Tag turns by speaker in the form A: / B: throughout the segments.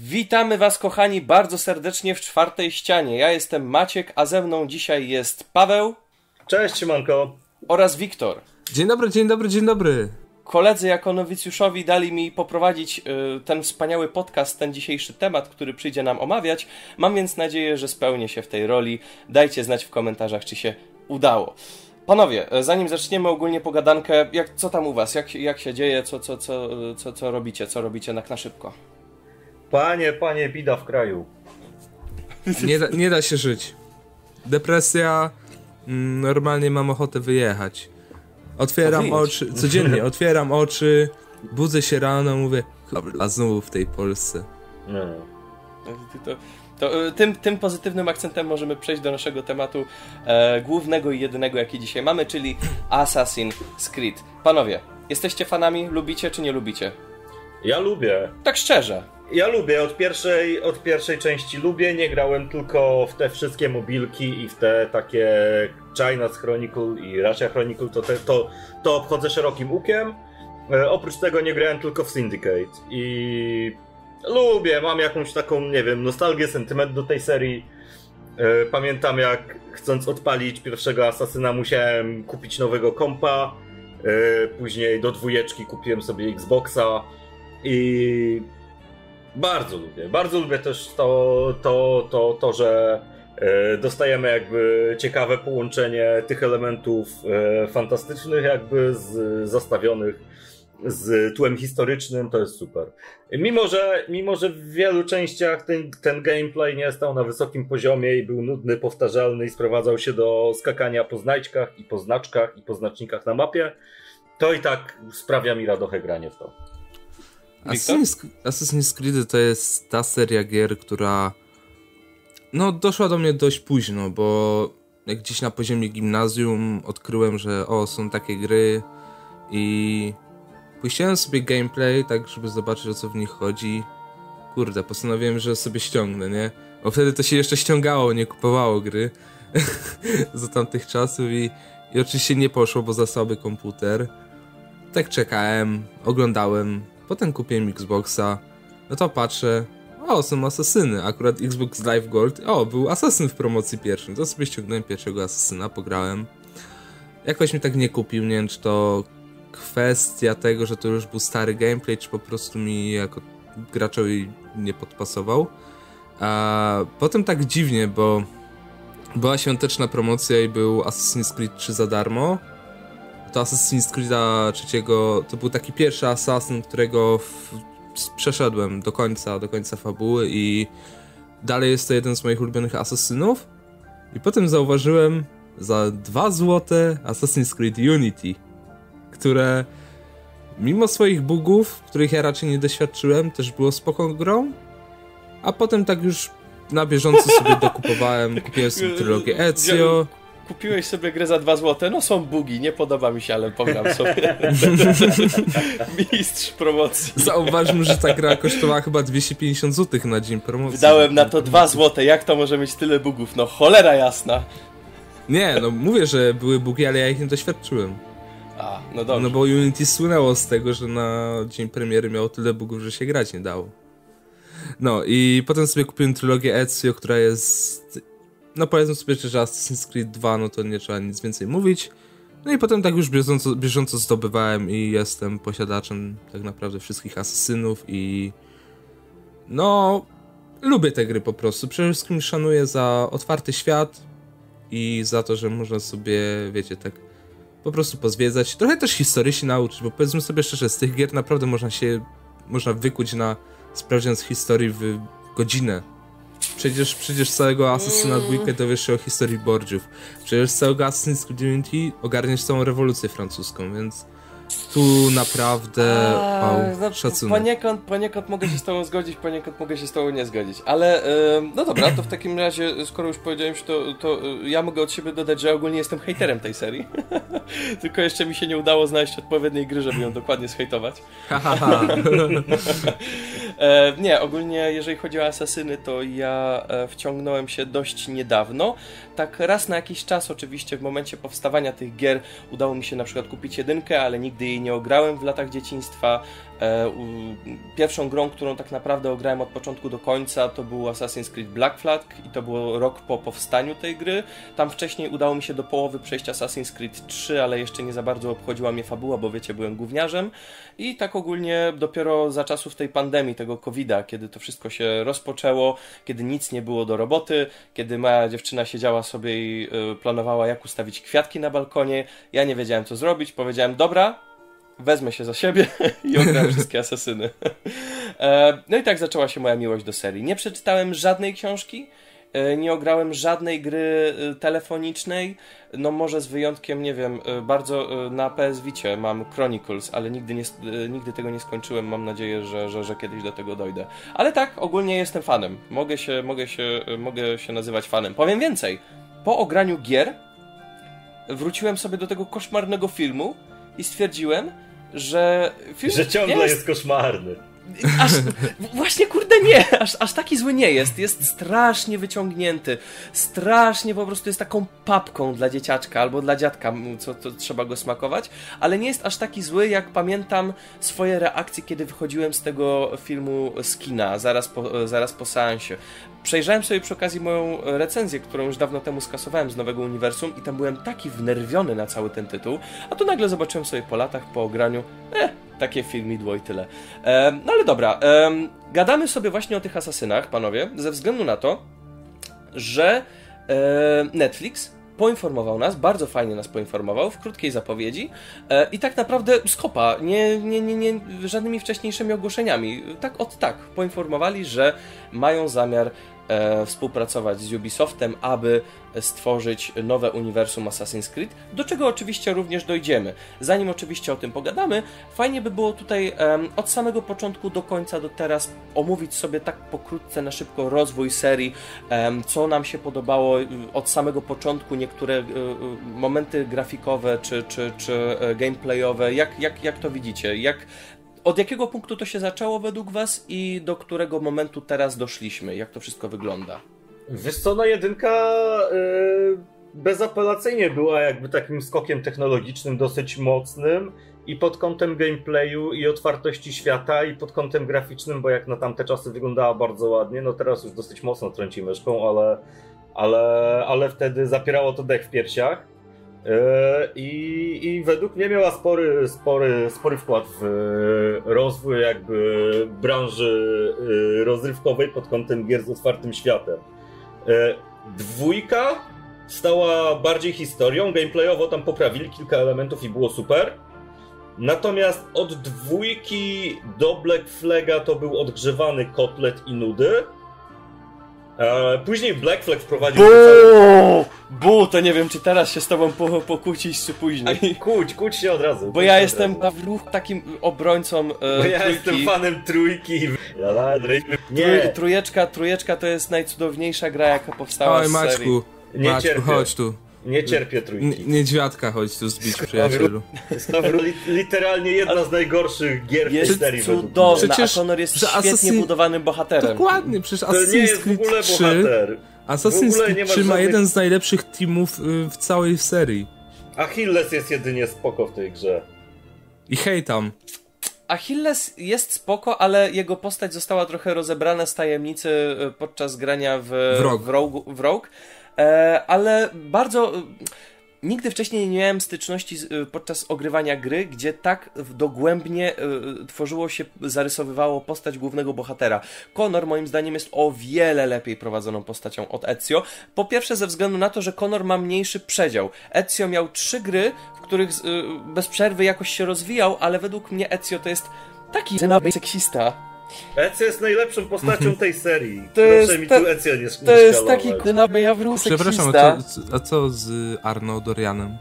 A: Witamy Was, kochani, bardzo serdecznie w czwartej ścianie. Ja jestem Maciek, a ze mną dzisiaj jest Paweł.
B: Cześć, Siemanko.
A: Oraz Wiktor.
C: Dzień dobry, dzień dobry, dzień dobry.
A: Koledzy jako nowicjuszowi dali mi poprowadzić y, ten wspaniały podcast, ten dzisiejszy temat, który przyjdzie nam omawiać. Mam więc nadzieję, że spełnię się w tej roli. Dajcie znać w komentarzach, czy się udało. Panowie, e, zanim zaczniemy ogólnie pogadankę, jak, co tam u was? Jak, jak się dzieje? Co, co, co, co, co robicie? Co robicie tak na szybko?
B: Panie, panie, bida w kraju.
C: Nie da, nie da się żyć. Depresja, mm, normalnie mam ochotę wyjechać. Otwieram oczy, codziennie otwieram oczy, budzę się rano, mówię, a znowu w tej Polsce.
B: No.
A: To, to, e, tym, tym pozytywnym akcentem możemy przejść do naszego tematu e, głównego i jedynego, jaki dzisiaj mamy, czyli Assassin's Creed. Panowie, jesteście fanami? Lubicie czy nie lubicie?
B: Ja lubię.
A: Tak szczerze.
B: Ja lubię, od pierwszej, od pierwszej części lubię, nie grałem tylko w te wszystkie mobilki i w te takie China's Chronicle i Russia Chronicle, to, te, to, to obchodzę szerokim łukiem. E, oprócz tego nie grałem tylko w Syndicate i lubię, mam jakąś taką, nie wiem, nostalgię, sentyment do tej serii. E, pamiętam jak chcąc odpalić pierwszego Asasyna musiałem kupić nowego kompa, e, później do dwójeczki kupiłem sobie Xboxa i bardzo lubię. Bardzo lubię też to, to, to, to że e, dostajemy jakby ciekawe połączenie tych elementów e, fantastycznych jakby z, zastawionych z tłem historycznym, to jest super. Mimo, że, mimo, że w wielu częściach ten, ten gameplay nie stał na wysokim poziomie i był nudny, powtarzalny i sprowadzał się do skakania po znajdźkach i po znaczkach i po znacznikach na mapie, to i tak sprawia mi radochę granie w to.
C: Assassin's, Assassin's Creed to jest ta seria gier, która no doszła do mnie dość późno, bo jak gdzieś na poziomie gimnazjum odkryłem, że o, są takie gry i puściłem sobie gameplay, tak żeby zobaczyć o co w nich chodzi. Kurde, postanowiłem, że sobie ściągnę, nie? Bo wtedy to się jeszcze ściągało, nie kupowało gry za tamtych czasów i, i oczywiście nie poszło, bo za słaby komputer. Tak czekałem, oglądałem, Potem kupiłem Xboxa, no to patrzę, o, są asasyny. Akurat Xbox Live Gold, o, był asasyn w promocji pierwszym. To sobie ściągnąłem pierwszego asasyna, pograłem. Jakoś mi tak nie kupił, nie wiem, czy to kwestia tego, że to już był stary gameplay, czy po prostu mi jako graczowi nie podpasował. A potem tak dziwnie, bo była świąteczna promocja i był Assassin's Creed 3 za darmo to Assassin's Creed'a trzeciego, to był taki pierwszy Assassin, którego w, przeszedłem do końca, do końca fabuły i dalej jest to jeden z moich ulubionych asasynów. I potem zauważyłem za dwa złote Assassin's Creed Unity, które mimo swoich bugów, których ja raczej nie doświadczyłem, też było spoko grą. A potem tak już na bieżąco sobie dokupowałem, kupiłem sobie trylogię Ezio
A: kupiłeś sobie grę za 2 zł, no są bugi, nie podoba mi się, ale pogram sobie. Mistrz promocji.
C: Zauważmy, że ta gra kosztowała chyba 250 zł na dzień promocji.
A: Wydałem na to 2 zł, jak to może mieć tyle bugów? No cholera jasna.
C: Nie, no mówię, że były bugi, ale ja ich nie doświadczyłem.
A: A, no dobrze.
C: No bo Unity słynęło z tego, że na dzień premiery miało tyle bugów, że się grać nie dało. No i potem sobie kupiłem trylogię Ezio, która jest no powiedzmy sobie, że Assassin's Creed 2, no to nie trzeba nic więcej mówić. No i potem tak już bieżąco, bieżąco zdobywałem i jestem posiadaczem tak naprawdę wszystkich asesynów i no lubię te gry po prostu. Przede wszystkim szanuję za otwarty świat i za to, że można sobie, wiecie, tak po prostu pozwiedzać. Trochę też historii się nauczyć, bo powiedzmy sobie szczerze, z tych gier naprawdę można się, można wykuć na sprawdzian historii w godzinę Przecież, przecież całego Assassina 2 dowiesz się o historii Borgiów. Przecież całego Assassin's Creed Unity ogarniesz całą rewolucję francuską, więc tu naprawdę A, wow, no, szacunek.
A: Poniekąd, poniekąd mogę się z tobą zgodzić, poniekąd mogę się z tobą nie zgodzić. Ale no dobra, to w takim razie, skoro już powiedziałem, to, to yy, ja mogę od siebie dodać, że ogólnie jestem hejterem tej serii. Tylko jeszcze mi się nie udało znaleźć odpowiedniej gry, żeby ją dokładnie zhejtować. e, nie, ogólnie jeżeli chodzi o asasyny, to ja e, wciągnąłem się dość niedawno. Tak raz na jakiś czas oczywiście w momencie powstawania tych gier udało mi się na przykład kupić jedynkę, ale nigdy jej jej nie ograłem w latach dzieciństwa. E, pierwszą grą, którą tak naprawdę ograłem od początku do końca, to był Assassin's Creed Black Flag i to było rok po powstaniu tej gry. Tam wcześniej udało mi się do połowy przejść Assassin's Creed 3, ale jeszcze nie za bardzo obchodziła mnie fabuła, bo wiecie, byłem gówniarzem. I tak ogólnie dopiero za czasów tej pandemii, tego COVID-a, kiedy to wszystko się rozpoczęło, kiedy nic nie było do roboty, kiedy moja dziewczyna siedziała sobie i y, planowała, jak ustawić kwiatki na balkonie, ja nie wiedziałem, co zrobić. Powiedziałem, dobra, wezmę się za siebie i ogram wszystkie asesyny. E, no i tak zaczęła się moja miłość do serii. Nie przeczytałem żadnej książki, e, nie ograłem żadnej gry e, telefonicznej, no może z wyjątkiem, nie wiem, bardzo na PS Vicie mam Chronicles, ale nigdy, nie, nigdy tego nie skończyłem, mam nadzieję, że, że, że kiedyś do tego dojdę. Ale tak, ogólnie jestem fanem. Mogę się, mogę się, mogę się nazywać fanem. Powiem więcej. Po ograniu gier wróciłem sobie do tego koszmarnego filmu i stwierdziłem, że
B: film Że ciągle jest, jest koszmarny.
A: Aż, właśnie kurde nie, aż, aż taki zły nie jest. Jest strasznie wyciągnięty. Strasznie po prostu jest taką papką dla dzieciaczka albo dla dziadka, co, co trzeba go smakować, ale nie jest aż taki zły, jak pamiętam swoje reakcje, kiedy wychodziłem z tego filmu z kina, zaraz po, zaraz po seansie. Przejrzałem sobie przy okazji moją recenzję, którą już dawno temu skasowałem z nowego uniwersum i tam byłem taki wnerwiony na cały ten tytuł, a tu nagle zobaczyłem sobie po latach, po ograniu, eh, takie filmidło i tyle. E, no ale dobra, e, gadamy sobie właśnie o tych asasynach, panowie, ze względu na to, że e, Netflix poinformował nas, bardzo fajnie nas poinformował w krótkiej zapowiedzi e, i tak naprawdę skopa, nie, nie, nie, nie żadnymi wcześniejszymi ogłoszeniami. Tak od tak poinformowali, że mają zamiar e, współpracować z Ubisoftem, aby stworzyć nowe uniwersum Assassin's Creed, do czego oczywiście również dojdziemy. Zanim oczywiście o tym pogadamy, fajnie by było tutaj od samego początku do końca, do teraz omówić sobie tak pokrótce, na szybko rozwój serii, co nam się podobało y, od samego początku, niektóre y, momenty grafikowe czy, czy, czy e, gameplayowe, jak, jak, jak to widzicie, jak od jakiego punktu to się zaczęło według Was i do którego momentu teraz doszliśmy? Jak to wszystko wygląda?
B: Wiesz co, no jedynka yy, bezapelacyjnie była jakby takim skokiem technologicznym dosyć mocnym i pod kątem gameplayu i otwartości świata i pod kątem graficznym, bo jak na tamte czasy wyglądała bardzo ładnie, no teraz już dosyć mocno trąci myszką, ale, ale, ale wtedy zapierało to dech w piersiach. E, I, I według mnie miała spory, spory, spory wkład w e, rozwój jakby branży e, rozrywkowej pod kątem gier z otwartym światem. Dwójka stała bardziej historią, gameplayowo tam poprawili kilka elementów i było super. Natomiast od dwójki do Black Flaga to był odgrzewany kotlet i nudy. E, później Black Flag wprowadził...
A: Bu! Bu, to nie wiem, czy teraz się z tobą po, pokłócić, czy później.
B: A, kłóć, kłóć się od razu.
A: Bo ja jestem takim obrońcą e,
B: Bo ja trójki. jestem fanem trójki.
A: Nie. trujeczka, trujeczka to jest najcudowniejsza gra, jaka powstała
C: Oj,
A: z
C: Maćku,
A: serii.
C: Nie Maćku, cierpię. chodź tu.
B: Nie cierpię trójki.
C: N niedźwiadka chodź tu zbić, przyjacielu.
B: Jest to literalnie jedna z najgorszych gier
A: jest
B: w serii.
A: cudowna, przecież, a Connor jest świetnie Assassin... budowanym bohaterem.
C: Dokładnie, przecież Assassin's Creed 3... Assassin's Creed 3 ma żadnych... jeden z najlepszych teamów y, w całej serii.
B: Achilles jest jedynie spoko w tej grze.
C: I hejtam.
A: Achilles jest spoko, ale jego postać została trochę rozebrana z tajemnicy y, podczas grania w, w, Rogue. w Rogue E, ale bardzo nigdy wcześniej nie miałem styczności y, podczas ogrywania gry, gdzie tak dogłębnie tworzyło się, zarysowywało postać głównego bohatera. Connor moim zdaniem jest o wiele lepiej prowadzoną postacią od Ezio. Po pierwsze ze względu na to, że Connor ma mniejszy przedział. Ezio miał trzy gry, w których bez przerwy jakoś się rozwijał, ale według mnie Ezio to jest taki seksista
B: Ezio jest najlepszą postacią tej serii. To Proszę jest mi ta, tu Ezio nie
A: To jest taki kunaby jawrusek
C: Przepraszam, a co, a co z Arno Dorianem?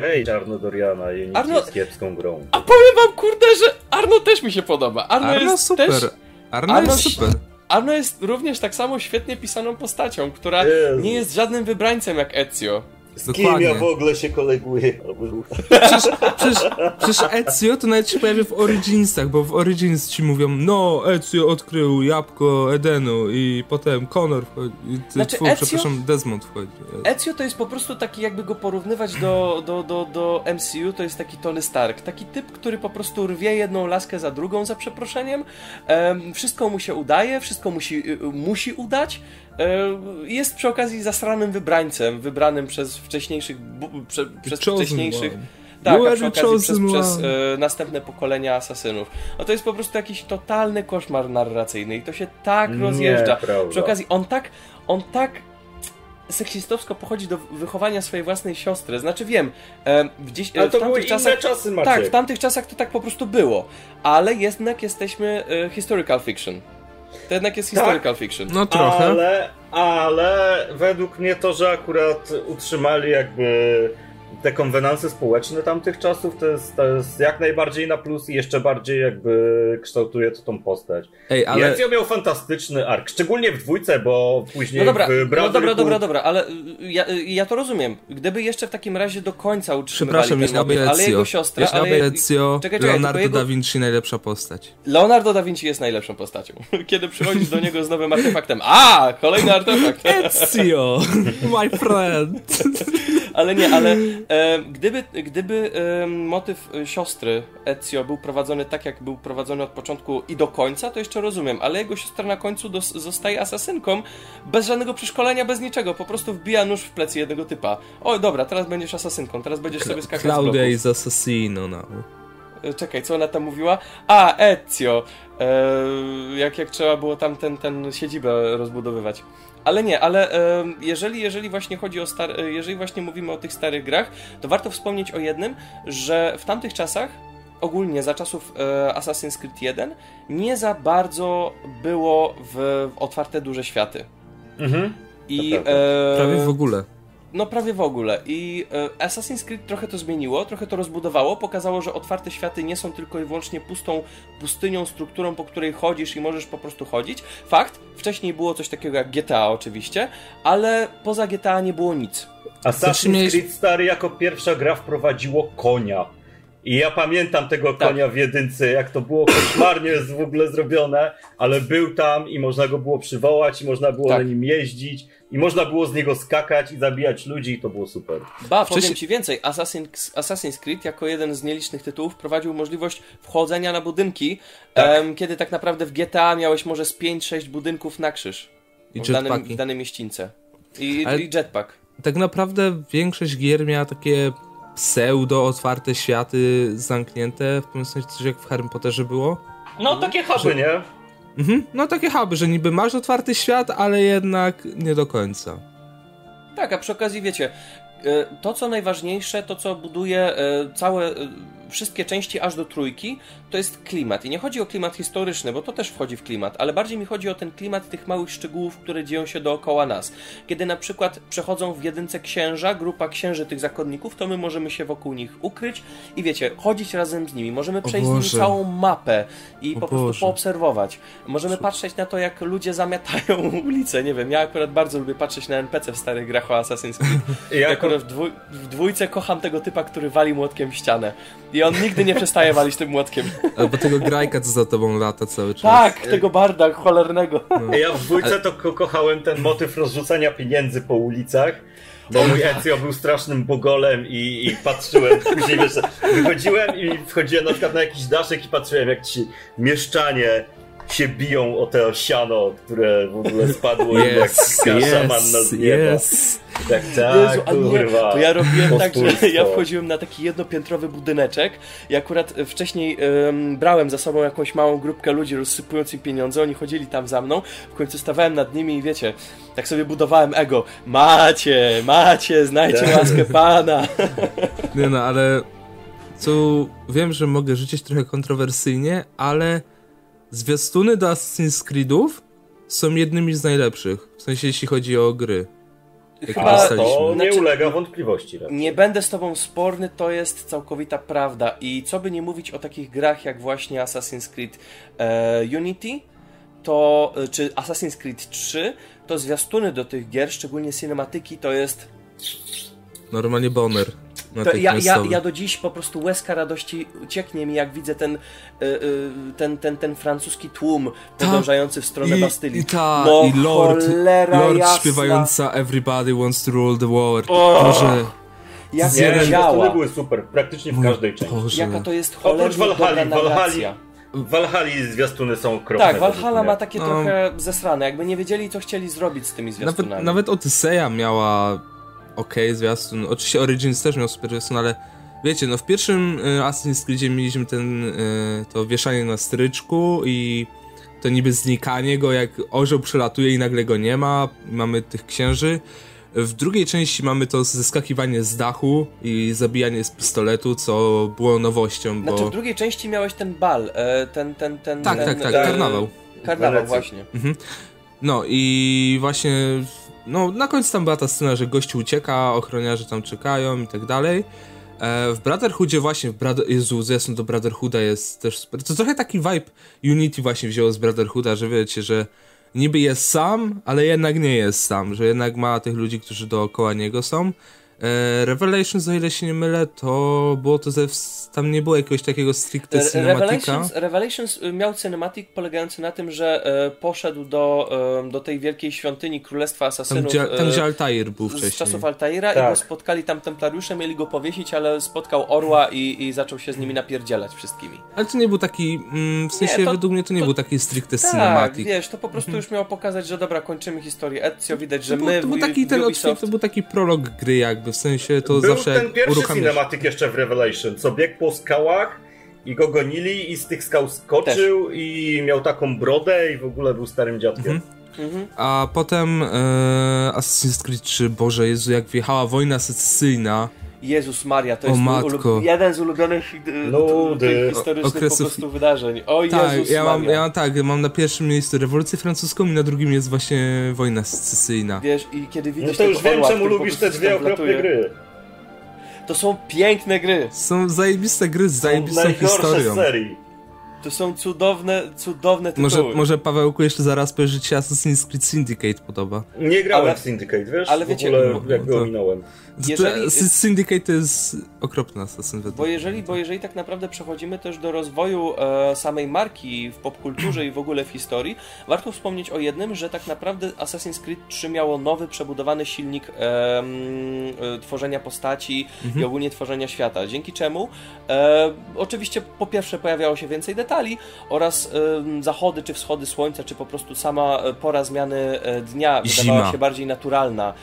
B: Hej, Arno Doriana i Arno... jest kiepską grą.
A: A powiem wam, kurde, że Arno też mi się podoba. Arno, Arno jest
C: super.
A: Też...
C: Arno, Arno jest super.
A: Arno jest również tak samo świetnie pisaną postacią, która Jezu. nie jest żadnym wybrańcem jak Ezio.
B: Z Dokładnie. kim ja w ogóle się koleguję?
C: Przecież, przecież, przecież Ezio to nawet się pojawia w Originsach, bo w Origins ci mówią, no Ezio odkrył jabłko Edenu i potem Connor wchodzi, znaczy, Ezio, przepraszam, Desmond wchodzi.
A: Ezio to jest po prostu taki, jakby go porównywać do, do, do, do MCU, to jest taki Tony Stark, taki typ, który po prostu rwie jedną laskę za drugą, za przeproszeniem, um, wszystko mu się udaje, wszystko musi, y, musi udać, jest przy okazji zasranym wybrańcem, wybranym przez wcześniejszych, prze, przez wcześniejszych tak, a przy okazji przez, przez e, następne pokolenia asasynów. No to jest po prostu jakiś totalny koszmar narracyjny i to się tak Nie, rozjeżdża. Prawda. Przy okazji on tak, on tak seksistowsko pochodzi do wychowania swojej własnej siostry. Znaczy wiem, e, gdzieś
B: ale to w były czasach, inne czasy, Maciek.
A: Tak, w tamtych czasach to tak po prostu było. Ale jednak jesteśmy e, historical fiction. To jednak jest tak, historical fiction.
C: No trochę.
B: Ale, ale według mnie to, że akurat utrzymali jakby te konwenanse społeczne tamtych czasów to jest, to jest jak najbardziej na plus i jeszcze bardziej jakby kształtuje to tą postać. Ej, ale... Ezio miał fantastyczny ark, szczególnie w dwójce, bo później
A: no dobra,
B: w.
A: No dobra, dobra, dobra, ale ja, ja to rozumiem. Gdyby jeszcze w takim razie do końca utrzymywali Przepraszam, ten motyw, ale jego siostra...
C: Jeśli ale... Ezio, czekaj, czekaj, Leonardo jego... da Vinci najlepsza postać.
A: Leonardo da Vinci jest najlepszą postacią. Kiedy przychodzisz do niego z nowym artefaktem, a, kolejny artefakt.
C: Ezio, my friend.
A: ale nie, ale e, gdyby, gdyby e, motyw siostry Ezio był prowadzony tak, jak był prowadzony od początku i do końca, to jeszcze rozumiem, ale jego siostra na końcu dos, zostaje asasynką bez żadnego przeszkolenia, bez niczego, po prostu wbija nóż w plecy jednego typa. O, dobra, teraz będziesz asasynką, teraz będziesz sobie skakać
C: Claudia is assassino now.
A: E, czekaj, co ona tam mówiła? A, Ezio. Eee, jak, jak trzeba było tam ten, ten siedzibę rozbudowywać. Ale nie, ale e, jeżeli, jeżeli właśnie chodzi o star jeżeli właśnie mówimy o tych starych grach, to warto wspomnieć o jednym, że w tamtych czasach ogólnie za czasów e, Assassin's Creed 1 nie za bardzo było w, w otwarte duże światy.
C: Mhm. I e, prawie w ogóle.
A: No prawie w ogóle. I e, Assassin's Creed trochę to zmieniło, trochę to rozbudowało, pokazało, że otwarte światy nie są tylko i wyłącznie pustą pustynią, strukturą, po której chodzisz i możesz po prostu chodzić. Fakt, wcześniej było coś takiego jak GTA oczywiście, ale poza GTA nie było nic.
B: Assassin's Creed stary jako pierwsza gra wprowadziło konia. I ja pamiętam tego tak. konia w jedynce, jak to było koszmarnie w ogóle zrobione, ale był tam i można go było przywołać i można było tak. na nim jeździć i można było z niego skakać i zabijać ludzi i to było super.
A: Ba, powiem Wcześniej... ci więcej, Assassin's, Assassin's Creed jako jeden z nielicznych tytułów wprowadził możliwość wchodzenia na budynki, tak. Um, kiedy tak naprawdę w GTA miałeś może z 5-6 budynków na krzyż. I w, danym, w danej mieścińce. I, Ale... i jetpack.
C: Tak naprawdę większość gier miała takie pseudo otwarte światy zamknięte, w pewnym sensie coś jak w Harry Potterze było.
B: No takie huby, że... nie?
C: Mhm, no takie huby, że niby masz otwarty świat, ale jednak nie do końca.
A: Tak, a przy okazji wiecie, e, to co najważniejsze, to co buduje e, całe e, wszystkie części aż do trójki, to jest klimat. I nie chodzi o klimat historyczny, bo to też wchodzi w klimat, ale bardziej mi chodzi o ten klimat tych małych szczegółów, które dzieją się dookoła nas. Kiedy na przykład przechodzą w jedynce księża, grupa księży tych zakonników, to my możemy się wokół nich ukryć i wiecie, chodzić razem z nimi. Możemy przejść z nimi całą mapę i o po Boże. prostu poobserwować. Możemy patrzeć na to, jak ludzie zamiatają ulicę. Nie wiem, ja akurat bardzo lubię patrzeć na NPC w starych grach o Assassin's Creed. Ja akurat w, dwój w dwójce kocham tego typa, który wali młotkiem w ścianę. I on nigdy nie przestaje walić tym młotkiem.
C: Albo tego grajka, co za tobą lata cały czas.
A: Tak, tego barda cholernego.
B: No. Ja w dwójce to ko kochałem ten motyw rozrzucania pieniędzy po ulicach. Bo mój Ezio był strasznym bogolem i, i patrzyłem, później wiesz, wychodziłem i wchodziłem na przykład na jakiś daszek i patrzyłem jak ci mieszczanie się biją o to siano, które w ogóle spadło yes, i jak yes, manna z nieba. Yes. Tak, tak, Jezu, kurwa.
A: Nie, to ja robiłem tak, że ja wchodziłem na taki jednopiętrowy budyneczek i akurat wcześniej um, brałem za sobą jakąś małą grupkę ludzi, rozsypując im pieniądze, oni chodzili tam za mną, w końcu stawałem nad nimi i wiecie, tak sobie budowałem ego. Macie, macie, znajcie tak. łaskę Pana.
C: Nie no, ale co wiem, że mogę życzyć trochę kontrowersyjnie, ale Zwiastuny do Assassin's Creedów są jednymi z najlepszych. W sensie, jeśli chodzi o gry.
B: Chyba to nie znaczy, ulega wątpliwości.
A: Raczej. Nie będę z tobą sporny, to jest całkowita prawda. I co by nie mówić o takich grach jak właśnie Assassin's Creed e, Unity, to, e, czy Assassin's Creed 3, to zwiastuny do tych gier, szczególnie cinematyki, to jest
C: Normalnie boner.
A: To ja, ja, ja do dziś po prostu łezka radości ucieknie mi, jak widzę ten, y, y, ten, ten, ten francuski tłum ta, podążający w stronę i, Bastylii.
C: I, ta, no, i Lord, Lord śpiewająca Everybody Wants to Rule the World. Oh. Boże.
B: Jak nie, działa. były super, praktycznie w każdej części.
A: Boże. Jaka to jest cholernie Oprócz Valhalla, Valhalla,
B: w Valhalla zwiastuny są okropne.
A: Tak, Valhalla ma takie no. trochę zesrane, jakby nie wiedzieli, co chcieli zrobić z tymi zwiastunami.
C: Nawet, nawet Odyseja miała ok zwiastun. Oczywiście Origins też miał super zwiastun, ale wiecie, no w pierwszym y, Assassin's Creedzie mieliśmy ten, y, to wieszanie na stryczku i to niby znikanie go, jak orzeł przelatuje i nagle go nie ma, mamy tych księży. W drugiej części mamy to zeskakiwanie z dachu i zabijanie z pistoletu, co było nowością,
A: bo... Znaczy w drugiej części miałeś ten bal, e, ten, ten, ten...
C: Tak,
A: ten,
C: tak, tak, karnawał.
A: Karnawał, właśnie. Mhm.
C: No i właśnie, no na końcu tam była ta scena, że gościu ucieka, ochroniarze tam czekają i tak dalej. E, w Brotherhoodzie właśnie, w Brother... Jezu, do Brotherhooda jest też. To trochę taki vibe Unity właśnie wzięło z Brotherhooda, że wiecie, że niby jest sam, ale jednak nie jest sam, że jednak ma tych ludzi, którzy dookoła niego są. E, Revelations, o ile się nie mylę, to było to ze, tam nie było jakiegoś takiego stricte cinematica.
A: Revelations, Revelations miał cinematic polegający na tym, że e, poszedł do, e, do tej wielkiej świątyni Królestwa Asasynów.
C: Tam, gdzie, tam, gdzie Altair był wcześniej.
A: Z czasów Altaira tak. i go spotkali tam templariusze, mieli go powiesić, ale spotkał orła i, i zaczął się z nimi napierdzielać wszystkimi.
C: Ale to nie był taki, mm, w sensie nie, to, według mnie to nie to, był taki stricte tak, cinematic.
A: wiesz, to po prostu mhm. już miało pokazać, że dobra, kończymy historię Ezio, widać, że
C: to
A: my
C: był, to był taki ten Ubisoft... to był taki prolog gry jakby w sensie to
B: Był
C: zawsze
B: ten pierwszy uruchamiasz... cinematyk jeszcze w Revelation, co biegł po skałach i go gonili i z tych skał skoczył Też. i miał taką brodę i w ogóle był starym dziadkiem. Mhm.
C: Mhm. A potem e, Assassin's Creed 3, Boże Jezu, jak wjechała wojna secesyjna.
A: Jezus Maria, to jest jeden z ulubionych Ludy. historycznych Okresów... po prostu wydarzeń. O tak, Jezus
C: ja
A: mam,
C: ja mam tak, mam na pierwszym miejscu rewolucję francuską i na drugim jest właśnie wojna secesyjna.
A: Wiesz, i kiedy widzisz
B: No to już wiem, czemu lubisz te dwie okropne gry.
A: To są piękne gry.
C: Są zajebiste gry z zajebistą historią.
B: serii.
A: To są cudowne, cudowne tytuły.
C: Może, może Pawełku jeszcze zaraz powiesz, że Assassin's Creed Syndicate podoba.
B: Nie grałem ale, w Syndicate, wiesz? Ale wiecie, w ogóle no, jak go ominąłem.
C: Jeżeli, Syndicate to jest okropna Assassin's
A: bo jeżeli, bo jeżeli tak naprawdę przechodzimy też do rozwoju e, samej marki w popkulturze i w ogóle w historii, warto wspomnieć o jednym, że tak naprawdę Assassin's Creed 3 miało nowy, przebudowany silnik e, e, tworzenia postaci mhm. i ogólnie tworzenia świata, dzięki czemu e, oczywiście po pierwsze pojawiało się więcej detali oraz zachody czy wschody słońca, czy po prostu sama e, pora zmiany e, dnia wydawała Zima. się bardziej naturalna.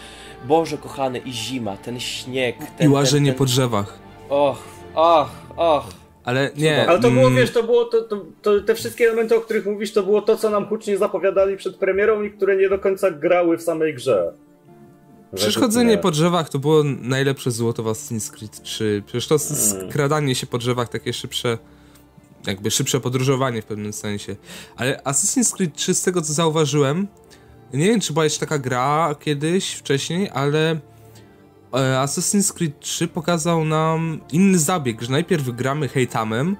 A: Boże kochany, i zima, ten śnieg. Ten,
C: I łażenie ten, ten... po drzewach.
A: Och, och, och.
C: Ale nie.
B: Ale to było, mm. wiesz, to było to, to, to, te wszystkie elementy, o których mówisz, to było to, co nam hucznie zapowiadali przed premierą i które nie do końca grały w samej grze.
C: Przeszkodzenie po drzewach to było najlepsze złoto w Assassin's Creed 3. Przecież to mm. skradanie się po drzewach takie szybsze, jakby szybsze podróżowanie w pewnym sensie. Ale Assassin's Creed 3 z tego co zauważyłem, nie wiem, czy była jeszcze taka gra kiedyś, wcześniej, ale e, Assassin's Creed 3 pokazał nam inny zabieg, że najpierw gramy Hejtamem,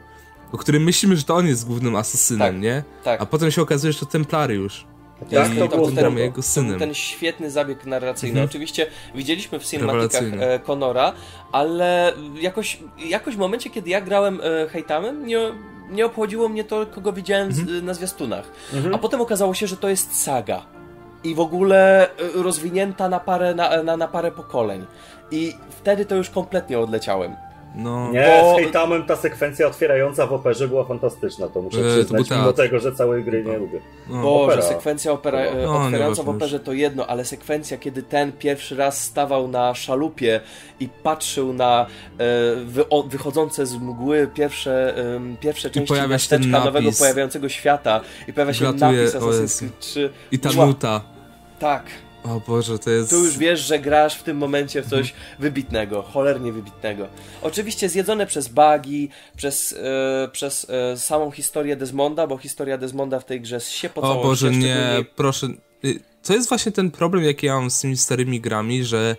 C: o którym myślimy, że to on jest głównym asasynem, tak, nie? Tak. A potem się okazuje, że to Templariusz.
A: Tak, I to, to, ten, jego synem. ten świetny zabieg narracyjny. Mhm. Oczywiście widzieliśmy w cinematikach e, Conora, ale jakoś, jakoś w momencie, kiedy ja grałem e, Hejtamem, nie, nie obchodziło mnie to, kogo widziałem mhm. z, na zwiastunach. Mhm. A potem okazało się, że to jest saga i w ogóle y, rozwinięta na parę, na, na, na parę pokoleń. I wtedy to już kompletnie odleciałem.
B: No. Nie, bo... z hejtamem ta sekwencja otwierająca w operze była fantastyczna, to muszę e, przyznać, to mimo tego, że całej gry nie lubię.
A: No. Boże, sekwencja opera, no, otwierająca w operze to jedno, ale sekwencja, kiedy ten pierwszy raz stawał na szalupie i patrzył na e, wy, o, wychodzące z mgły pierwsze, e, pierwsze części miasteczka nowego pojawiająccego świata i pojawia się Gratuluję, napis Assassin's Creed 3.
C: I ta nuta.
A: Tak.
C: O Boże, to jest...
A: Tu już wiesz, że grasz w tym momencie w coś wybitnego, cholernie wybitnego. Oczywiście zjedzone przez bugi, przez, e, przez e, samą historię Desmonda, bo historia Desmonda w tej grze się po
C: O Boże, nie, proszę. To jest właśnie ten problem, jaki ja mam z tymi starymi grami, że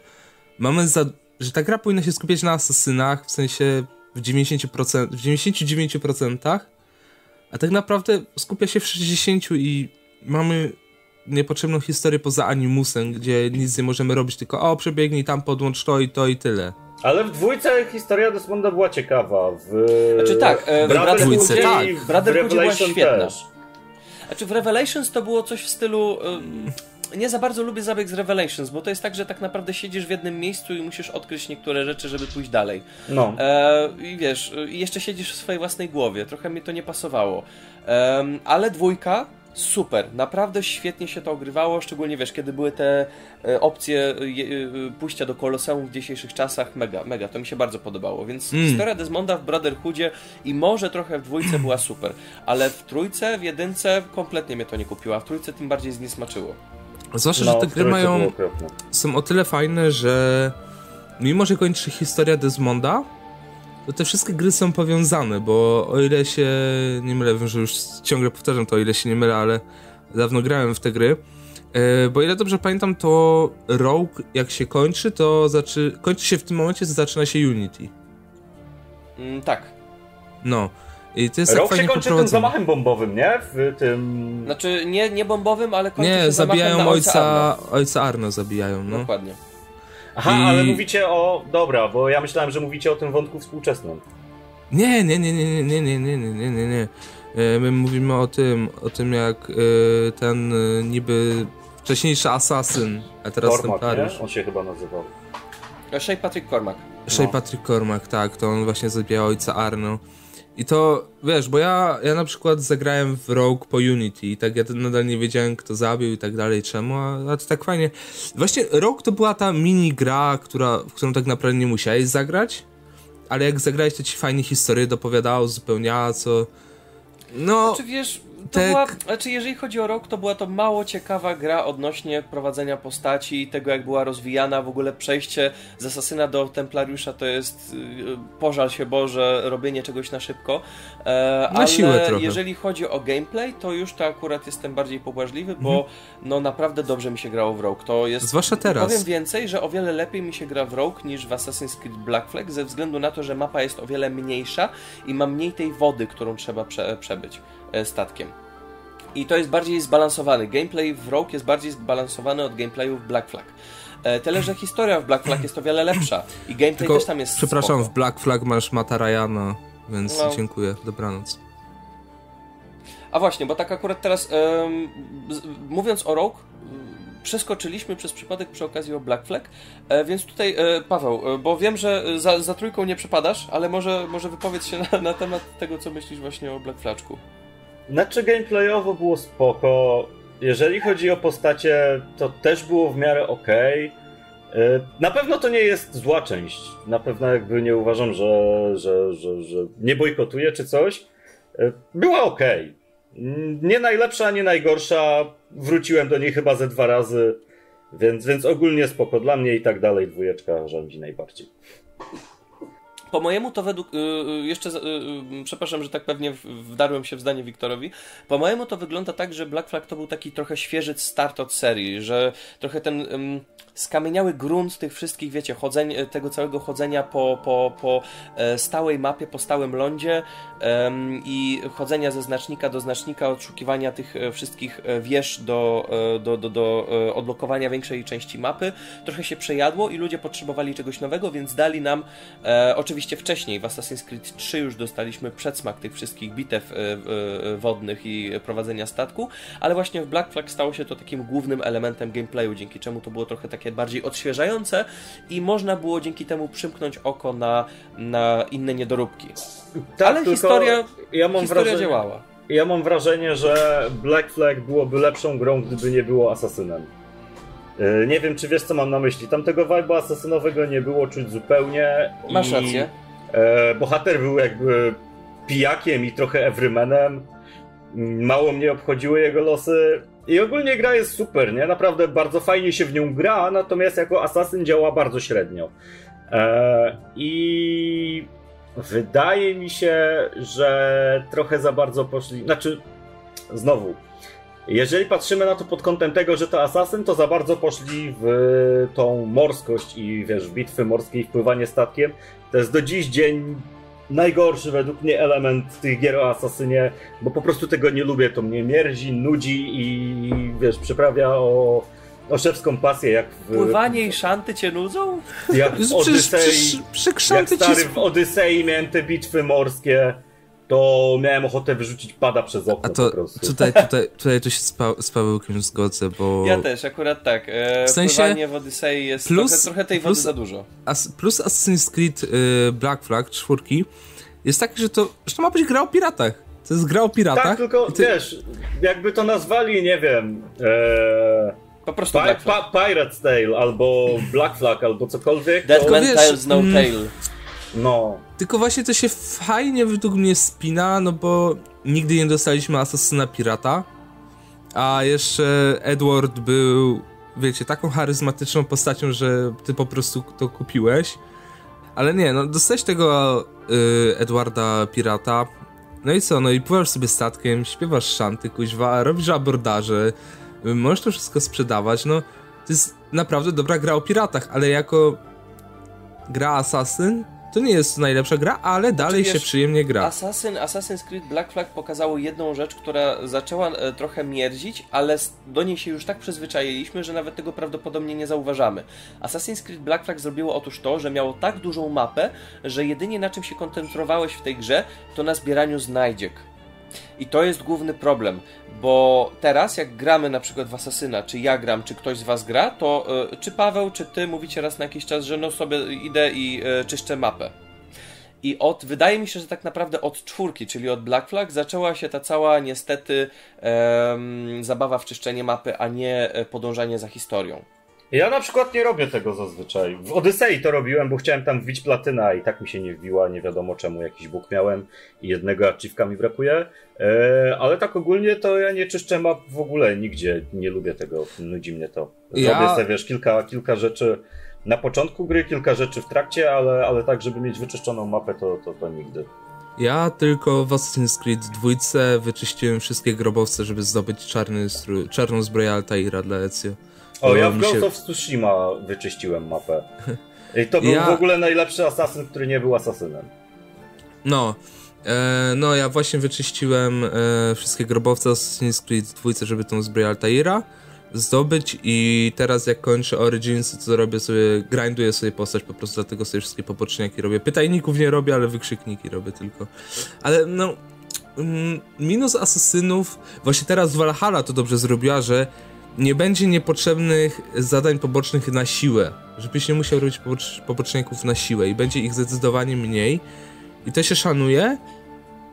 C: mamy za... że ta gra powinna się skupiać na asasynach, w sensie w 90%, w 99%, a tak naprawdę skupia się w 60% i mamy niepotrzebną historię poza animusem, gdzie nic nie możemy robić, tylko o, przebiegnij tam, podłącz to i to i tyle.
B: Ale w dwójce historia Desmonda była ciekawa. W...
A: Znaczy tak, e, w
C: Brotherhood dwójce, tak.
A: w Brotherhoodzie była świetna. Też. Znaczy w Revelations to było coś w stylu... nie za bardzo lubię zabieg z Revelations, bo to jest tak, że tak naprawdę siedzisz w jednym miejscu i musisz odkryć niektóre rzeczy, żeby pójść dalej.
B: No.
A: E, I wiesz, i jeszcze siedzisz w swojej własnej głowie. Trochę mi to nie pasowało. E, ale dwójka super, naprawdę świetnie się to ogrywało, szczególnie wiesz, kiedy były te e, opcje e, e, pójścia do Koloseum w dzisiejszych czasach, mega, mega, to mi się bardzo podobało, więc mm. historia Desmonda w Brotherhoodzie i może trochę w dwójce była super, ale w trójce, w jedynce kompletnie mnie to nie kupiła, w trójce tym bardziej zniesmaczyło.
C: Zwłaszcza, no, że te gry mają, są o tyle fajne, że mimo, że kończy historia Desmonda, to te wszystkie gry są powiązane, bo o ile się nie mylę, wiem, że już ciągle powtarzam to, o ile się nie mylę, ale dawno grałem w te gry, e, bo ile dobrze pamiętam, to Rogue jak się kończy, to zaczy... kończy się w tym momencie, zaczyna się Unity.
A: Mm, tak.
C: No. I to jest
B: Rogue tak się kończy tym zamachem bombowym, nie? W tym...
A: Znaczy, nie, nie bombowym, ale kończy
C: nie,
A: się
C: zabijają
A: ojca
C: Arno. ojca Arno zabijają, no.
A: Dokładnie.
B: Aha, I... ale mówicie o. Dobra, bo ja myślałem, że mówicie o tym wątku współczesnym.
C: Nie, nie, nie, nie, nie, nie, nie, nie, nie, nie, nie. My mówimy o tym, o tym jak ten niby wcześniejszy asasyn, a teraz
B: Cormac,
C: Templariusz.
B: Nie? On się chyba nazywał.
A: Shay Patrick Cormac.
C: Shay no. Patrick Cormac, tak, to on właśnie zabija ojca Arno. I to, wiesz, bo ja, ja na przykład zagrałem w Rogue po Unity i tak ja nadal nie wiedziałem, kto zabił i tak dalej, czemu, a, a to tak fajnie. Właśnie Rogue to była ta mini gra, która, w którą tak naprawdę nie musiałeś zagrać, ale jak zagrałeś, to ci fajnie historię dopowiadało, uzupełniała, co... No...
A: Czy wiesz, to tak. była, znaczy jeżeli chodzi o rok, to była to mało ciekawa gra odnośnie prowadzenia postaci, tego jak była rozwijana, w ogóle przejście z asasyna do templariusza to jest yy, pożal się Boże, robienie czegoś na szybko. E, na ale siłę trochę. jeżeli chodzi o gameplay, to już to akurat jestem bardziej pobłażliwy, bo mhm. no naprawdę dobrze mi się grało w Rogue. To jest,
C: Zwłaszcza teraz.
A: Powiem więcej, że o wiele lepiej mi się gra w Rogue niż w Assassin's Creed Black Flag, ze względu na to, że mapa jest o wiele mniejsza i ma mniej tej wody, którą trzeba prze, przebyć. E, statkiem. I to jest bardziej zbalansowany. Gameplay w Rogue jest bardziej zbalansowany od gameplayu w Black Flag. E, tyle, że historia w Black Flag jest o wiele lepsza i gameplay Tylko, też tam jest
C: Przepraszam,
A: spoko.
C: w Black Flag masz Mata Ryana, więc no. dziękuję, dobranoc.
A: A właśnie, bo tak akurat teraz um, mówiąc o Rogue, przeskoczyliśmy przez przypadek przy okazji o Black Flag, e, więc tutaj e, Paweł, e, bo wiem, że za, za trójką nie przepadasz, ale może, może wypowiedz się na, na temat tego, co myślisz właśnie o Black Flaczku.
B: Znaczy gameplayowo było spoko. Jeżeli chodzi o postacie, to też było w miarę ok. Na pewno to nie jest zła część. Na pewno jakby nie uważam, że, że, że, że nie bojkotuję czy coś. Była ok. Nie najlepsza, nie najgorsza. Wróciłem do niej chyba ze dwa razy, więc, więc ogólnie spoko. Dla mnie i tak dalej dwójeczka rządzi najbardziej.
A: Po mojemu to według, y, y, jeszcze, y, przepraszam, że tak pewnie wdarłem się w zdanie Wiktorowi, po mojemu to wygląda tak, że Black Flag to był taki trochę świeży start od serii, że trochę ten skamieniały grunt tych wszystkich, wiecie, chodzeń, tego całego chodzenia po, po, po e, stałej mapie, po stałym lądzie i chodzenia ze znacznika do znacznika, odszukiwania tych e, wszystkich e, wież do, do, do, do odblokowania większej części mapy, trochę się przejadło i ludzie potrzebowali czegoś nowego, więc dali nam, oczywiście wcześniej w Assassin's Creed 3 już dostaliśmy przedsmak tych wszystkich bitew wodnych i prowadzenia statku, ale właśnie w Black Flag stało się to takim głównym elementem gameplayu, dzięki czemu to było trochę takie takie bardziej odświeżające i można było dzięki temu przymknąć oko na, na inne niedoróbki. Tak, Ale historia, ja historia wrażenie, działała.
B: Ja mam wrażenie, że Black Flag byłoby lepszą grą, gdyby nie było asasynem. Y, nie wiem, czy wiesz, co mam na myśli. Tam tego vibe'u asasynowego nie było czuć zupełnie.
A: Masz rację.
B: E, bohater był jakby pijakiem i trochę everymanem. Mało mnie obchodziły jego losy. I ogólnie gra jest super, nie? Naprawdę bardzo fajnie się w nią gra, natomiast jako asasyn działa bardzo średnio. Eee, I wydaje mi się, że trochę za bardzo poszli. Znaczy, znowu, jeżeli patrzymy na to pod kątem tego, że to asasyn, to za bardzo poszli w tą morskość i wiesz, bitwy morskie i wpływanie statkiem. To jest do dziś dzień najgorszy według mnie element tych gier o Asasynie, bo po prostu tego nie lubię, to mnie mierzi, nudzi i wiesz, przyprawia o oszewską pasję, jak w...
A: Pływanie i szanty cię nudzą?
B: Jak w Odysei, jak stary w Odysei miałem te bitwy morskie, to miałem ochotę wyrzucić pada przez okno
C: A to
B: po prostu.
C: Tutaj, tutaj, tutaj to się z, pa z Pawełkiem zgodzę, bo...
A: Ja też, akurat tak. E, w sensie pływanie w Odysei jest plus, trochę, trochę tej plus, wody za dużo.
C: As, plus Assassin's Creed y, Black Flag, czwórki, jest taki, że to, że to ma być gra o piratach. To jest gra o piratach.
B: Tak, tylko ty... wiesz, jakby to nazwali, nie wiem... E
A: po prostu
B: Black Flag. Pa Pirate's Tale, albo Black Flag, albo cokolwiek.
A: Dead Man Tales No mm, Tale.
B: No.
C: Tylko właśnie to się fajnie według mnie spina, no bo nigdy nie dostaliśmy Asasyna Pirata, a jeszcze Edward był, wiecie, taką charyzmatyczną postacią, że ty po prostu to kupiłeś. Ale nie, no dostałeś tego y, Edwarda Pirata, no i co, no i pływasz sobie statkiem, śpiewasz szanty, kuźwa, robisz abordaże, możesz to wszystko sprzedawać, no to jest naprawdę dobra gra o piratach, ale jako gra Assassin to nie jest najlepsza gra, ale dalej znaczy, się przyjemnie gra.
A: Assassin, Assassin's Creed Black Flag pokazało jedną rzecz, która zaczęła e, trochę mierdzić, ale do niej się już tak przyzwyczailiśmy, że nawet tego prawdopodobnie nie zauważamy. Assassin's Creed Black Flag zrobiło otóż to, że miało tak dużą mapę, że jedynie na czym się koncentrowałeś w tej grze, to na zbieraniu znajdziek. I to jest główny problem, bo teraz jak gramy na przykład w Asasyna, czy ja gram, czy ktoś z was gra, to y, czy Paweł, czy ty mówicie raz na jakiś czas, że no sobie idę i y, czyszczę mapę. I od, wydaje mi się, że tak naprawdę od czwórki, czyli od Black Flag, zaczęła się ta cała niestety zabawa w czyszczenie mapy, a nie e, podążanie za historią.
B: Ja na przykład nie robię tego zazwyczaj. W Odysei to robiłem, bo chciałem tam wbić platyna i tak mi się nie wbiła, nie wiadomo czemu, jakiś bóg miałem i jednego archiwka mi brakuje. E, ale tak ogólnie to ja nie czyszczę map w ogóle nigdzie, nie lubię tego, nudzi mnie to. Zrobię ja... sobie, wiesz, kilka, kilka rzeczy na początku gry, kilka rzeczy w trakcie, ale, ale tak, żeby mieć wyczyszczoną mapę, to, to, to nigdy.
C: Ja tylko w Assassin's Creed 2 wyczyściłem wszystkie grobowce, żeby zdobyć czarny czarną zbroję Altaira dla Ezio.
B: O, ja w Ghost się... of Tsushima wyczyściłem mapę. I to był ja... w ogóle najlepszy asasyn, który nie był asasynem.
C: No, e, no ja właśnie wyczyściłem e, wszystkie grobowce Assassin's Creed 2, żeby tą zbroję Altaira zdobyć i teraz jak kończę Origins, to robię sobie, grinduję sobie postać po prostu, dlatego sobie wszystkie poboczniaki robię. Pytajników nie robię, ale wykrzykniki robię tylko. Ale no, mm, minus asesynów, właśnie teraz Valhalla to dobrze zrobiła, że nie będzie niepotrzebnych zadań pobocznych na siłę, żebyś nie musiał robić poboczników na siłę i będzie ich zdecydowanie mniej. I to się szanuje,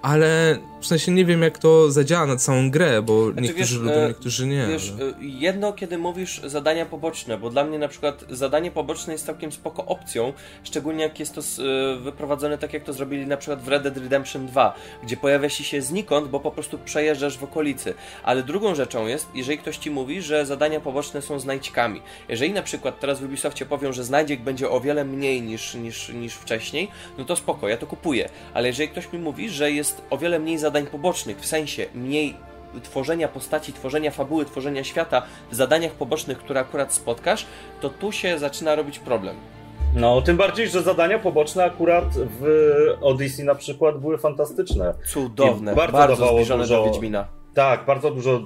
C: ale w sensie nie wiem, jak to zadziała na całą grę, bo znaczy, niektórzy wiesz, lubią, e, niektórzy nie.
A: Wiesz, ale... jedno, kiedy mówisz zadania poboczne, bo dla mnie na przykład zadanie poboczne jest całkiem spoko opcją, szczególnie jak jest to e, wyprowadzone tak, jak to zrobili na przykład w Red Dead Redemption 2, gdzie pojawia się się znikąd, bo po prostu przejeżdżasz w okolicy. Ale drugą rzeczą jest, jeżeli ktoś ci mówi, że zadania poboczne są znajdźkami. Jeżeli na przykład teraz w Ubisoftie powią, że znajdziek będzie o wiele mniej niż, niż, niż wcześniej, no to spoko, ja to kupuję. Ale jeżeli ktoś mi mówi, że jest o wiele mniej zadań zadań pobocznych, w sensie mniej tworzenia postaci, tworzenia fabuły, tworzenia świata w zadaniach pobocznych, które akurat spotkasz, to tu się zaczyna robić problem.
B: No, tym bardziej, że zadania poboczne akurat w Odyssey na przykład były fantastyczne.
A: Cudowne, I bardzo, bardzo zbliżone dużo, do Wiedźmina.
B: Tak, bardzo dużo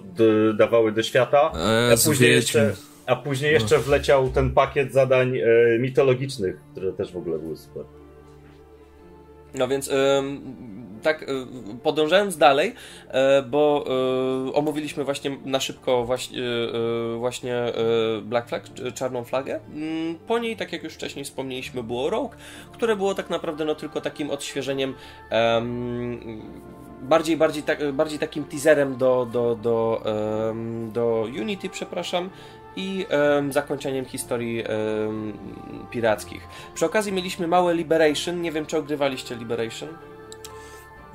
B: dawały do świata.
C: Eee, a później jeszcze,
B: a później jeszcze wleciał ten pakiet zadań e, mitologicznych, które też w ogóle były super.
A: No więc tak y, podążając dalej, y, bo y, omówiliśmy właśnie na szybko właśnie, właśnie Black Flag, czarną flagę. Mm, po niej, tak jak już wcześniej wspomnieliśmy, było Rogue, które było tak naprawdę no tylko takim odświeżeniem bardziej, bardziej, tak, bardziej takim teaserem do, do, do, do Unity, przepraszam, i um, zakończeniem historii um, pirackich. Przy okazji mieliśmy małe Liberation. Nie wiem, czy ogrywaliście Liberation?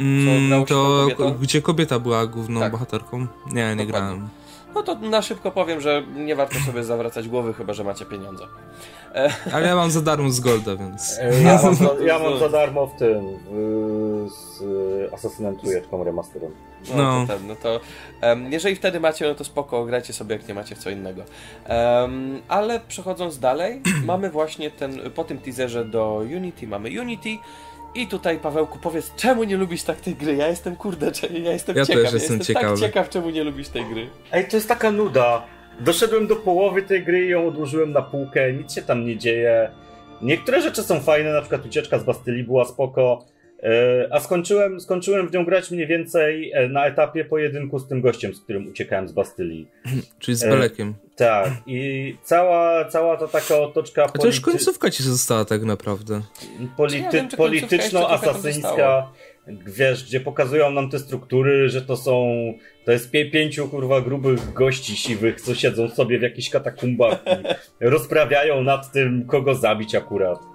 C: Mm, to gdzie kobieta była główną tak. bohaterką? Nie, nie Dokładnie. grałem.
A: No to na szybko powiem, że nie warto sobie zawracać głowy, chyba że macie pieniądze.
C: Ale ja mam za darmo z Golda, więc.
B: E, ja mam za, ja mam za darmo w tym. Z Assassinem Trójeczką remasterem.
A: No, no. To ten, no to um, jeżeli wtedy macie, no to spoko, grajcie sobie jak nie macie w co innego. Um, ale przechodząc dalej, mamy właśnie ten, po tym teaserze do Unity, mamy Unity I tutaj, Pawełku, powiedz, czemu nie lubisz tak tej gry? Ja jestem, kurde, ja jestem
C: ja
A: ciekaw.
C: Też jestem
A: ja jestem tak
C: ciekawy.
A: tak ciekaw, czemu nie lubisz tej gry.
B: Ej, to jest taka nuda. Doszedłem do połowy tej gry i ją odłożyłem na półkę, nic się tam nie dzieje. Niektóre rzeczy są fajne, na przykład ucieczka z Bastylii była spoko, a skończyłem, skończyłem w nią grać mniej więcej e, na etapie pojedynku z tym gościem, z którym uciekałem z Bastylii.
C: Czyli z Belekiem.
B: E, tak, i cała, cała ta taka otoczka...
C: A to już końcówka ci została tak naprawdę.
B: Polity ja polityczno-asasyńska wiesz, gdzie pokazują nam te struktury, że to są, to jest pie, pięciu kurwa grubych gości siwych, co siedzą sobie w jakichś katakumbach i rozprawiają nad tym, kogo zabić akurat.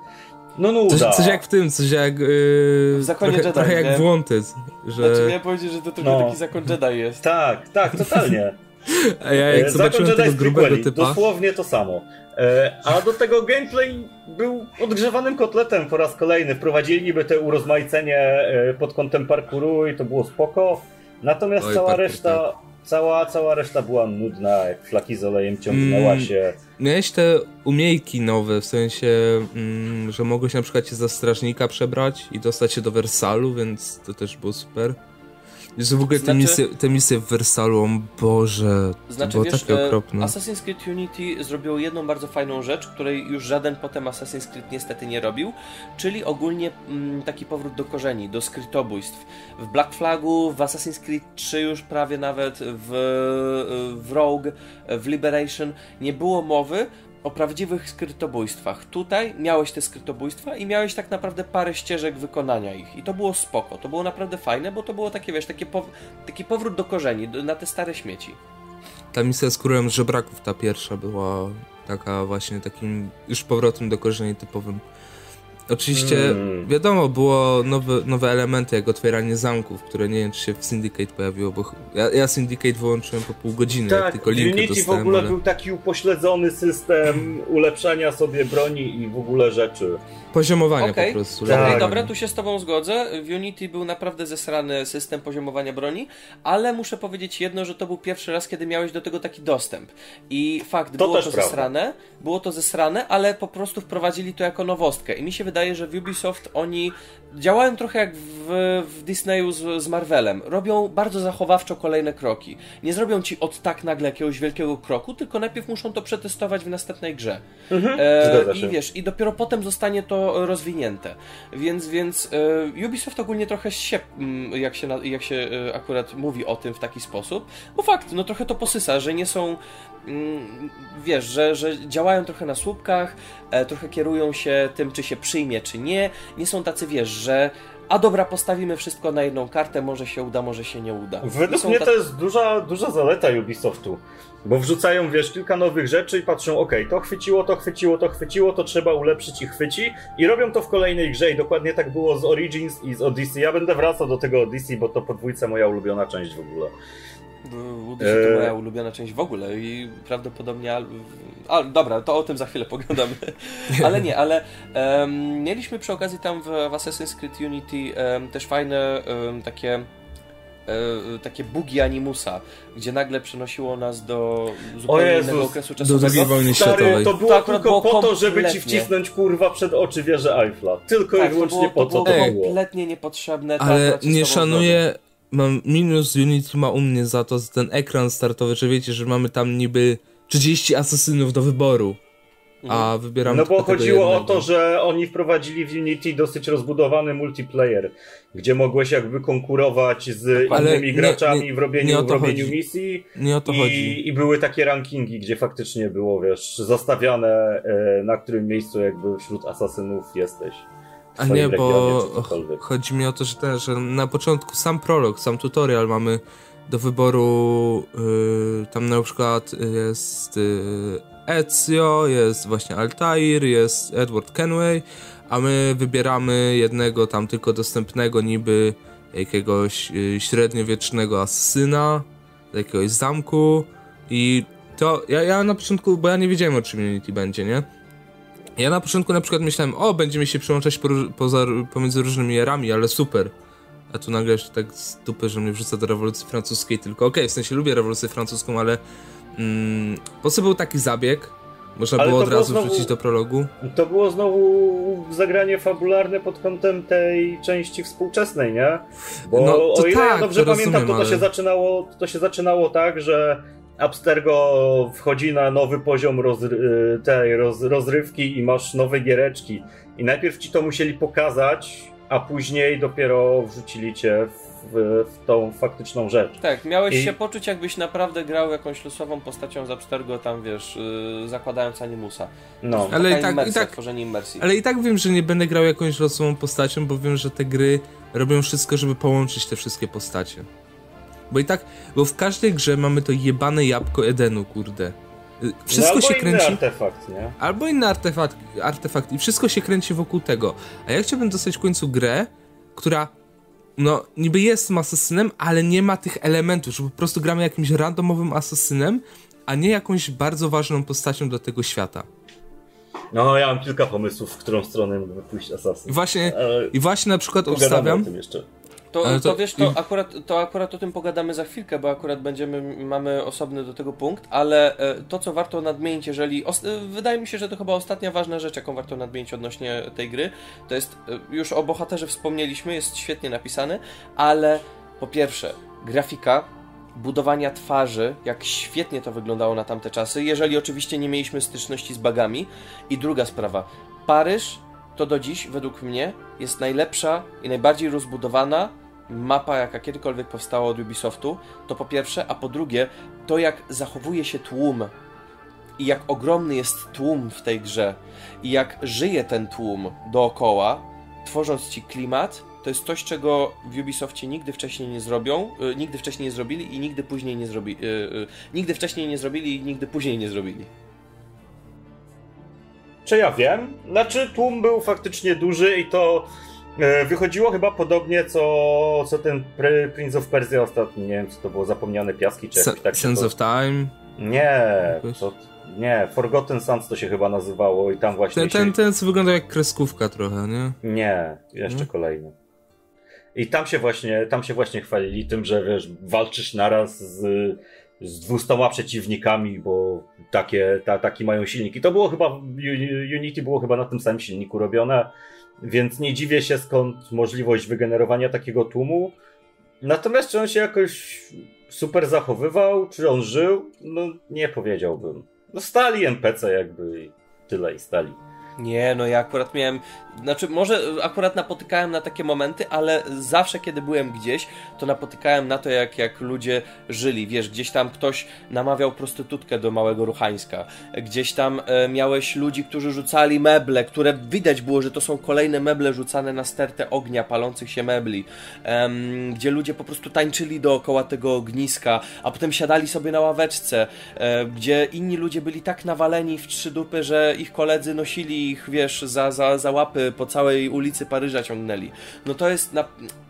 B: No nuda.
C: Coś, coś jak w tym, coś jak... Yy, trochę,
A: Jedi,
C: trochę jak
A: nie?
C: w Wanted, że...
A: Znaczy, ja powiedzieć, że to trochę no. taki Zakon Jedi jest.
B: Tak, tak, totalnie.
C: A ja jak zobaczyłem tego grubego typa...
B: Dosłownie to samo. E, a do tego gameplay był odgrzewanym kotletem po raz kolejny. Wprowadzili niby te urozmaicenie e, pod kątem parkouru i to było spoko. Natomiast Oj, cała reszta, tak. cała, cała reszta była nudna, jak flaki z olejem ciągnęła mm, się.
C: Miałeś te umiejki nowe, w sensie, mm, że mogłeś na przykład się za strażnika przebrać i dostać się do Wersalu, więc to też było super. Że w ogóle znaczy, te, misje, te misje w Wersalu, Boże, znaczy, to było wiesz, takie okropne.
A: Assassin's Creed Unity zrobiło jedną bardzo fajną rzecz, której już żaden potem Assassin's Creed niestety nie robił, czyli ogólnie mm, taki powrót do korzeni, do skrytobójstw. W Black Flagu, w Assassin's Creed 3 już prawie nawet, w, w Rogue, w Liberation nie było mowy o prawdziwych skrytobójstwach. Tutaj miałeś te skrytobójstwa i miałeś tak naprawdę parę ścieżek wykonania ich. I to było spoko. To było naprawdę fajne, bo to było takie, wiesz, takie pow taki powrót do korzeni, do, na te stare śmieci.
C: Ta misja z królem żebraków, ta pierwsza była taka właśnie takim już powrotem do korzeni typowym. Oczywiście, hmm. wiadomo, było nowe, nowe elementy, jak otwieranie zamków, które nie wiem, czy się w Syndicate pojawiło, bo ja, ja Syndicate wyłączyłem po pół godziny, tak, jak tylko linkę
B: Unity
C: dostałem,
B: w ogóle
C: ale...
B: był taki upośledzony system ulepszania sobie broni i w ogóle rzeczy.
C: Poziomowania
A: okay.
C: po prostu.
A: Tak. Okej, okay, dobra, tu się z tobą zgodzę. W Unity był naprawdę zesrany system poziomowania broni, ale muszę powiedzieć jedno, że to był pierwszy raz, kiedy miałeś do tego taki dostęp. I fakt, to było to prawda. zesrane, było to zesrane, ale po prostu wprowadzili to jako nowostkę. I mi się wydaje, że w Ubisoft oni działają trochę jak w, w Disneyu z, z, Marvelem. Robią bardzo zachowawczo kolejne kroki. Nie zrobią ci od tak nagle jakiegoś wielkiego kroku, tylko najpierw muszą to przetestować w następnej grze. Mhm, e, I wiesz, i dopiero potem zostanie to rozwinięte. Więc, więc e, Ubisoft ogólnie trochę się, mm, jak się, jak się e, akurat mówi o tym w taki sposób, bo fakt, no trochę to posysa, że nie są mm, wiesz, że, że działają trochę na słupkach, e, trochę kierują się tym, czy się przyjmie, czy nie. Nie są tacy, wiesz, że a dobra, postawimy wszystko na jedną kartę, może się uda, może się nie uda.
B: Według mnie to jest duża, duża zaleta Ubisoftu. Bo wrzucają, wiesz, kilka nowych rzeczy i patrzą, ok, to chwyciło, to chwyciło, to chwyciło, to trzeba ulepszyć i chwyci. I robią to w kolejnej grze i dokładnie tak było z Origins i z Odyssey. Ja będę wracał do tego Odyssey, bo to podwójca moja ulubiona część w ogóle.
A: Odyssey to moja ulubiona część w ogóle i prawdopodobnie... A, dobra, to o tym za chwilę pogadamy. ale nie, ale um, mieliśmy przy okazji tam w, w Assassin's Creed Unity um, też fajne um, takie e, takie bugi animusa, gdzie nagle przenosiło nas do zupełnie innego okresu czasowego.
C: Do drugiej wojny światowej.
B: To było to tylko było po to, żeby ci wcisnąć kurwa przed oczy wieżę Eiffla. Tylko tak, i wyłącznie po co to było.
A: kompletnie niepotrzebne.
C: Ale nie szanuję mam minus Unity ma u mnie za to za ten ekran startowy, że wiecie, że mamy tam niby 30 asasynów do wyboru. A mhm. wybieramy
B: No bo chodziło o to, że oni wprowadzili w Unity dosyć rozbudowany multiplayer, gdzie mogłeś jakby konkurować z Ale innymi nie, graczami nie, w robieniu, w robieniu misji.
C: Nie o to
B: i,
C: chodzi.
B: I były takie rankingi, gdzie faktycznie było, wiesz, zastawiane e, na którym miejscu jakby wśród asasynów jesteś.
C: A nie, bo chodzi mi o to, że, ten, że na początku sam prolog, sam tutorial mamy do wyboru yy, tam na przykład jest yy, Ezio, jest właśnie Altair, jest Edward Kenway, a my wybieramy jednego tam tylko dostępnego niby jakiegoś yy, średniowiecznego asyna z jakiegoś zamku i to ja, ja na początku, bo ja nie wiedziałem o czym Unity będzie, nie? Ja na początku na przykład myślałem, o, będziemy się przyłączać po, poza, pomiędzy różnymi erami, ale super. A tu nagle jeszcze tak z dupy, że mnie wrzuca do rewolucji francuskiej tylko. Okej, okay, w sensie lubię rewolucję francuską, ale mm, po co był taki zabieg, Można było od razu znowu, wrzucić do prologu?
B: To było znowu zagranie fabularne pod kątem tej części współczesnej, nie? Bo no, o ile tak, ja dobrze pamiętam, rozumiem, to, to, ale... się zaczynało, to się zaczynało tak, że Abstergo wchodzi na nowy poziom rozry tej roz rozrywki i masz nowe giereczki. I najpierw ci to musieli pokazać, a później dopiero wrzucili cię w, w tą faktyczną rzecz.
A: Tak, miałeś I... się poczuć, jakbyś naprawdę grał jakąś losową postacią z Abstergo, tam wiesz, yy, zakładając animusa.
C: No, ale i tak, i tak,
A: tworzenie imersji.
C: Ale i tak wiem, że nie będę grał jakąś losową postacią, bo wiem, że te gry robią wszystko, żeby połączyć te wszystkie postacie. Bo i tak, bo w każdej grze mamy to jebane jabłko Edenu, kurde.
B: Wszystko no, się kręci. Albo inny artefakt, nie?
C: Albo inny artefakt, artefakt i wszystko się kręci wokół tego. A ja chciałbym dostać w końcu grę, która no niby jest asasynem, ale nie ma tych elementów, że po prostu gramy jakimś randomowym asasynem, a nie jakąś bardzo ważną postacią do tego świata.
B: No, ja mam kilka pomysłów, w którą stronę mógłby pójść asasyn.
C: I właśnie, ale... i właśnie na przykład obstawiam,
A: to, to, to, wiesz, to, akurat, to akurat o tym pogadamy za chwilkę, bo akurat będziemy, mamy osobny do tego punkt, ale e, to, co warto nadmienić, jeżeli. E, wydaje mi się, że to chyba ostatnia ważna rzecz, jaką warto nadmienić odnośnie tej gry, to jest. E, już o bohaterze wspomnieliśmy, jest świetnie napisany, ale po pierwsze, grafika, budowania twarzy, jak świetnie to wyglądało na tamte czasy, jeżeli oczywiście nie mieliśmy styczności z bagami. I druga sprawa, Paryż to do dziś, według mnie, jest najlepsza i najbardziej rozbudowana mapa, jaka kiedykolwiek powstała od Ubisoftu, to po pierwsze, a po drugie, to jak zachowuje się tłum i jak ogromny jest tłum w tej grze i jak żyje ten tłum dookoła, tworząc ci klimat, to jest coś, czego w Ubisoftie nigdy wcześniej nie zrobią, yy, nigdy wcześniej nie zrobili i nigdy później nie zrobili. Yy, yy, nigdy wcześniej nie zrobili i nigdy później nie zrobili.
B: Czy ja wiem? Znaczy, tłum był faktycznie duży i to e, wychodziło chyba podobnie, co, co ten Prince of Persia ostatni. Nie wiem, co to było, Zapomniane Piaski, czy jakoś tak.
C: Sense
B: to...
C: of Time?
B: Nie, to, nie, Forgotten Sands to się chyba nazywało i tam właśnie.
C: Ten,
B: się...
C: ten, ten co wygląda jak kreskówka trochę, nie?
B: Nie, jeszcze hmm? kolejny. I tam się właśnie, tam się właśnie chwalili tym, że wiesz, walczysz naraz z z dwustoma przeciwnikami, bo takie, ta, taki mają silniki. To było chyba, Unity było chyba na tym samym silniku robione, więc nie dziwię się skąd możliwość wygenerowania takiego tłumu. Natomiast czy on się jakoś super zachowywał, czy on żył, no nie powiedziałbym. No stali NPC jakby tyle i stali.
A: Nie, no ja akurat miałem, znaczy może akurat napotykałem na takie momenty, ale zawsze kiedy byłem gdzieś, to napotykałem na to, jak, jak ludzie żyli. Wiesz, gdzieś tam ktoś namawiał prostytutkę do Małego Ruchańska, gdzieś tam e, miałeś ludzi, którzy rzucali meble, które widać było, że to są kolejne meble rzucane na stertę ognia, palących się mebli, e, gdzie ludzie po prostu tańczyli dookoła tego ogniska, a potem siadali sobie na ławeczce, e, gdzie inni ludzie byli tak nawaleni w trzy dupy, że ich koledzy nosili ich, wiesz, za, za, za łapy po całej ulicy Paryża ciągnęli. No to jest, na...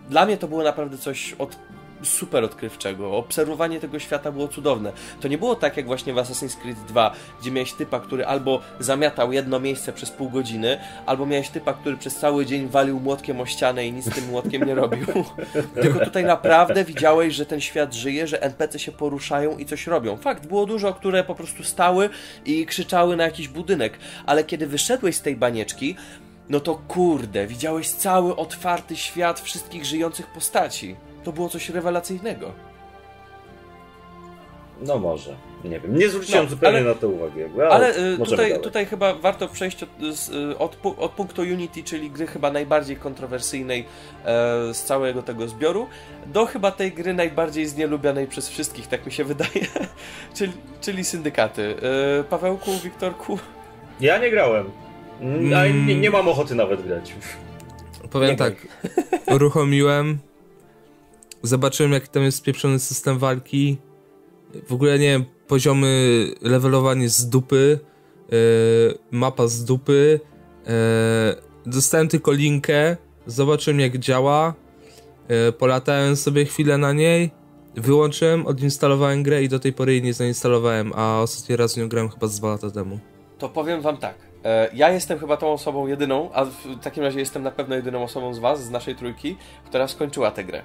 A: dla mnie to było naprawdę coś od super odkrywczego. Obserwowanie tego świata było cudowne. To nie było tak jak właśnie w Assassin's Creed 2, gdzie miałeś typa, który albo zamiatał jedno miejsce przez pół godziny, albo miałeś typa, który przez cały dzień walił młotkiem o ścianę i nic z tym młotkiem nie robił. Tylko tutaj naprawdę widziałeś, że ten świat żyje, że NPC się poruszają i coś robią. Fakt, było dużo, które po prostu stały i krzyczały na jakiś budynek, ale kiedy wyszedłeś z tej banieczki, no to kurde, widziałeś cały otwarty świat wszystkich żyjących postaci to było coś rewelacyjnego.
B: No może, nie wiem. Nie zwróciłem no, zupełnie ale, na to uwagi. Ale,
A: ale y, tutaj, tutaj chyba warto przejść od, y, od, od, punktu Unity, czyli gry chyba najbardziej kontrowersyjnej e, z całego tego zbioru, do chyba tej gry najbardziej znielubianej przez wszystkich, tak mi się wydaje, czyli, czyli syndykaty. E, Pawełku, Wiktorku?
B: Ja nie grałem. Mm. Nie, nie, mam ochoty nawet grać.
C: Powiem nie tak, uruchomiłem, zobaczyłem jak tam jest spieprzony system walki. W ogóle nie wiem, poziomy levelowanie z dupy, yy, mapa z dupy. Yy, dostałem tylko linkę, zobaczyłem jak działa. Yy, polatałem sobie chwilę na niej, wyłączyłem, odinstalowałem grę i do tej pory jej nie zainstalowałem, a ostatni raz nią grałem chyba z dwa lata temu.
A: To powiem wam tak. Ja jestem chyba tą osobą jedyną, a w takim razie jestem na pewno jedyną osobą z was, z naszej trójki, która skończyła tę grę.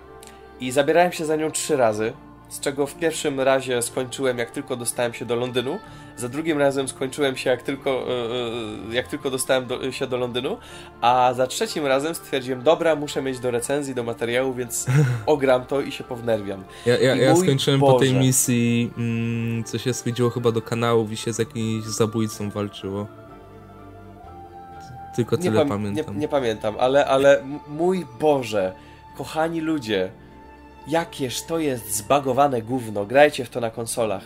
A: I zabierałem się za nią trzy razy. z czego w pierwszym razie skończyłem jak tylko dostałem się do Londynu, za drugim razem skończyłem się jak tylko, e, e, jak tylko dostałem do, się do Londynu, a za trzecim razem stwierdziłem, dobra, muszę mieć do recenzji, do materiału, więc ogram to i się pownerwiam.
C: Ja, ja, ja skończyłem Boże. po tej misji, mm, co się schodziło chyba do kanałów i się z jakimś zabójcą walczyło. Tylko tyle nie pamiętam.
A: Nie, nie, pamiętam, ale, ale mój Boże, kochani ludzie, jakież to jest zbagowane gówno. Grajcie w to na konsolach.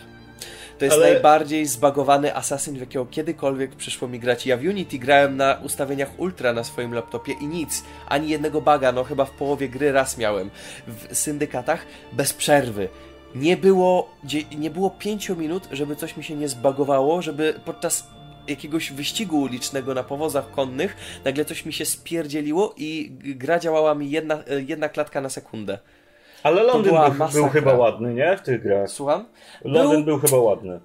A: To jest Ale... najbardziej zbagowany Assassin, w jakiego kiedykolwiek przyszło mi grać. Ja w Unity grałem na ustawieniach ultra na swoim laptopie i nic. Ani jednego baga, no chyba w połowie gry raz miałem. W syndykatach bez przerwy. Nie było, nie było pięciu minut, żeby coś mi się nie zbagowało, żeby podczas jakiegoś wyścigu ulicznego na powozach konnych nagle coś mi się spierdzieliło i gra działała mi jedna, jedna klatka na sekundę.
B: Ale Londyn był, był, chyba ładny, nie? W tych grach.
A: Słucham?
B: Londyn był, był chyba ładny.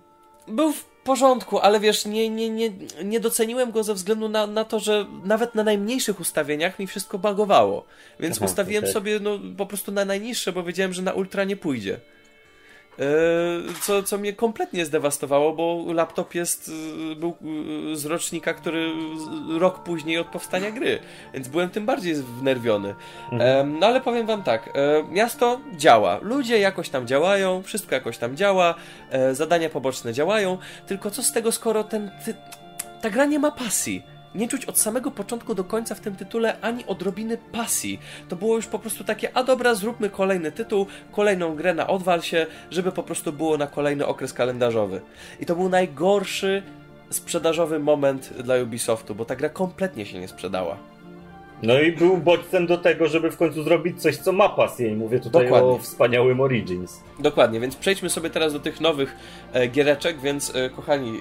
A: Był w porządku, ale wiesz, nie, nie, nie, nie doceniłem go ze względu na, na to, że nawet na najmniejszych ustawieniach mi wszystko bagowało. Więc Aha, ustawiłem okay. sobie no, po prostu na najniższe, bo wiedziałem, że na ultra nie pójdzie. E, co, co mnie kompletnie zdewastowało, bo laptop jest, e, był e, z rocznika, który rok później od powstania gry, więc byłem tym bardziej wnerwiony. Mhm. No ale powiem wam tak, miasto działa, ludzie jakoś tam działają, wszystko jakoś tam działa, zadania poboczne działają, tylko co z tego, skoro ten, ty, ta gra nie ma pasji nie czuć od samego początku do końca w tym tytule ani odrobiny pasji. To było już po prostu takie, a dobra, zróbmy kolejny tytuł, kolejną grę na odwal się, żeby po prostu było na kolejny okres kalendarzowy. I to był najgorszy sprzedażowy moment dla Ubisoftu, bo ta gra kompletnie się nie sprzedała.
B: No i był bodźcem do tego, żeby w końcu zrobić coś, co ma pasję. I mówię tutaj Dokładnie. o wspaniałym Origins.
A: Dokładnie, więc przejdźmy sobie teraz do tych nowych e, giereczek, więc e, kochani, e,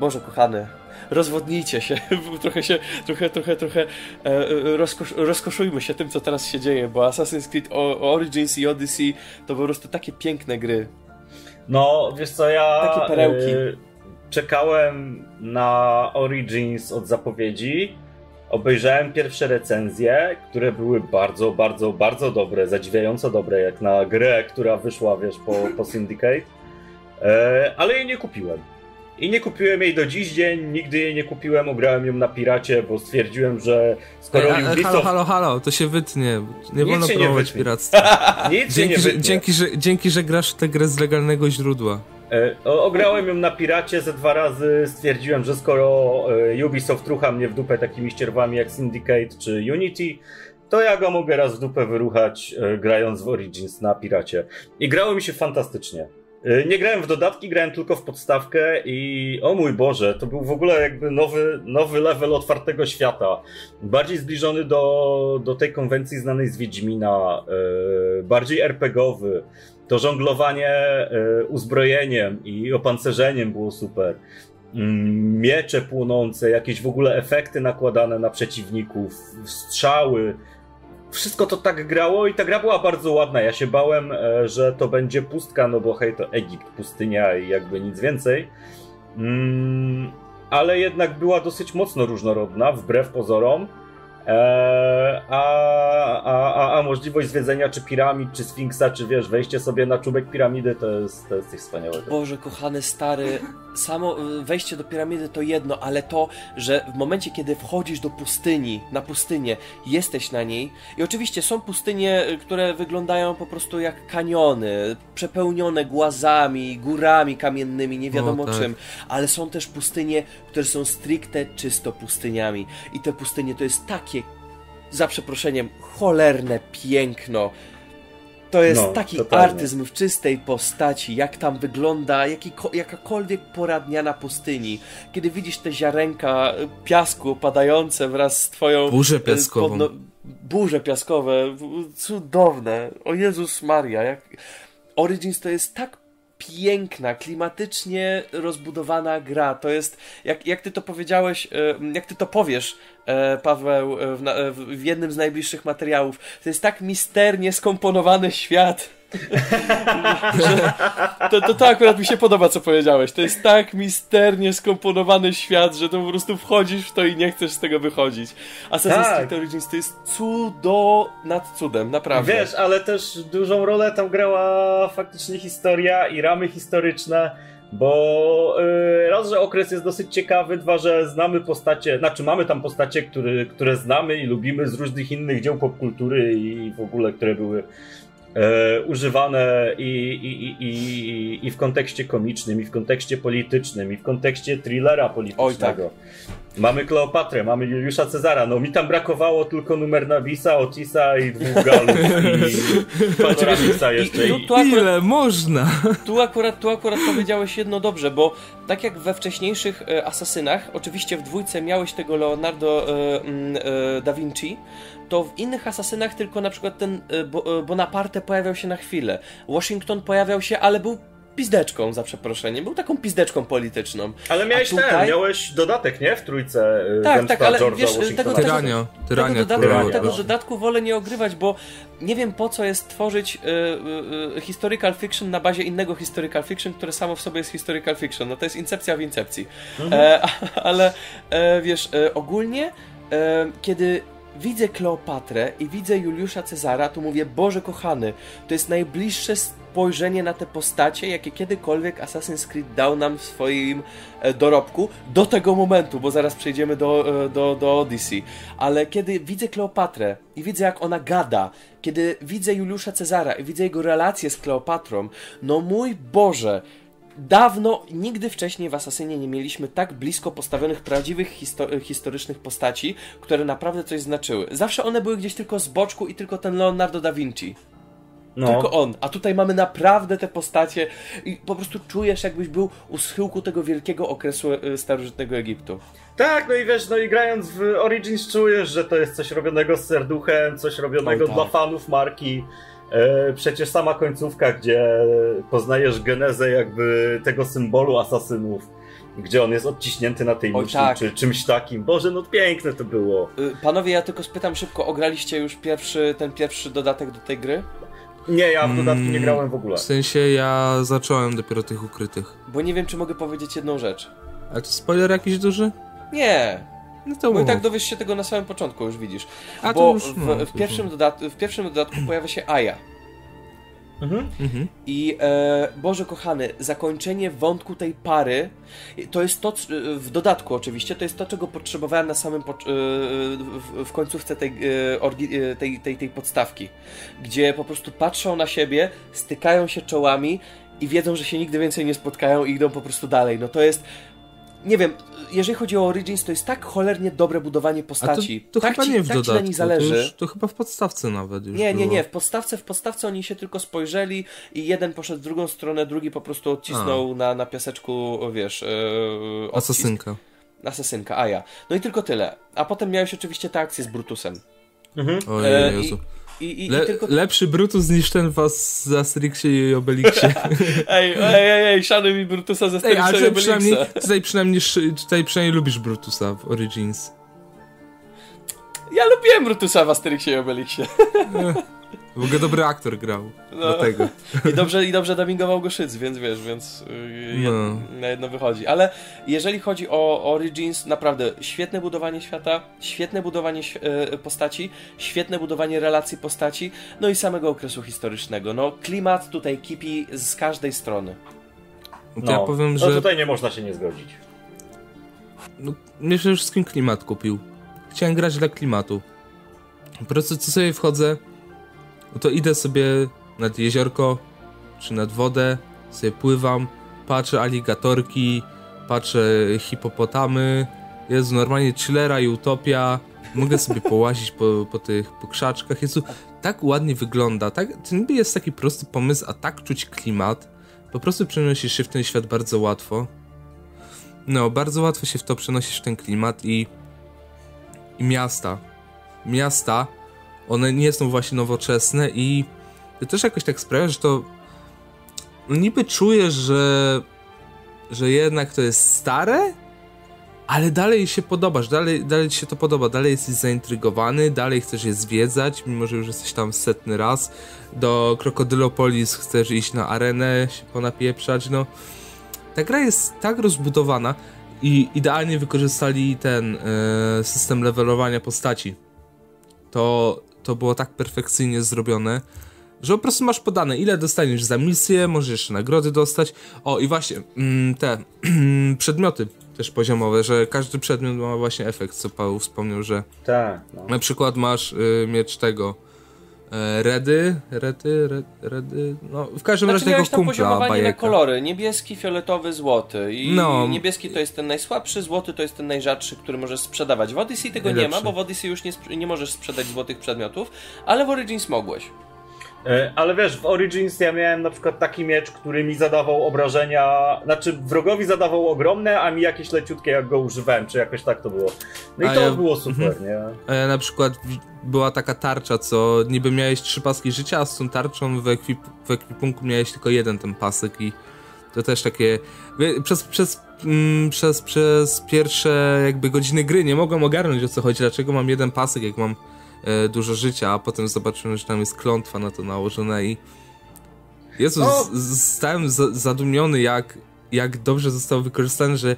A: Boże kochany, rozwodnijcie się, trochę się, trochę, trochę, trochę e, rozkosz, rozkoszujmy się tym, co teraz się dzieje, bo Assassin's Creed Origins i Odyssey to po prostu takie piękne gry.
B: No, wiesz co, ja... Takie perełki. E, czekałem na Origins od zapowiedzi, obejrzałem pierwsze recenzje, które były bardzo, bardzo, bardzo dobre, zadziwiająco dobre, jak na grę, która wyszła, wiesz, po, po Syndicate, e, ale jej nie kupiłem. I nie kupiłem jej do dziś dzień, nigdy jej nie kupiłem, ugrałem ją na piracie, bo stwierdziłem, że skoro
C: Ej, Ubisoft... Halo, halo, halo, to się wytnie. Nie wolno promować piractwa.
B: Nic dzięki,
C: że, dzięki, że, dzięki, że grasz tę grę z legalnego źródła.
B: E, ograłem ją na piracie ze dwa razy, stwierdziłem, że skoro e, Ubisoft rucha mnie w dupę takimi ścierwami jak Syndicate czy Unity, to ja go mogę raz w dupę wyruchać e, grając w Origins na piracie. I grało mi się fantastycznie. Y, nie grałem w dodatki, grałem tylko w podstawkę i o mój Boże, to był w ogóle jakby nowy, nowy level otwartego świata. Bardziej zbliżony do, do tej konwencji znanej z Wiedźmina, yy, bardziej RPGowy. To żonglowanie yy, uzbrojeniem i opancerzeniem było super. Yy, miecze płonące, jakieś w ogóle efekty nakładane na przeciwników, strzały wszystko to tak grało i ta gra była bardzo ładna. Ja się bałem, e, że to będzie pustka, no bo hej, to Egipt, pustynia i jakby nic więcej. Mm, ale jednak była dosyć mocno różnorodna, wbrew pozorom. Eee, a, a, a, możliwość zwiedzenia czy piramid, czy sfinksa, czy wiesz, wejście sobie na czubek piramidy, to jest, to jest.
A: Boże, kochany stary, samo y, wejście do piramidy to jedno, ale to, że w momencie, kiedy wchodzisz do pustyni, na pustynię, jesteś na niej i oczywiście są pustynie, y, które wyglądają po prostu jak kaniony, przepełnione głazami, górami kamiennymi, nie wiadomo tak. czym, ale są też pustynie, które są stricte czysto pustyniami i te pustynie to jest takie za przeproszeniem, cholerne piękno. To jest no, taki totalnie. artyzm w czystej postaci, jak tam wygląda jakakolwiek pora dnia na pustyni. Kiedy widzisz te ziarenka piasku padające wraz z twoją...
C: Burzę e, piaskową. Podno...
A: Burze piaskowe, cudowne. O Jezus Maria, jak... Origins to jest tak piękna, klimatycznie rozbudowana gra. To jest, jak, jak ty to powiedziałeś, e, jak ty to powiesz, e, Paweł, e, w, w jednym z najbliższych materiałów, to jest tak misternie skomponowany świat. To, to, to akurat mi się podoba, co powiedziałeś. To jest tak misternie skomponowany świat, że to po prostu wchodzisz w to i nie chcesz z tego wychodzić. Assassin's tak. Creed Origins to jest cudo nad cudem, naprawdę.
B: Wiesz, ale też dużą rolę tam grała faktycznie historia i ramy historyczne bo yy, raz, że okres jest dosyć ciekawy, dwa, że znamy postacie, znaczy mamy tam postacie, które, które znamy i lubimy z różnych innych dzieł popkultury i w ogóle, które były e, używane i, i, i, i, w kontekście komicznym, i w kontekście politycznym, i w kontekście thrillera politycznego. Oj, tak. Mamy Kleopatrę, mamy Juliusza Cezara. No mi tam brakowało tylko numer Navisa, Otisa i dwóch galów i Patrabisa jeszcze. I, tu,
C: tu akurat, Ile można?
A: Tu akurat, tu akurat powiedziałeś jedno dobrze, bo tak jak we wcześniejszych e, Asasynach, oczywiście w dwójce miałeś tego Leonardo e, mm, e, da Vinci, to w innych Asasynach tylko na przykład ten e, e, Bonaparte pojawiał się na chwilę. Washington pojawiał się, ale był pizdeczką, za przeproszeniem. Był taką pizdeczką polityczną.
B: Ale miałeś tutaj... ten, miałeś dodatek, nie? W trójce
A: y, Tak, tak, ale George'a wiesz, tego,
C: tyrania, tyrania,
A: tego, dodatku, tego dodatku wolę nie ogrywać, bo nie wiem po co jest tworzyć y, y, y, historical fiction na bazie innego historical fiction, które samo w sobie jest historical fiction. No to jest incepcja w incepcji. Mhm. E, ale e, wiesz, e, ogólnie e, kiedy widzę Kleopatrę i widzę Juliusza Cezara, to mówię, Boże kochany, to jest najbliższe spojrzenie na te postacie, jakie kiedykolwiek Assassin's Creed dał nam w swoim e, dorobku do tego momentu, bo zaraz przejdziemy do, e, do, do Odyssey. Ale kiedy widzę Kleopatrę i widzę jak ona gada, kiedy widzę Juliusza Cezara i widzę jego relacje z Kleopatrą, no mój Boże, Dawno, nigdy wcześniej w Asasynie nie mieliśmy tak blisko postawionych prawdziwych histo historycznych postaci, które naprawdę coś znaczyły. Zawsze one były gdzieś tylko z boczku i tylko ten Leonardo da Vinci. No. Tylko on. A tutaj mamy naprawdę te postacie i po prostu czujesz, jakbyś był u schyłku tego wielkiego okresu e, starożytnego Egiptu.
B: Tak, no i wiesz, no i grając w Origins czujesz, że to jest coś robionego z serduchem, coś robionego tak. dla fanów marki. E, przecież sama końcówka, gdzie poznajesz genezę jakby tego symbolu asasynów, gdzie on jest odciśnięty na tej muszli, tak. czy czymś takim. Boże, no piękne to było.
A: Y, panowie, ja tylko spytam szybko, ograliście już pierwszy, ten pierwszy dodatek do tej gry?
B: Nie, ja w dodatki nie grałem w ogóle.
C: W sensie ja zacząłem dopiero tych ukrytych.
A: Bo nie wiem, czy mogę powiedzieć jedną rzecz.
C: A to spoiler jakiś duży?
A: Nie. No to Bo i tak dowiesz się tego na samym początku, już widzisz. A Bo już, w, no, w, pierwszym dodat- w pierwszym dodatku pojawia się Aya. Mhm. Mhm. I e, Boże kochany, zakończenie wątku tej pary to jest to, w dodatku oczywiście, to jest to, czego potrzebowałem na samym po, e, w, w, końcówce tej, e, e, tej, tej, tej podstawki, gdzie po prostu patrzą na siebie, stykają się czołami i wiedzą, że się nigdy więcej nie spotkają i idą po prostu dalej. No to jest nie wiem, jeżeli chodzi o Origins, to jest tak cholernie dobre budowanie postaci.
C: to, to
A: tak
C: chyba ci, nie w tak dodatku, na nich zależy. To, już, to, chyba w podstawce nawet już
A: Nie, nie, nie, w podstawce, w podstawce oni się tylko spojrzeli i jeden poszedł w drugą stronę, drugi po prostu odcisnął na, na piaseczku, wiesz, yy,
C: Asasynka.
A: Asasynka, a ja. No i tylko tyle. A potem miałeś oczywiście tę akcję z Brutusem.
C: Mhm. Ojej, Jezu. I, i, i, Le, i tylko... Lepszy Brutus niż ten was z Asterixie i Obelixie.
A: ej, ej, ej, ej, szanuj mi Brutusa z Asterixie i Obelixa.
C: Przynajmniej, tutaj, przynajmniej, tutaj przynajmniej lubisz Brutusa w Origins.
A: Ja lubiłem Brutusa w Asterixie i Obelixie.
C: W ogóle dobry aktor grał. No. Dlatego.
A: I dobrze, I dobrze dubbingował go Szyc, więc wiesz, więc yy, no. na jedno wychodzi. Ale jeżeli chodzi o Origins, naprawdę świetne budowanie świata, świetne budowanie yy, postaci, świetne budowanie relacji postaci, no i samego okresu historycznego. No, klimat tutaj kipi z każdej strony.
B: No, ja powiem, no że... No tutaj nie można się nie zgodzić.
C: No, mnie przede wszystkim klimat kupił. Chciałem grać dla klimatu. Po prostu co sobie wchodzę, no to idę sobie nad jeziorko, czy nad wodę, sobie pływam, patrzę aligatorki, patrzę hipopotamy, jest normalnie chillera i utopia, mogę sobie połazić po, po tych po krzaczkach, Jezu, tak ładnie wygląda, tak, to niby jest taki prosty pomysł, a tak czuć klimat, po prostu przenosisz się w ten świat bardzo łatwo. No, bardzo łatwo się w to przenosisz w ten klimat i, i miasta. Miasta one nie są właśnie nowoczesne i to też jakoś tak sprawia, że to no niby czujesz, że że jednak to jest stare, ale dalej się podobasz, dalej, dalej ci się to podoba, dalej jesteś zaintrygowany, dalej chcesz je zwiedzać, mimo że już jesteś tam setny raz. Do Krokodylopolis chcesz iść na arenę, się ponapieprzać, no. Ta gra jest tak rozbudowana i idealnie wykorzystali ten e, system levelowania postaci. To, to było tak perfekcyjnie zrobione, że po prostu masz podane, ile dostaniesz za misję, możesz jeszcze nagrody dostać. O, i właśnie, mm, te przedmioty też poziomowe, że każdy przedmiot ma właśnie efekt, co Paweł wspomniał, że
B: tak, no.
C: na przykład masz y, miecz tego Redy, Redy, Redy, Redy, no w każdym
A: znaczy,
C: razie tego kumpla
A: bajeka. na kolory, niebieski, fioletowy, złoty i no. niebieski to jest ten najsłabszy, złoty to jest ten najrzadszy, który możesz sprzedawać. W Odyssey tego Najlepszy. nie ma, bo w Odyssey już nie, nie możesz sprzedać złotych przedmiotów, ale w Origins mogłeś.
B: E, ale wiesz, w Origins ja miałem na przykład taki miecz, który mi zadawał obrażenia, znaczy wrogowi zadawał ogromne, a mi jakieś leciutkie jak go używałem, czy jakoś tak to było. No i a to ja... było super, mhm. nie?
C: A ja na przykład była taka tarcza, co niby miałeś trzy paski życia, a z tą tarczą w, ekwip w ekwipunku miałeś tylko jeden ten pasek i to też takie... Przez, przez, mm, przez, przez pierwsze jakby godziny gry nie mogłem ogarnąć o co chodzi, dlaczego mam jeden pasek, jak mam dużo życia, a potem zobaczyłem, że tam jest klątwa na to nałożona i Jezus, no. stałem zadumiony jak, jak dobrze zostało wykorzystane, że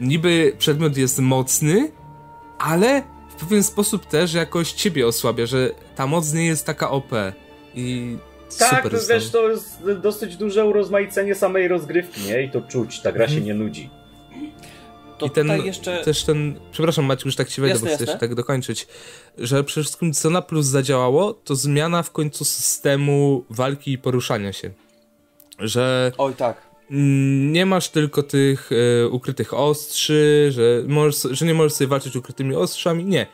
C: niby przedmiot jest mocny, ale w pewien sposób też jakoś ciebie osłabia, że ta moc nie jest taka OP i
B: tak,
C: super
B: to, wiesz, to jest dosyć duże urozmaicenie samej rozgrywki, nie? I to czuć, ta gra się mhm. nie nudzi.
C: To I ten, jeszcze... też ten, przepraszam Maciu, już tak ci wejdę, bo chcę jeszcze tak dokończyć, że przede wszystkim co na plus zadziałało, to zmiana w końcu systemu walki i poruszania się. Że...
A: Oj tak.
C: Nie masz tylko tych e, ukrytych ostrzy, że, możesz, że nie możesz sobie walczyć ukrytymi ostrzami, nie.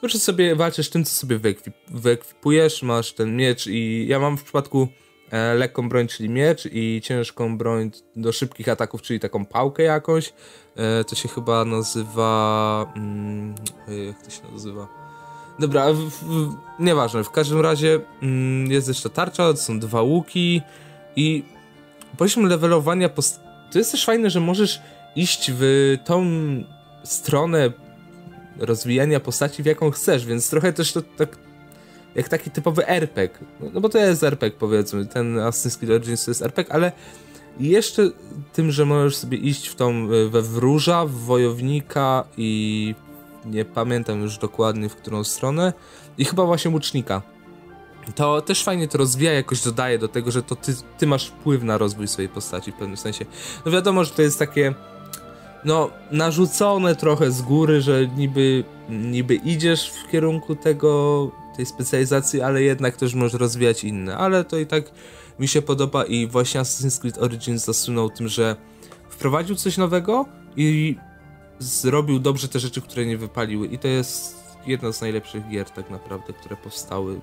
C: Prostu sobie walczysz tym, co sobie wyekwip wyekwipujesz, masz ten miecz i ja mam w przypadku lekką broń, czyli miecz i ciężką broń do szybkich ataków, czyli taką pałkę jakąś. E, to się chyba nazywa... Mm, jak to się nazywa? Dobra, w, w, nieważne. W każdym razie mm, jest jeszcze tarcza, są dwa łuki i poziom levelowania... Post- to jest też fajne, że możesz iść w tą stronę rozwijania postaci, w jaką chcesz, więc trochę też to tak jak taki typowy RPG. No bo to jest RPG powiedzmy, ten Assassin's Creed Origins to jest RPG, ale jeszcze tym, że możesz sobie iść w tą, e, we wróża, w wojownika i nie pamiętam już dokładnie w którą stronę i chyba właśnie łucznika. To też fajnie to rozwija, jakoś dodaje do tego, że to ty, ty masz wpływ na rozwój swojej postaci w pewnym sensie. No wiadomo, że to jest takie no narzucone trochę z góry, że niby, niby idziesz w kierunku tego, tej specjalizacji, ale jednak też możesz rozwijać inne, ale to i tak mi się podoba i właśnie Assassin's Creed Origins zasunął tym, że wprowadził coś nowego i zrobił dobrze te rzeczy, które nie wypaliły i to jest jedna z najlepszych gier tak naprawdę, które powstały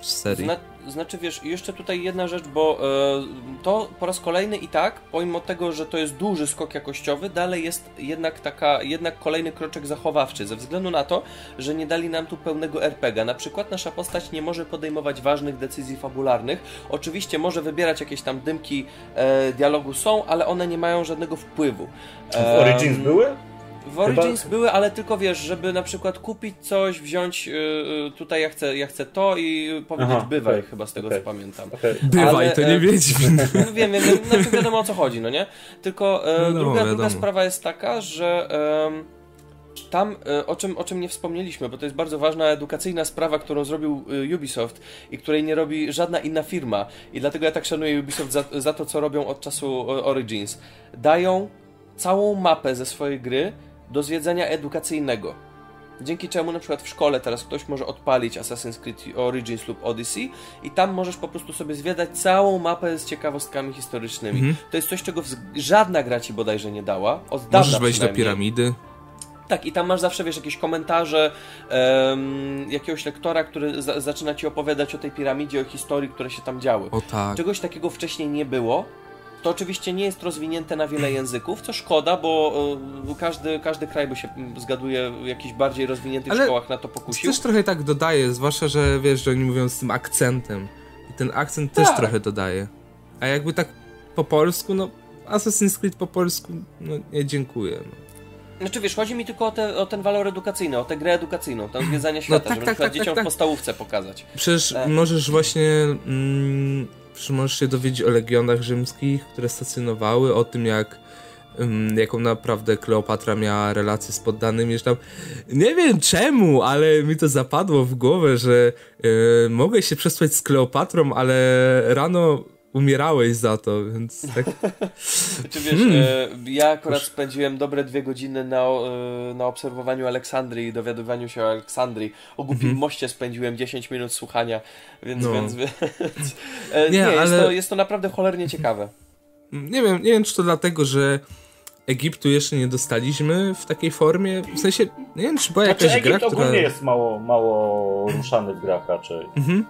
C: w serii. Zna
A: znaczy wiesz, jeszcze tutaj jedna rzecz, bo e, to po raz kolejny i tak, pomimo tego, że to jest duży skok jakościowy, dalej jest jednak taka, jednak kolejny kroczek zachowawczy, ze względu na to, że nie dali nam tu pełnego RPG. Na przykład nasza postać nie może podejmować ważnych decyzji fabularnych. Oczywiście może wybierać jakieś tam dymki e, dialogu są, ale one nie mają żadnego wpływu.
B: W Origins były?
A: W Origins Chyba... były, ale tylko wiesz, żeby na przykład kupić coś, wziąć yy, tutaj ja chcę, ja chcę to i powiedzieć Aha, bywaj, okay, chyba z tego okay. co pamiętam.
C: Okay. Bywaj, ale, to nie Wiedźmin.
A: No, wiem, wiem, wiem, znaczy wiadomo o co chodzi, no nie? Tylko e, no, druga, druga sprawa jest taka, że tam, e, o czym, o czym nie wspomnieliśmy, bo to jest bardzo ważna edukacyjna sprawa, którą zrobił e, Ubisoft i której nie robi żadna inna firma. I dlatego ja tak szanuję Ubisoft za, za to, co robią od czasu Origins. Dają całą mapę ze swojej gry do zwiedzenia edukacyjnego. Dzięki czemu na przykład w szkole teraz ktoś może odpalić Assassin's Creed Origins lub Odyssey i tam możesz po prostu sobie zwiedzać całą mapę z ciekawostkami historycznymi. Mhm. To jest coś, czego żadna gra ci bodajże nie dała. Od dawna
C: możesz wejść do piramidy.
A: Tak, i tam masz zawsze, wiesz, jakieś komentarze um, jakiegoś lektora, który za zaczyna ci opowiadać o tej piramidzie, o historii, które się tam działy.
C: O tak.
A: Czegoś takiego wcześniej nie było. To oczywiście nie jest rozwinięte na wiele języków, co szkoda, bo y, każdy, każdy kraj by się zgaduje w jakichś bardziej rozwiniętych Ale szkołach na to pokusił.
C: też trochę tak dodaje, zwłaszcza, że wiesz, że oni mówią z tym akcentem. I ten akcent tak. też trochę dodaje. A jakby tak po polsku, no Assassin's Creed po polsku, no nie dziękuję. No.
A: Znaczy wiesz, chodzi mi tylko o, te, o ten walor edukacyjny, o tę grę edukacyjną, tę zwiedzanie no świata, no, tak, żeby tak, tak, dzieciom tak, w tak. podstawówce pokazać.
C: Przecież e... możesz właśnie... Mm, możesz się dowiedzieć o legionach rzymskich, które stacjonowały, o tym jak jaką naprawdę Kleopatra miała relację z poddanymi, że tam? Nie wiem czemu, ale mi to zapadło w głowę, że y, mogę się przespać z Kleopatrą, ale rano umierałeś za to, więc tak...
A: Czy wiesz, hmm. E, ja akurat spędziłem dobre dwie godziny na, e, na obserwowaniu Aleksandrii i dowiadywaniu się o Aleksandrii. O głupim mhm. moście spędziłem 10 minut słuchania, więc, no. więc, więc nie, nie ale... jest, to, jest to naprawdę cholernie ciekawe.
C: Nie wiem, nie wiem, czy to dlatego, że Egiptu jeszcze nie dostaliśmy w takiej formie. W sensie, nie wiem, czy była
B: znaczy,
C: jakaś
B: Egipt
C: gra,
B: która... ogólnie jest mało, mało ruszany w grach raczej. Mhm.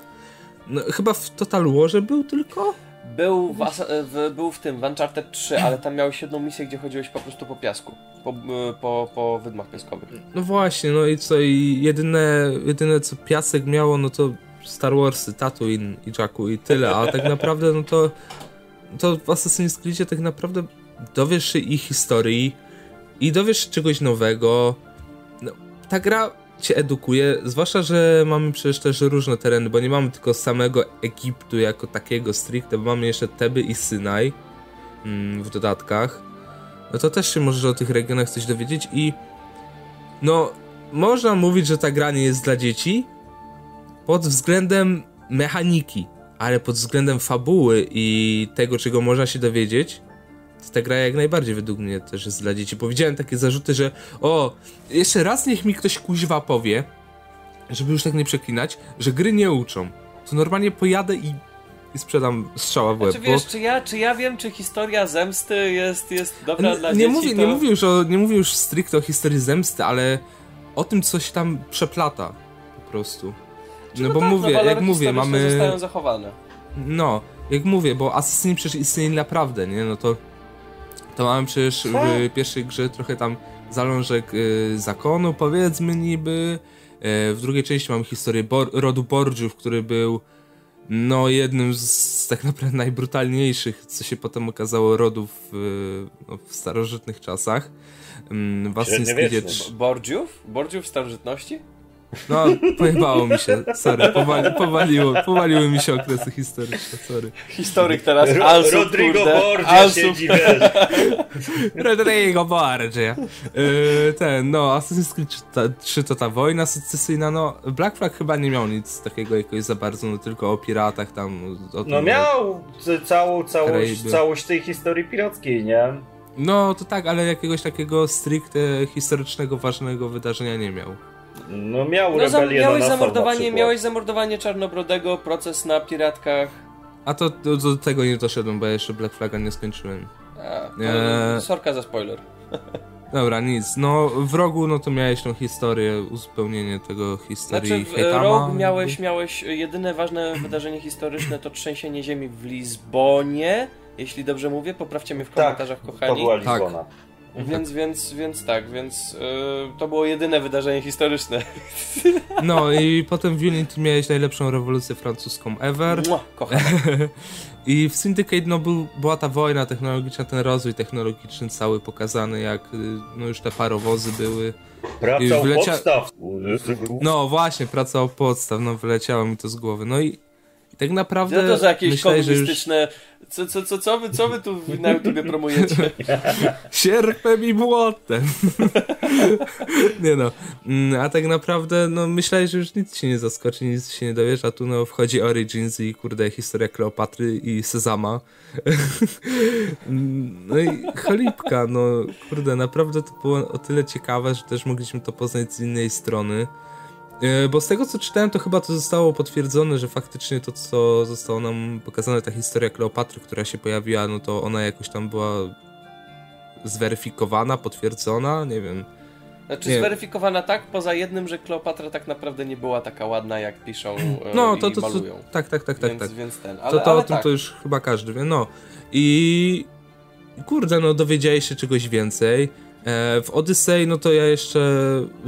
C: No, chyba w Total Warze był tylko?
A: Był w, w, był w tym, w Uncharted 3, ale tam miałeś jedną misję, gdzie chodziłeś po prostu po piasku, po, po, po wydmach piaskowych.
C: No właśnie, no i co, i jedyne, jedyne co piasek miało, no to Star Warsy, Tatooine i Jakku i tyle, a tak naprawdę, no to to w Assassin's Creed tak naprawdę dowiesz się ich historii i dowiesz się czegoś nowego. No, ta gra cię edukuje, zwłaszcza, że mamy przecież też różne tereny, bo nie mamy tylko samego Egiptu jako takiego stricte, bo mamy jeszcze Teby i Synaj mm, w dodatkach. No to też się możesz o tych regionach coś dowiedzieć i no, można mówić, że ta gra nie jest dla dzieci pod względem mechaniki, ale pod względem fabuły i tego, czego można się dowiedzieć, ta gra jak najbardziej według mnie też jest dla dzieci. Powiedziałem takie zarzuty, że o, jeszcze raz niech mi ktoś kuźwa powie, żeby już tak nie przeklinać, że gry nie uczą. To normalnie pojadę i, i sprzedam strzała w łeb.
A: Znaczy, wiesz, czy, ja, czy ja wiem, czy historia zemsty jest, jest dobra
C: N
A: dla
C: nie
A: dzieci?
C: Mówię,
A: to...
C: nie, mówię już o, nie mówię już stricte o historii zemsty, ale o tym, co się tam przeplata po prostu.
A: No, no bo tak, no, mówię, no, jak mówię, mamy... zostają zachowane.
C: No, jak mówię, bo Assassini przecież istnieje naprawdę, nie? No to to mamy przecież w pierwszej grze trochę tam zalążek y, zakonu, powiedzmy niby. Y, w drugiej części mamy historię Bor rodu Borgiów, który był no jednym z tak naprawdę najbrutalniejszych, co się potem okazało rodów y, no, w starożytnych czasach.
A: W Assassin's Creed... Borgiów? Borgiów w starożytności?
C: No, pojebało mi się, sorry, powali, powaliło, powaliły mi się okresy historyczne, sorry.
A: Historyk teraz, Alsub,
B: Rodrigo kurde, Borgia siedzi, wiesz.
C: Rodrigo Borgia. Yy, ten, no, Assassin's Creed 3 to ta wojna secesyjna, no, Black Flag chyba nie miał nic takiego jakoś za bardzo, no tylko o piratach tam. O
B: no miał całą, całość, całość tej historii pirackiej, nie?
C: No, to tak, ale jakiegoś takiego stricte historycznego, ważnego wydarzenia nie miał.
B: No miał no, rebelię miałeś na
A: zamordowanie, Miałeś zamordowanie Czarnobrodego, proces na piratkach.
C: A to do, do tego nie doszedłem, bo ja jeszcze Black Flaga nie skończyłem.
A: A, eee... Sorka za spoiler.
C: Dobra, nic. No, w rogu, no to miałeś tą historię, uzupełnienie tego historii
A: znaczy, w
C: Hejtama.
A: rok miałeś, miałeś jedyne ważne wydarzenie historyczne to trzęsienie ziemi w Lizbonie, jeśli dobrze mówię, poprawcie mnie w tak, komentarzach, tak, kochani.
B: to była Lizbona. Tak.
A: Więc, więc, więc tak, więc yy, to było jedyne wydarzenie historyczne.
C: No i potem w Unity miałeś najlepszą rewolucję francuską ever.
A: Mua, kocham.
C: I w Syndicate no, był, była ta wojna technologiczna, ten rozwój technologiczny cały pokazany, jak y, no, już te parowozy były.
B: Praca wlecia... podstaw.
C: No właśnie, praca o podstaw, no wyleciało mi to z głowy. No i, i tak naprawdę...
A: Co to za jakieś myślę, komunistyczne już co, co, co, co, wy, co wy tu na YouTubie promujecie?
C: Sierpem i błotem. nie no. Mm, a tak naprawdę, no myślałeś, że już nic się nie zaskoczy, nic się nie dowiesz, a tu no wchodzi Origins i kurde historia Kleopatry i Sezama. no i cholipka, no kurde, naprawdę to było o tyle ciekawe, że też mogliśmy to poznać z innej strony. E, bo z tego co czytałem, to chyba to zostało potwierdzone, że faktycznie to, co zostało nam pokazane, ta historia Kleopatry, która się pojawiła, no to ona jakoś tam była zweryfikowana, potwierdzona, nie wiem.
A: Znaczy nie. zweryfikowana tak, poza jednym, że Kleopatra tak naprawdę nie była taka ładna, jak piszą e,
C: no, to, to, to,
A: malują.
C: tak, tak, tak, tak.
A: Więc,
C: tak.
A: więc ten.
C: Ale, to, to ale o tym tak. to już chyba każdy wie. No. I kurde, no dowiedziałeś się czegoś więcej. E, w Odyssey, no to ja jeszcze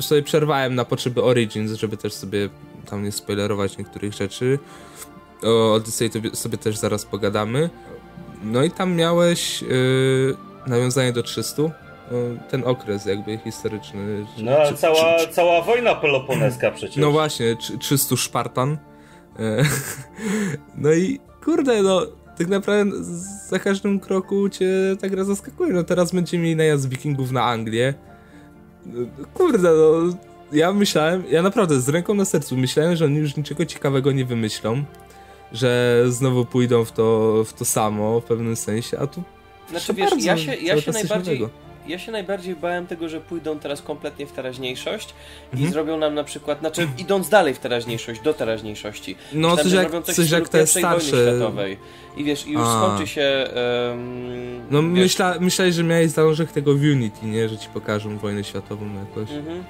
C: sobie przerwałem na potrzeby Origins, żeby też sobie tam nie spoilerować niektórych rzeczy. O Odyssey to sobie też zaraz pogadamy. No i tam miałeś yy, nawiązanie do 300, ten okres jakby historyczny.
B: No, czy, cała, czy, czy, cała wojna peloponeska przecież.
C: No właśnie, 300 Spartan. E, no i kurde, no tak naprawdę za każdym kroku cię ta gra zaskakuje. No teraz będziemy mieli najazd wikingów na Anglię. Kurde, no ja myślałem, ja naprawdę z ręką na sercu myślałem, że oni już niczego ciekawego nie wymyślą, że znowu pójdą w to, w to samo w pewnym sensie, a tu
A: znaczy wiesz, ja się, ja się najbardziej ja się najbardziej bałem tego, że pójdą teraz kompletnie w teraźniejszość mhm. i zrobią nam na przykład, znaczy idąc dalej w teraźniejszość, do teraźniejszości.
C: No Myślałem, coś jak, coś, coś jak to jest starsze. Światowej.
A: I wiesz, i już A. skończy się... Um,
C: no myśla, myślałeś, że miałeś zalążek tego w Unity, nie? Że ci pokażą wojnę światową jakoś. Mhm.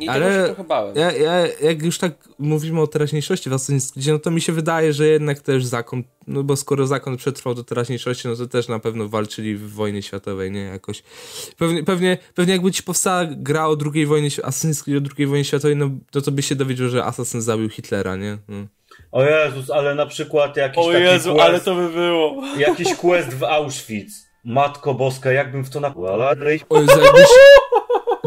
A: I Ale się trochę bałem.
C: Ja, ja, jak już tak mówimy o teraźniejszości w Assassin's Creed, no to mi się wydaje, że jednak też zakon, no bo skoro zakon przetrwał do teraźniejszości, no to też na pewno walczyli w wojnie światowej, nie? Jakoś. Pewnie, pewnie, pewnie jakby ci powstała gra o drugiej wojnie, Assassin's Creed o drugiej wojnie światowej, no to, to by się dowiedział, że Assassin zabił Hitlera, nie? No.
B: O Jezus, ale na przykład jakiś
A: O Jezu, quest, ale to by było.
B: Jakiś quest w Auschwitz. Matko Boska, jakbym w to na...
C: O Jezu, jakbyś,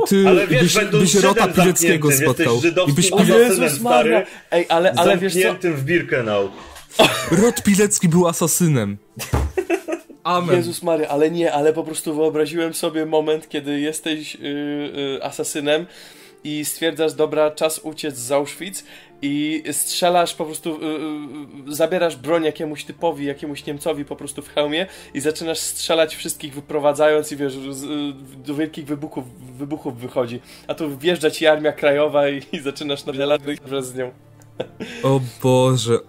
C: ty ale wiesz, byś, byś Rota Pileckiego spotkał.
B: I byś Jezus Maria.
A: Ej, ale, ale wiesz co?
B: w Birkenau.
C: Rot Pilecki był asasynem.
A: Amen. Jezus Maria, ale nie, ale po prostu wyobraziłem sobie moment, kiedy jesteś yy, yy, asasynem i stwierdzasz, dobra, czas uciec z Auschwitz i strzelasz po prostu, yy, yy, zabierasz broń jakiemuś typowi, jakiemuś Niemcowi po prostu w hełmie i zaczynasz strzelać wszystkich wyprowadzając i wiesz, z, yy, do wielkich wybuchów, wybuchów wychodzi. A tu wjeżdża ci armia krajowa i, i zaczynasz nawielać wraz z nią.
C: O Boże.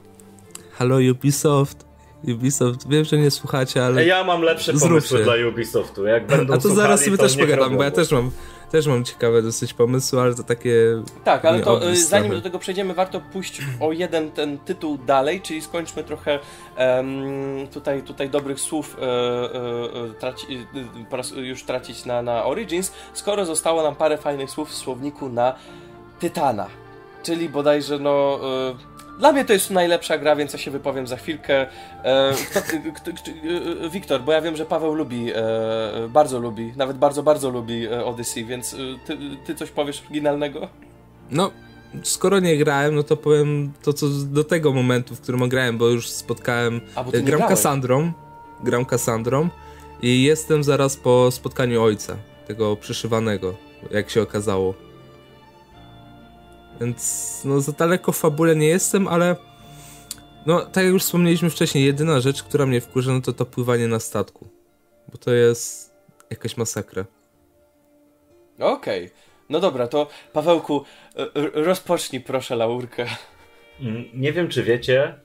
C: Halo Ubisoft. Ubisoft, wiem, że nie słuchacie, ale.
B: Ja mam lepsze pomysły dla Ubisoftu. Jak będą
C: A to zaraz sobie to też pogadam, bo ja też mam też mam ciekawe dosyć pomysły, ale to takie.
A: Tak, ale to y, zanim do tego przejdziemy, warto pójść o jeden ten tytuł dalej, czyli skończmy trochę um, tutaj, tutaj dobrych słów e, e, traci, e, już tracić na, na Origins, skoro zostało nam parę fajnych słów w słowniku na Tytana. Czyli bodajże no. E, dla mnie to jest najlepsza gra, więc ja się wypowiem za chwilkę. E, kto, kto, kto, e, Wiktor, bo ja wiem, że Paweł lubi, e, bardzo lubi, nawet bardzo, bardzo lubi e, Odyssey, więc e, ty, ty coś powiesz oryginalnego?
C: No, skoro nie grałem, no to powiem to, co do tego momentu, w którym grałem, bo już spotkałem. A, bo gram Kassandrą. Gram Kassandrą i jestem zaraz po spotkaniu ojca, tego przyszywanego, jak się okazało. Więc no za daleko w fabule nie jestem, ale no tak jak już wspomnieliśmy wcześniej, jedyna rzecz, która mnie wkurza, no to to pływanie na statku. Bo to jest jakaś masakra.
A: Okej. Okay. No dobra, to Pawełku, rozpocznij proszę laurkę.
B: Mm, nie wiem, czy wiecie,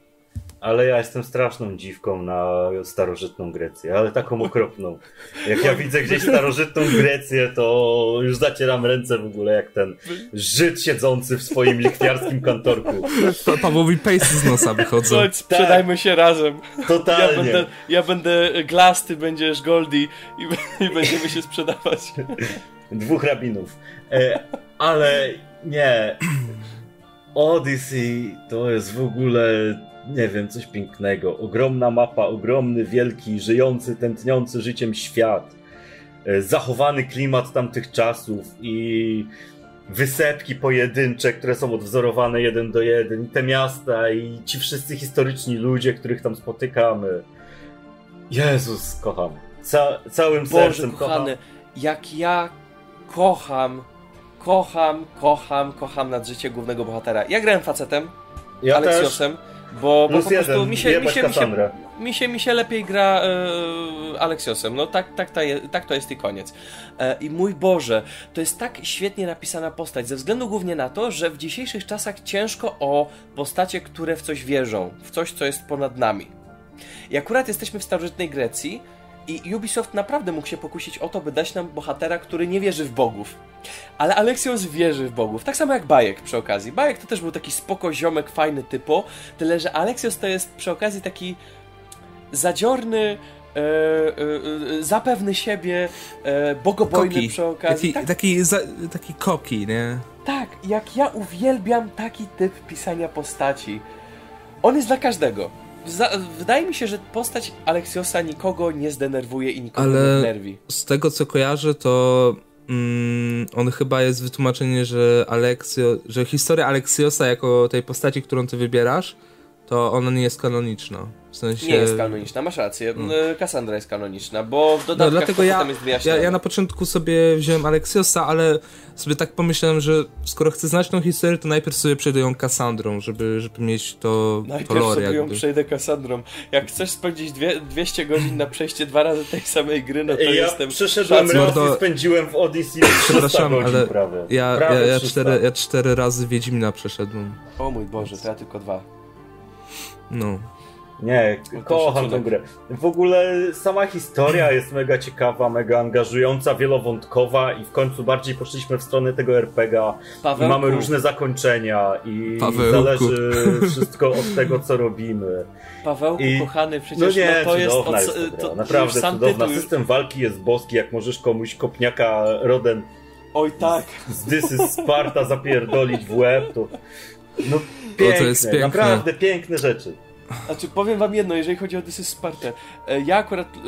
B: ale ja jestem straszną dziwką na starożytną Grecję, ale taką okropną. Jak ja widzę gdzieś starożytną Grecję, to już zacieram ręce w ogóle jak ten Żyd siedzący w swoim lichwiarskim kantorku.
C: Pa Pawłowi pejsy z nosa wychodzą.
A: Chodź, sprzedajmy tak. się razem.
B: Totalnie.
A: Ja będę, ja będę Glass, ty będziesz Goldie i, i będziemy się sprzedawać.
B: Dwóch rabinów. E, ale nie... Odyssey to jest w ogóle nie wiem, coś pięknego. Ogromna mapa, ogromny, wielki, żyjący, tętniący życiem świat. E, zachowany klimat tamtych czasów i wysepki pojedyncze, które są odwzorowane jeden do jeden, i te miasta, i ci wszyscy historyczni ludzie, których tam spotykamy. Jezus, kocham. Ca całym Boże, sercem kochany, kocham.
A: Jak ja kocham, kocham, kocham, kocham nad życie głównego bohatera. Ja grałem facetem, ja Aleksiosem. Też. Bo, bo po prostu mi się, mi, się, mi, się, mi, się, mi się lepiej gra e, Aleksiosem. No tak, tak, to jest, tak to jest i koniec. E, I mój Boże, to jest tak świetnie napisana postać, ze względu głównie na to, że w dzisiejszych czasach ciężko o postacie, które w coś wierzą, w coś, co jest ponad nami. I akurat jesteśmy w starożytnej Grecji, i Ubisoft naprawdę mógł się pokusić o to, by dać nam bohatera, który nie wierzy w bogów. Ale Alexios wierzy w bogów. Tak samo jak Bajek przy okazji. Bajek to też był taki spoko ziomek, fajny typo, tyle że Alexios to jest przy okazji taki zadziorny, E, e, e zapewny siebie, e, bogobojny koki. przy okazji.
C: Taki, tak. taki, za, taki koki, nie?
A: Tak, jak ja uwielbiam taki typ pisania postaci. On jest dla każdego. Wydaje mi się, że postać Aleksiosa nikogo nie zdenerwuje i nikogo
C: Ale
A: nie znerwi.
C: Z tego co kojarzę, to mm, on chyba jest wytłumaczenie, że Aleksio, że historia Aleksiosa jako tej postaci, którą ty wybierasz, to ona nie jest kanoniczna. W sensie...
A: Nie jest kanoniczna, masz rację. Hmm. Cassandra jest kanoniczna, bo w dodatkach
C: no, dlatego ja,
A: jest wyjaśnione.
C: Ja, ja na początku sobie wziąłem Aleksiosa, ale sobie tak pomyślałem, że skoro chcę znać tą historię, to najpierw sobie przejdę ją Kassandrą, żeby, żeby mieć to
A: Najpierw
C: to lore,
A: sobie
C: jakby.
A: ją przejdę Kassandrą. Jak chcesz spędzić dwie, 200 godzin na przejście dwa razy tej samej gry, no to
B: ja
A: jestem...
B: przeszedłem raz i spędziłem w Odyssey 300
C: Przepraszam,
B: godzin
C: ale
B: prawie.
C: Ja,
B: prawie
C: ja, ja,
B: 300.
C: cztery, ja cztery razy Wiedźmina przeszedłem.
A: O mój Boże, to ja tylko dwa.
C: No.
B: Nie, kocham tę
A: szacunek.
B: grę. W ogóle sama historia jest mega ciekawa, mega angażująca, wielowątkowa i w końcu bardziej poszliśmy w stronę tego RPGa. I
A: Pawełku,
B: mamy różne zakończenia i
C: Pawełku.
B: zależy wszystko od tego, co robimy.
A: Pawełku
B: I-
A: kochany, przecież
B: No nie,
A: no to jest...
B: cudowna
A: od-
B: jest
A: to,
B: Naprawdę
A: sam
B: cudowna.
A: tytuł,
B: System walki jest boski, jak możesz komuś kopniaka rodem
A: Oj tak.
B: z Dysy Sparta zapierdolić w łeb, to... No piękne,
C: jest piękne.
B: naprawdę piękne rzeczy.
A: Znaczy, powiem wam jedno, jeżeli chodzi o Odyssey Spartę. e, Ja akurat e,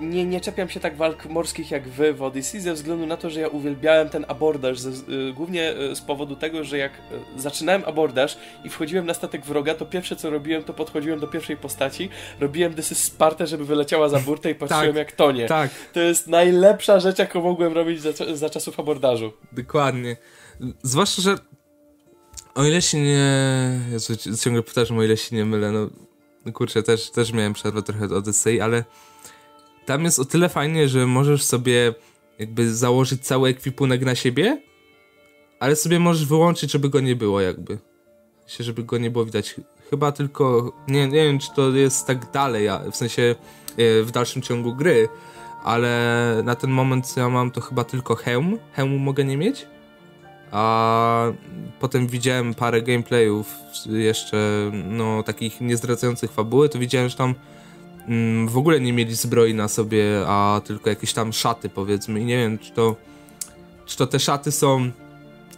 A: nie, nie czepiam się tak walk morskich jak wy w Odyssey, ze względu na to, że ja uwielbiałem ten abordaż. Ze, e, głównie z powodu tego, że jak zaczynałem abordaż i wchodziłem na statek wroga, to pierwsze co robiłem, to podchodziłem do pierwszej postaci, robiłem Odyssey Spartę, żeby wyleciała za burtę i patrzyłem
C: Tak,
A: jak tonie.
C: Tak,
A: To jest najlepsza rzecz, jaką mogłem robić za, za czasów abordażu.
C: dokładnie. Zwłaszcza, że o ile się nie... Jezu, ciągle powtarzam, o ile się nie mylę, no... Kurczę, też, też miałem przerwę trochę od Odyssey, ale tam jest o tyle fajnie, że możesz sobie jakby założyć cały ekwipunek na siebie, ale sobie możesz wyłączyć, żeby go nie było jakby. Sensie, żeby go nie było widać. Chyba tylko... Nie, nie wiem, czy to jest tak dalej, w sensie e, w dalszym ciągu gry, ale na ten moment ja mam to chyba tylko hełm. Hełmu mogę nie mieć. A potem widziałem parę gameplayów jeszcze, no takich nie zdradzających fabuły, to widziałem, że tam mm, w ogóle nie mieli zbroi na sobie, a tylko jakieś tam szaty powiedzmy. I nie wiem, czy to czy to te szaty są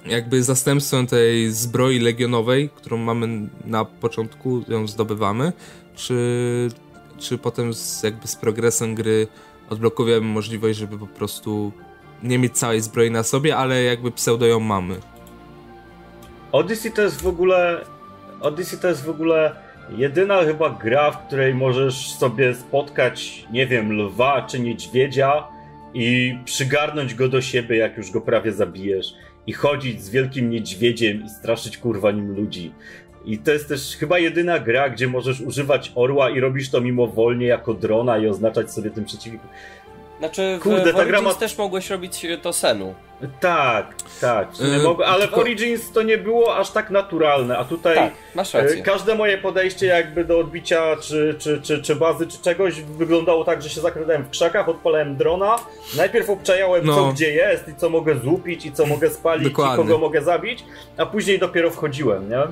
C: jakby zastępstwem tej zbroi legionowej, którą mamy na początku, ją zdobywamy, czy, czy potem z, jakby z progresem gry odblokujemy możliwość, żeby po prostu nie mieć całej zbroi na sobie, ale jakby pseudo ją mamy.
B: Odyssey to jest w ogóle. Odyssey to jest w ogóle jedyna chyba gra, w której możesz sobie spotkać, nie wiem, lwa czy niedźwiedzia i przygarnąć go do siebie, jak już go prawie zabijesz. I chodzić z wielkim niedźwiedziem i straszyć kurwa nim ludzi. I to jest też chyba jedyna gra, gdzie możesz używać orła i robisz to mimowolnie jako drona i oznaczać sobie tym przeciwnikiem.
A: Znaczy, w,
B: Kurde,
A: w
B: ta gra
A: Origins
B: ma-
A: też mogłeś robić e, to senu.
B: Tak, tak. w
C: Yy,
B: mogę, ale w
C: tylko-
B: Origins to nie było aż tak naturalne, a tutaj.
A: Tak, masz
B: E,
A: rację.
B: Każde moje podejście jakby do odbicia czy, czy, czy, czy bazy, czy czegoś wyglądało tak, że się zakrętałem w krzakach, odpalałem drona, najpierw obczajałem
C: No.
B: co gdzie jest i co mogę złupić i co mogę spalić
C: Dokładnie.
B: i kogo mogę zabić, a później dopiero wchodziłem, nie?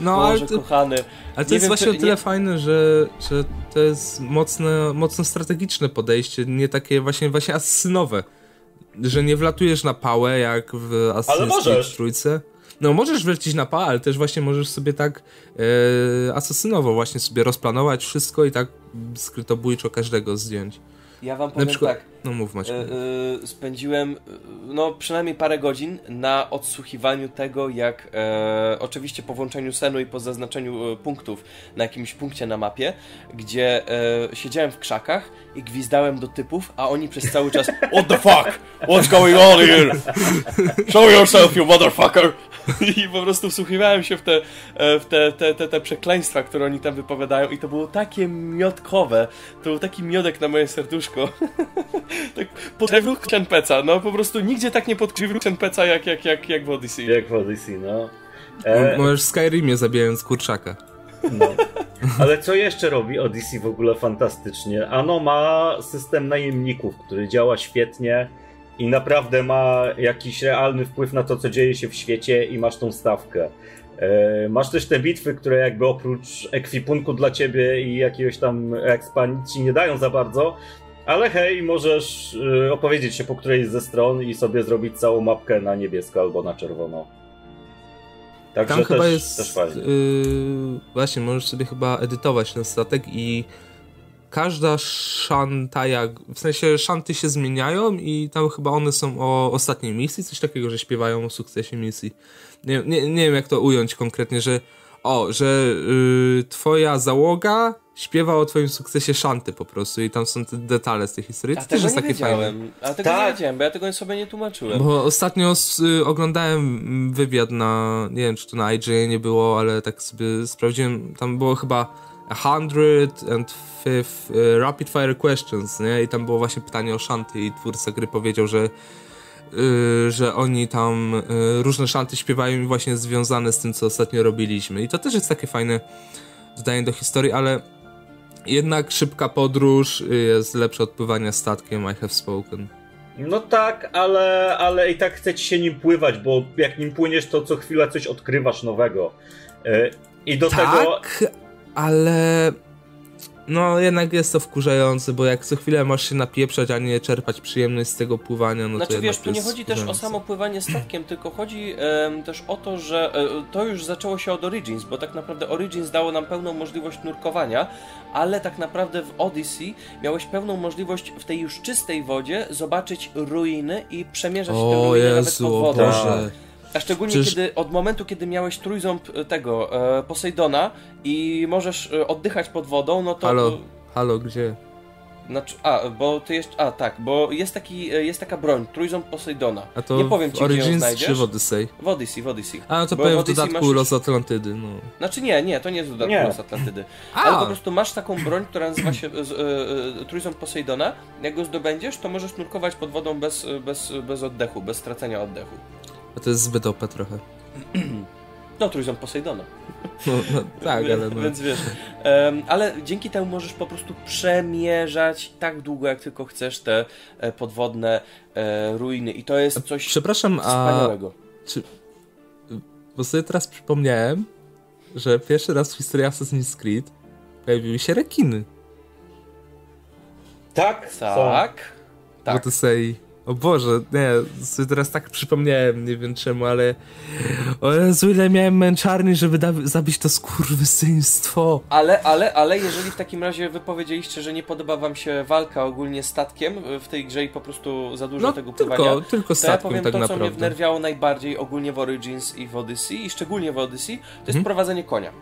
C: No, ale
A: Boże,
C: to,
A: kochany.
C: ale to
A: nie
C: jest
A: wiem,
C: właśnie
A: czy-
C: o tyle
A: nie-
C: fajne, że, że to jest mocne, mocno strategiczne podejście, nie takie właśnie, właśnie asesynowe. Że nie wlatujesz na pałę jak w
B: Ale
C: Assassin's trójce. No możesz wlecieć na pałę, ale też właśnie możesz sobie tak e, asesynowo właśnie sobie rozplanować wszystko i tak skrytobójczo każdego zdjąć.
A: Ja wam powiem
C: przykład,
A: tak.
C: no mów Maciek.
A: E, spędziłem e, no przynajmniej parę godzin na odsłuchiwaniu tego, jak e, oczywiście po włączeniu senu i po zaznaczeniu e, punktów na jakimś punkcie na mapie, gdzie e, siedziałem w krzakach i gwizdałem do typów, a oni przez cały czas What the fuck? What's going on here? Show yourself, you motherfucker! I po prostu wsłuchiwałem się w te, e, w te, te, te, te przekleństwa, które oni tam wypowiadają i to było takie miodkowe. To był taki miodek na moje serduszko. tak podkrewił Chenpeca, no po prostu nigdzie tak nie podkrewił Chenpeca jak, jak, jak, jak w Odyssey.
B: Jak w Odyssey, no. E,
C: Możesz w Skyrimie zabijając kurczaka.
B: No. Ale co jeszcze robi Odyssey w ogóle fantastycznie? Ano ma system najemników, który działa świetnie i naprawdę ma jakiś realny wpływ na to, co dzieje się w świecie i masz tą stawkę. E, Masz też te bitwy, które jakby oprócz ekwipunku dla ciebie i jakiegoś tam nic ci nie dają za bardzo, ale hej, możesz y, opowiedzieć się po którejś ze stron i sobie zrobić całą mapkę na niebiesko albo na czerwono. Także
C: Tam chyba
B: też,
C: jest.
B: też fajnie.
C: Yy, właśnie, możesz sobie chyba edytować ten statek i każda szanta, jak, w sensie szanty się zmieniają i tam chyba one są o ostatniej misji, coś takiego, że śpiewają o sukcesie misji. Nie, nie, nie wiem jak to ująć konkretnie, że o, że yy, twoja załoga śpiewa o twoim sukcesie szanty po prostu i tam są te detale z tej historii.
A: A
C: to
A: tego
C: też jest
A: nie
C: takie
A: wiedziałem.
C: fajne.
A: A tego nie
B: Tak.
A: wiedziałem, bo ja tego sobie nie tłumaczyłem.
C: Bo ostatnio y, oglądałem wywiad na, nie wiem czy to na IGN nie było, ale tak sobie sprawdziłem, tam było chyba 105 y, Rapid Fire Questions, nie? I tam było właśnie pytanie o szanty i twórca gry powiedział, że y, że oni tam y, różne szanty śpiewają i właśnie związane z tym, co ostatnio robiliśmy. I to też jest takie fajne dodanie do historii, ale jednak szybka podróż y, jest lepsza od pływania statkiem, I have spoken.
B: No tak, ale, ale i tak chce ci się nim pływać, bo jak nim płyniesz, to co chwilę coś odkrywasz nowego. E, I do tego.
C: Tak, ale no jednak jest to wkurzające, bo jak co chwilę masz się napieprzać, a nie czerpać przyjemność z tego pływania, no to
A: Znaczy
C: jednak
A: wiesz,
C: to
A: tu nie chodzi też o samo pływanie statkiem, tylko chodzi em, też o to, że e, to już zaczęło się od Origins, bo tak naprawdę Origins dało nam pełną możliwość nurkowania, ale tak naprawdę w Odyssey miałeś pełną możliwość w tej już czystej wodzie zobaczyć ruiny i przemierzać te
C: O
A: ruiny nawet
C: Jezu,
A: pod
C: o
A: wodą.
C: Boże.
A: A szczególnie
C: Przecież-
A: kiedy od momentu, kiedy miałeś trójząb e, tego e, Posejdona i możesz e, oddychać pod wodą, no to.
C: Halo, halo, gdzie?
A: Znaczy, a, bo ty jeszcze. A, tak, bo jest, taki, e, jest taka broń, trójząb Posejdona.
C: A to
A: Nie powiem ci, gdzie ją
C: Origins
A: znajdziesz.
C: czy w Odyssey?
A: W Odyssey, w Odyssey.
C: A no to
A: Bo
C: powiem w dodatku
A: masz-
C: Los Atlantydy, no.
A: Znaczy nie, nie, to nie jest dodatek
B: Nie.
A: Los Atlantydy.
C: A!
A: Ale po prostu masz taką broń, która nazywa się z- e, e, trójząb Posejdona. Jak go zdobędziesz, to możesz nurkować pod wodą bez, bez, bez oddechu, bez stracenia oddechu.
C: A to jest zbyt OP trochę.
A: No, trójząb Posejdona.
C: No, no tak, ale no.
A: Więc wiesz. em, ale dzięki temu możesz po prostu przemierzać tak długo, jak tylko chcesz te e, podwodne e, ruiny. I to jest coś
C: Przepraszam, a
A: wspaniałego.
C: czy... Bo sobie teraz przypomniałem, że pierwszy raz w historii Assassin's Creed pojawiły się rekiny
B: Tak, są.
A: Tak.
C: w
A: Tak.
C: Odyssey. O Boże, nie, sobie teraz tak przypomniałem, nie wiem czemu, ale o Jezu, ile miałem męczarni, żeby da- zabić to skurwysyństwo.
A: Ale, ale, ale jeżeli w takim razie wy powiedzieliście, że nie podoba wam się walka ogólnie statkiem w tej grze i po prostu za dużo
C: No
A: tego pływania,
C: tylko, tylko
A: to ja
C: statkiem
A: powiem
C: tak
A: to, co mnie
C: naprawdę.
A: wnerwiało najbardziej ogólnie w Origins i w Odyssey, i szczególnie w Odyssey, to jest
C: Mhm.
A: prowadzenie konia.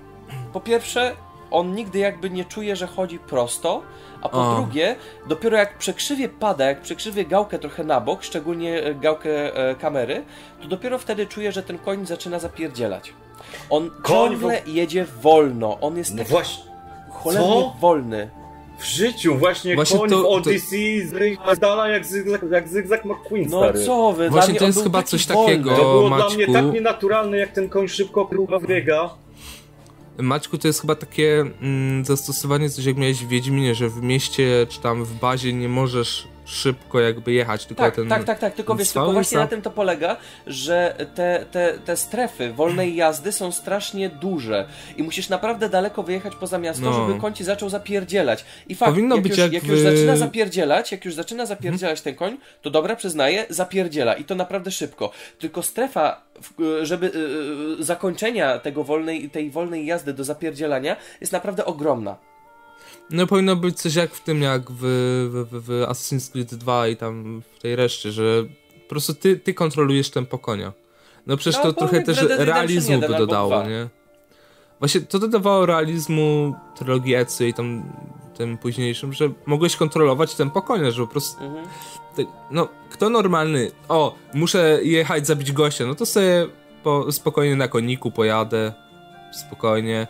A: Po pierwsze, on nigdy jakby nie czuje, że chodzi prosto, a po
C: O.
A: drugie, dopiero jak przekrzywie pada, jak przekrzywie gałkę trochę na bok, szczególnie e, gałkę e, kamery, to dopiero wtedy czuje, że ten koń zaczyna zapierdzielać. On
B: Koń
A: ciągle jedzie wolno, on jest
B: No
A: taki
B: właśnie,
A: cholernie
B: Co?
A: wolny.
B: w życiu właśnie,
C: Właśnie
B: koń
C: to-
B: w
C: to-
B: Odyssey z dala jak zygzak, jak zygzak McQueen,
A: No
B: stary.
A: co wy,
C: Właśnie to jest chyba coś
A: wolny.
C: takiego.
B: To było
C: Maćku.
B: dla mnie tak nienaturalne, jak ten koń szybko próba.
C: Maćku, to jest chyba takie mm, zastosowanie coś jak miałeś w Wiedźminie, że w mieście czy tam w bazie nie możesz szybko jakby jechać, tylko
A: Tak,
C: ten...
A: tak, tak, tak, tylko wiesz, tylko właśnie na tym to polega, że te, te, te strefy wolnej jazdy są strasznie duże i musisz naprawdę daleko wyjechać poza miasto,
C: No.
A: żeby koń ci zaczął zapierdzielać. I fakt,
C: Powinno
A: jak,
C: być
A: już,
C: jak
A: jak
C: w-
A: już zaczyna zapierdzielać, jak już zaczyna zapierdzielać ten koń, to dobra, przyznaję, zapierdziela i to naprawdę szybko. Tylko strefa, w- żeby y, y, zakończenia tego wolnej, tej wolnej jazdy do zapierdzielania jest naprawdę ogromna.
C: No powinno być coś jak w tym, jak w, w, w, w Assassin's Creed 2 i tam w tej reszcie, że po prostu ty, ty kontrolujesz tempo konia. No przecież
A: No,
C: to trochę też realizmu
A: 1
C: by dodało,
A: 2.
C: nie? Właśnie to dodawało realizmu trylogii Ecy i tam tym późniejszym, że mogłeś kontrolować tempo konia, że po prostu
A: Mhm.
C: ty, no, kto normalny, o, muszę jechać zabić gościa, no to sobie po, spokojnie na koniku pojadę, spokojnie,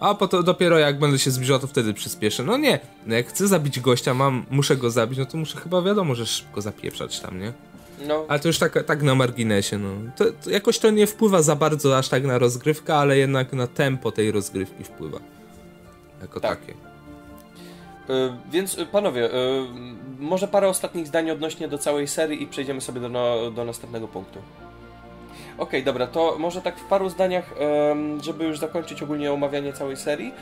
C: a potem dopiero jak będę się zbliżał, to wtedy przyspieszę. No nie, no jak chcę zabić gościa, mam, muszę go zabić, no to muszę chyba wiadomo, że szybko zapieprzać tam, nie?
A: No,
C: Ale to już tak, tak na marginesie, no. To, to jakoś to nie wpływa za bardzo aż tak na rozgrywkę, ale jednak na tempo tej rozgrywki wpływa. Jako
A: Tak.
C: takie.
A: Y, Więc y, panowie, y, może parę ostatnich zdań odnośnie do całej serii i przejdziemy sobie do, no, do następnego punktu. Okej, dobra, to może tak w paru zdaniach, żeby już zakończyć ogólnie omawianie całej serii.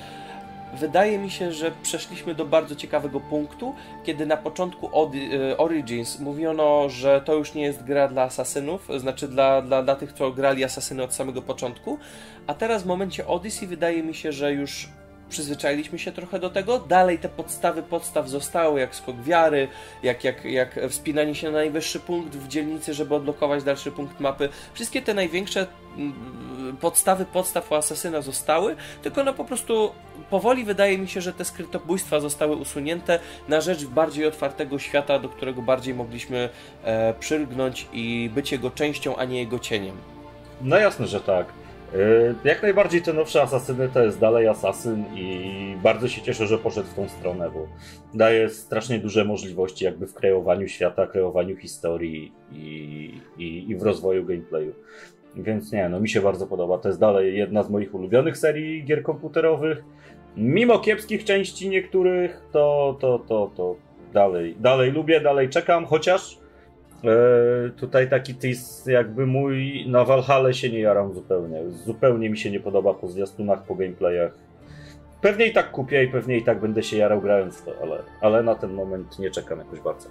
A: wydaje mi się, że przeszliśmy do bardzo ciekawego punktu, kiedy na początku e, Origins mówiono, że to już nie jest gra dla asasynów, znaczy dla, dla, dla tych, co grali asasyny od samego początku, a teraz w momencie Odyssey wydaje mi się, że już przyzwyczailiśmy się trochę do tego. Dalej te podstawy podstaw zostały, jak skok wiary, jak, jak, jak wspinanie się na najwyższy punkt w dzielnicy, żeby odblokować dalszy punkt mapy. Wszystkie te największe mm, podstawy podstaw u Asasyna zostały, tylko no po prostu powoli wydaje mi się, że te skrytobójstwa zostały usunięte na rzecz bardziej otwartego świata, do którego bardziej mogliśmy e, przylgnąć i być jego częścią, a nie jego cieniem.
B: No jasne, że tak. E, jak najbardziej te nowsze asasyny to jest dalej asasyn i bardzo się cieszę, że poszedł w tą stronę, bo daje strasznie duże możliwości jakby w kreowaniu świata, kreowaniu historii i, i, i w rozwoju gameplayu. Więc nie, no mi się bardzo podoba. To jest dalej jedna z moich ulubionych serii gier komputerowych. Mimo kiepskich części niektórych, to, to, to, to dalej, dalej lubię, dalej czekam, chociaż tutaj taki tease jakby mój na Valhalla się nie jaram zupełnie. Zupełnie mi się nie podoba po zwiastunach, po gameplayach. Pewnie i tak kupię i pewnie i tak będę się jarał grając to, ale, ale na ten moment nie czekam jakoś bardzo.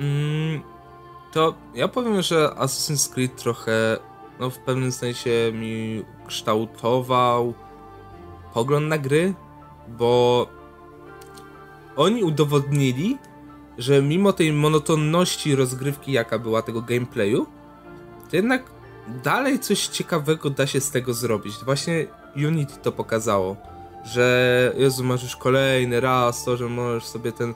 C: Mm, to ja powiem, że Assassin's Creed trochę no, w pewnym sensie mi kształtował pogląd na gry, bo oni udowodnili, że mimo tej monotonności rozgrywki, jaka była tego gameplayu, to jednak dalej coś ciekawego da się z tego zrobić. Właśnie Unity to pokazało, że Jezu, masz już kolejny raz to, że możesz sobie ten,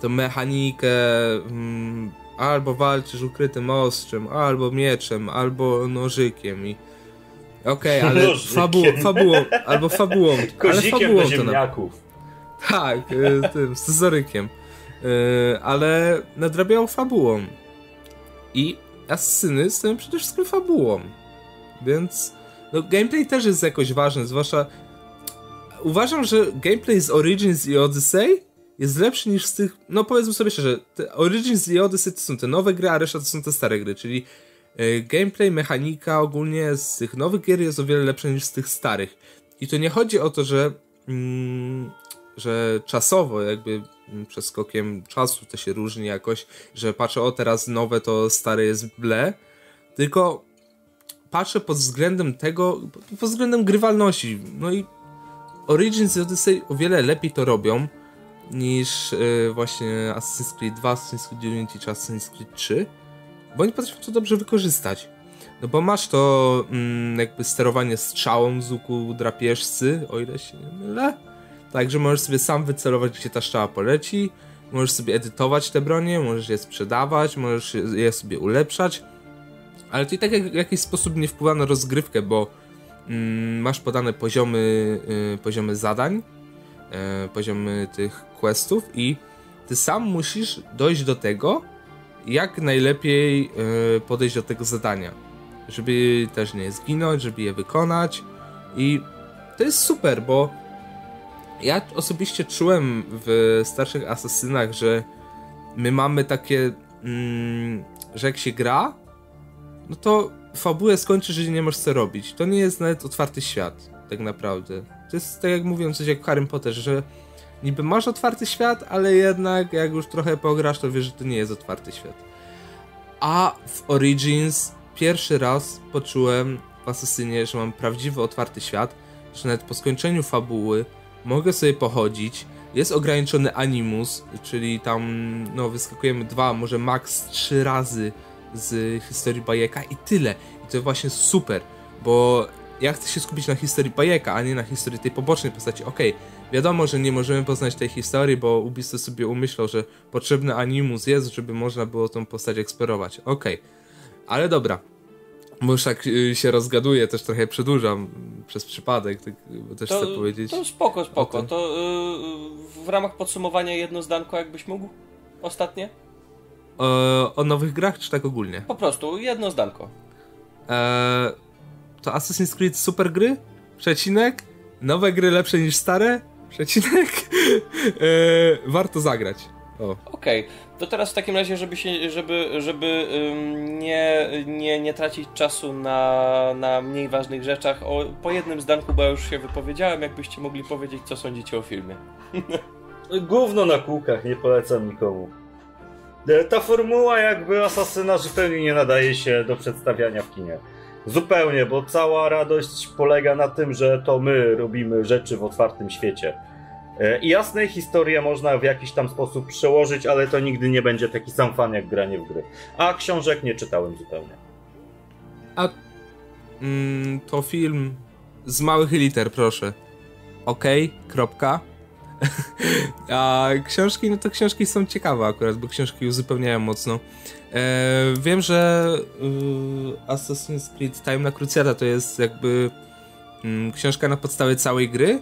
C: tę mechanikę mm, albo walczysz ukrytym ostrzem, albo mieczem, albo nożykiem i Okej, okay, ale fabu fabułą, albo fabułą,
B: ale
C: fabułą
B: do ziemniaków.
C: To na... Tak, y, tym scyzorykiem. Yy, ale nadrabiał fabułą. I asyny są przede wszystkim fabułą. Więc no, gameplay też jest jakoś ważny, zwłaszcza uważam, że gameplay z Origins i Odyssey jest lepszy niż z tych, no powiedzmy sobie szczerze, te Origins i Odyssey to są te nowe gry, a reszta to są te stare gry, czyli yy, gameplay, mechanika ogólnie z tych nowych gier jest o wiele lepsza niż z tych starych. I to nie chodzi o to, że, mm, że czasowo jakby przeskokiem czasu to się różni jakoś, że patrzę, o teraz nowe to stare jest ble, tylko patrzę pod względem tego, pod względem grywalności. No i Origins i Odyssey o wiele lepiej to robią niż yy, właśnie Assassin's Creed 2, Assassin's Creed Unity czy Assassin's Creed 3, bo oni potrafią to dobrze wykorzystać. No bo masz to mm, jakby sterowanie strzałą z łuku drapieżcy, o ile się nie mylę. Także możesz sobie sam wycelować, gdzie ta strzała poleci, możesz sobie edytować te bronie, możesz je sprzedawać, możesz je sobie ulepszać, ale to i tak w jakiś sposób nie wpływa na rozgrywkę, bo mm, masz podane poziomy, y, poziomy zadań, y, poziomy tych questów i ty sam musisz dojść do tego, jak najlepiej y, podejść do tego zadania, żeby też nie zginąć, żeby je wykonać i to jest super, bo ja osobiście czułem w starszych asasynach, że my mamy takie, mm, że jak się gra, no to fabułę skończy, że nie możesz co robić. To nie jest nawet otwarty świat, tak naprawdę. To jest tak jak mówią coś jak w Harry Potterze, że niby masz otwarty świat, ale jednak jak już trochę pograsz, to wiesz, że to nie jest otwarty świat. A w Origins pierwszy raz poczułem w Asasynie, że mam prawdziwy otwarty świat, że nawet po skończeniu fabuły mogę sobie pochodzić. Jest ograniczony animus, czyli tam no, wyskakujemy dwa, może max trzy razy z historii bajeka i tyle. I to właśnie super, bo ja chcę się skupić na historii bajeka, a nie na historii tej pobocznej postaci. Okej, okay, wiadomo, że nie możemy poznać tej historii, bo Ubisoft sobie umyślał, że potrzebny animus jest, żeby można było tą postać eksplorować. Okej, okay. ale dobra, bo już tak się rozgaduję, też trochę przedłużam przez przypadek, tak, też to, chcę powiedzieć.
A: To spoko, spoko. To yy, w ramach podsumowania jedno zdanko, jakbyś mógł? Ostatnie?
C: O, o nowych grach, czy tak ogólnie?
A: Po prostu, jedno zdanko.
C: Eee, to Assassin's Creed super gry? Przecinek? Nowe gry lepsze niż stare? Przecinek? eee, warto zagrać.
A: Okej, okay. To teraz w takim razie, żeby się, żeby, żeby nie, nie, nie tracić czasu na, na mniej ważnych rzeczach, o, po jednym zdanku, bo ja już się wypowiedziałem, jakbyście mogli powiedzieć, co sądzicie o filmie.
B: Gówno na kółkach, nie polecam nikomu. E, ta formuła jakby Asasyna zupełnie nie nadaje się do przedstawiania w kinie. Zupełnie, bo cała radość polega na tym, że to my robimy rzeczy w otwartym świecie. E, I jasne, historię można w jakiś tam sposób przełożyć, ale to nigdy nie będzie taki sam fan jak granie w gry. A książek nie czytałem zupełnie.
C: A mm, to film z małych liter, proszę. Okej, okay, kropka. A książki, no to książki są ciekawe akurat, bo książki uzupełniają mocno. E, wiem, że y, Assassin's Creed Time na Cruciata to jest jakby y, książka na podstawie całej gry,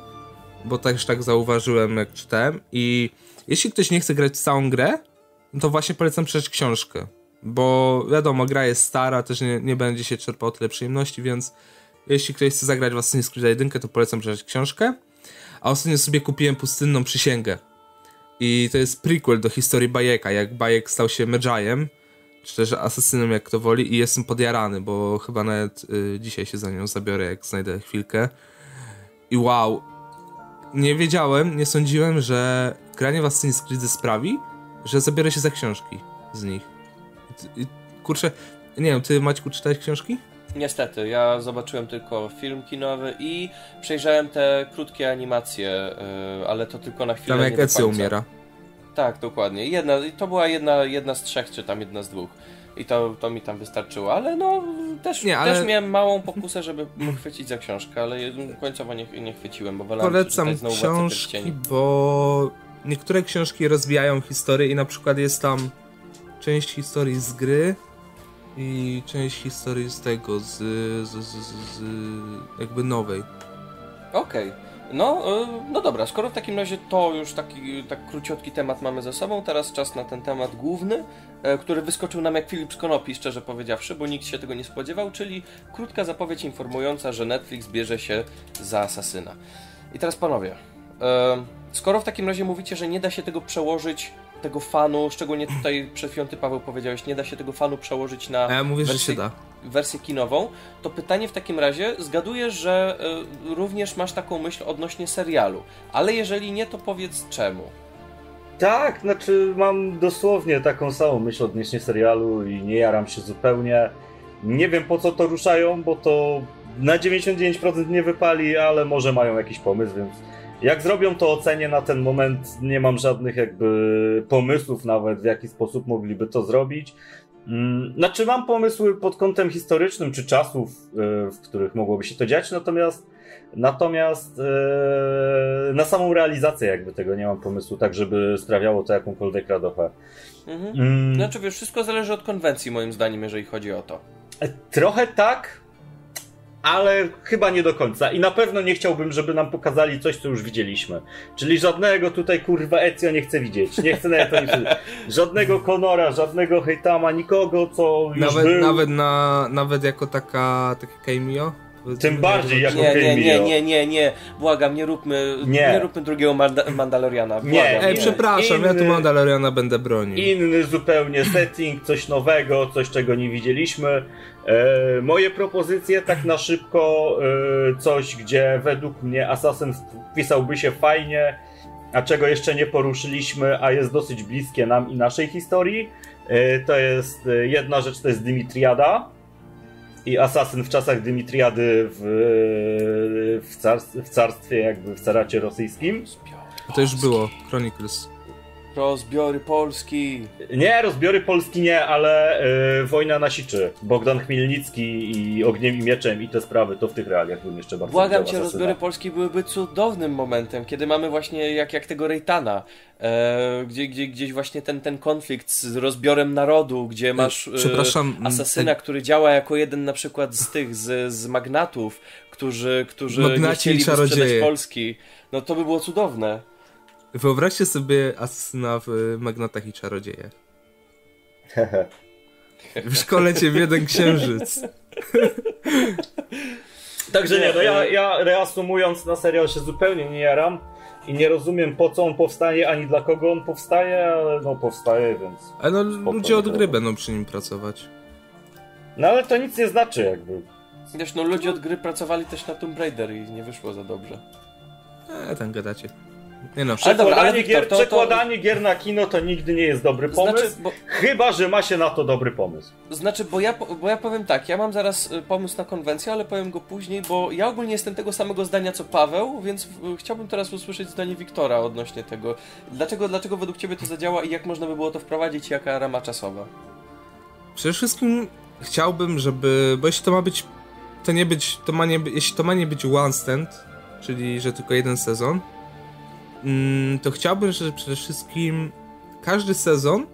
C: bo też tak zauważyłem, jak czytałem. I jeśli ktoś nie chce grać całą grę, to właśnie polecam przeczytać książkę. Bo wiadomo, gra jest stara, też nie, nie będzie się czerpał tyle przyjemności, więc jeśli ktoś chce zagrać w Assassin's Creed 1, to polecam przeczytać książkę. A ostatnio sobie kupiłem pustynną przysięgę. I to jest prequel do historii Bajeka, jak Bajek stał się Medjajem, czy też asesynem, jak kto woli, i jestem podjarany, bo chyba nawet y, dzisiaj się za nią zabiorę, jak znajdę chwilkę. I wow, nie wiedziałem, nie sądziłem, że granie w Assassin's Creed sprawi, że zabiorę się za książki z nich. I, kurczę, nie wiem, ty Maćku czytałeś książki?
A: Niestety, ja zobaczyłem tylko film kinowy i przejrzałem te krótkie animacje, yy, ale to tylko na chwilę.
C: Tam jak Ezio umiera.
A: Tak, dokładnie. Jedna, to była jedna, jedna z trzech, czy tam jedna z dwóch. I to, to mi tam wystarczyło, ale no też, nie, ale... też miałem małą pokusę, żeby chwycić za książkę, ale końcowo nie, nie chwyciłem, bo wolałem
C: Polecam znowu książki, bo niektóre książki rozwijają historię i na przykład jest tam część historii z gry, i część historii z tego, z, z, z, z jakby nowej.
A: Okej. Okay. No, e, no dobra, skoro w takim razie to już taki tak króciutki temat mamy ze sobą, teraz czas na ten temat główny, e, który wyskoczył nam jak Filip z Konopi, szczerze powiedziawszy, bo nikt się tego nie spodziewał, czyli krótka zapowiedź informująca, że Netflix bierze się za Asasyna. I teraz panowie, e, skoro w takim razie mówicie, że nie da się tego przełożyć tego fanu, szczególnie tutaj przed chwilą ty Paweł powiedziałeś, nie da się tego fanu przełożyć na
C: ja mówię, wersję, że się da.
A: wersję kinową, to pytanie w takim razie, zgaduję, że y, również masz taką myśl odnośnie serialu, ale jeżeli nie, to powiedz czemu.
B: Tak, znaczy mam dosłownie taką samą myśl odnośnie serialu i nie jaram się zupełnie. Nie wiem po co to ruszają, bo to na 99% nie wypali, ale może mają jakiś pomysł, więc jak zrobią to ocenię na ten moment, nie mam żadnych jakby pomysłów nawet, w jaki sposób mogliby to zrobić. Mm, znaczy mam pomysły pod kątem historycznym, czy czasów, e, w których mogłoby się to dziać, natomiast natomiast e, na samą realizację jakby tego nie mam pomysłu, tak żeby sprawiało to jakąkolwiek radochę.
A: Mhm. Mm. Znaczy wiesz, wszystko zależy od konwencji moim zdaniem, jeżeli chodzi o to.
B: E, trochę tak, ale chyba nie do końca. I na pewno nie chciałbym, żeby nam pokazali coś, co już widzieliśmy. Czyli żadnego tutaj kurwa Ezio nie chcę widzieć. Nie chcę nawet to Żadnego Konora, żadnego Hejtama, nikogo, co już
C: nawet,
B: był.
C: Nawet, na, nawet jako taka, takie cameo?
B: Tym bardziej jako
A: nie, nie, nie, nie, nie, nie, błagam, nie róbmy, nie, nie róbmy drugiego Manda Mandaloriana. Błagam,
C: nie, Ej, przepraszam, inny, ja tu Mandaloriana będę bronił.
B: Inny zupełnie setting, coś nowego, coś czego nie widzieliśmy. E, moje propozycje tak na szybko, e, coś gdzie według mnie Assassin wpisałby się fajnie, a czego jeszcze nie poruszyliśmy, a jest dosyć bliskie nam i naszej historii. E, to jest e, jedna rzecz, to jest Dimitriada i asasyn w czasach Dymitriady w, w, carstwie, w carstwie, jakby w caracie rosyjskim.
C: To już było, Chronicles.
A: Rozbiory Polski.
B: Nie, rozbiory Polski nie, ale yy, Wojna na Siczy. Bogdan Chmielnicki i Ogniem i Mieczem i te sprawy, to w tych realiach bym jeszcze bardzo
A: Błagam cię, rozbiory Polski byłyby cudownym momentem, kiedy mamy właśnie jak, jak tego Rejtana, e, gdzie, gdzie, gdzieś właśnie ten, ten konflikt z rozbiorem narodu, gdzie masz e, Przepraszam, asasyna, ten... który działa jako jeden na przykład z tych, z, z magnatów, którzy, którzy Magnaci nie chcieli sprzedać Polski. No to by było cudowne.
C: Wyobraźcie sobie asesyna w Magnatach i Czarodziejach. w szkole cię w jeden księżyc.
B: Także nie, no ja, ja reasumując na serial się zupełnie nie jaram. i nie rozumiem po co on powstaje, ani dla kogo on powstaje, ale no powstaje, więc...
C: Ale no ludzie od gry będą przy nim pracować.
B: No ale to nic nie znaczy jakby.
A: Wiesz, no ludzie od gry pracowali też na Tomb Raider i nie wyszło za dobrze.
C: Eee, tam gadacie. Nie no,
B: ale dobra, ale Wiktor, gier, to, przekładanie to... gier na kino to nigdy nie jest dobry znaczy, pomysł, znaczy, bo... chyba, że ma się na to dobry pomysł.
A: Znaczy, bo ja, bo ja powiem tak, ja mam zaraz y, pomysł na konwencję, ale powiem go później, bo ja ogólnie jestem tego samego zdania co Paweł, więc chciałbym teraz usłyszeć zdanie Wiktora odnośnie tego. Dlaczego, dlaczego według Ciebie to zadziała i jak można by było to wprowadzić, jaka rama czasowa?
C: Przede wszystkim chciałbym, żeby, bo jeśli to ma być, to nie być, to ma nie, jeśli to ma nie być one stand, czyli że tylko jeden sezon, to chciałbym, żeby przede wszystkim każdy sezon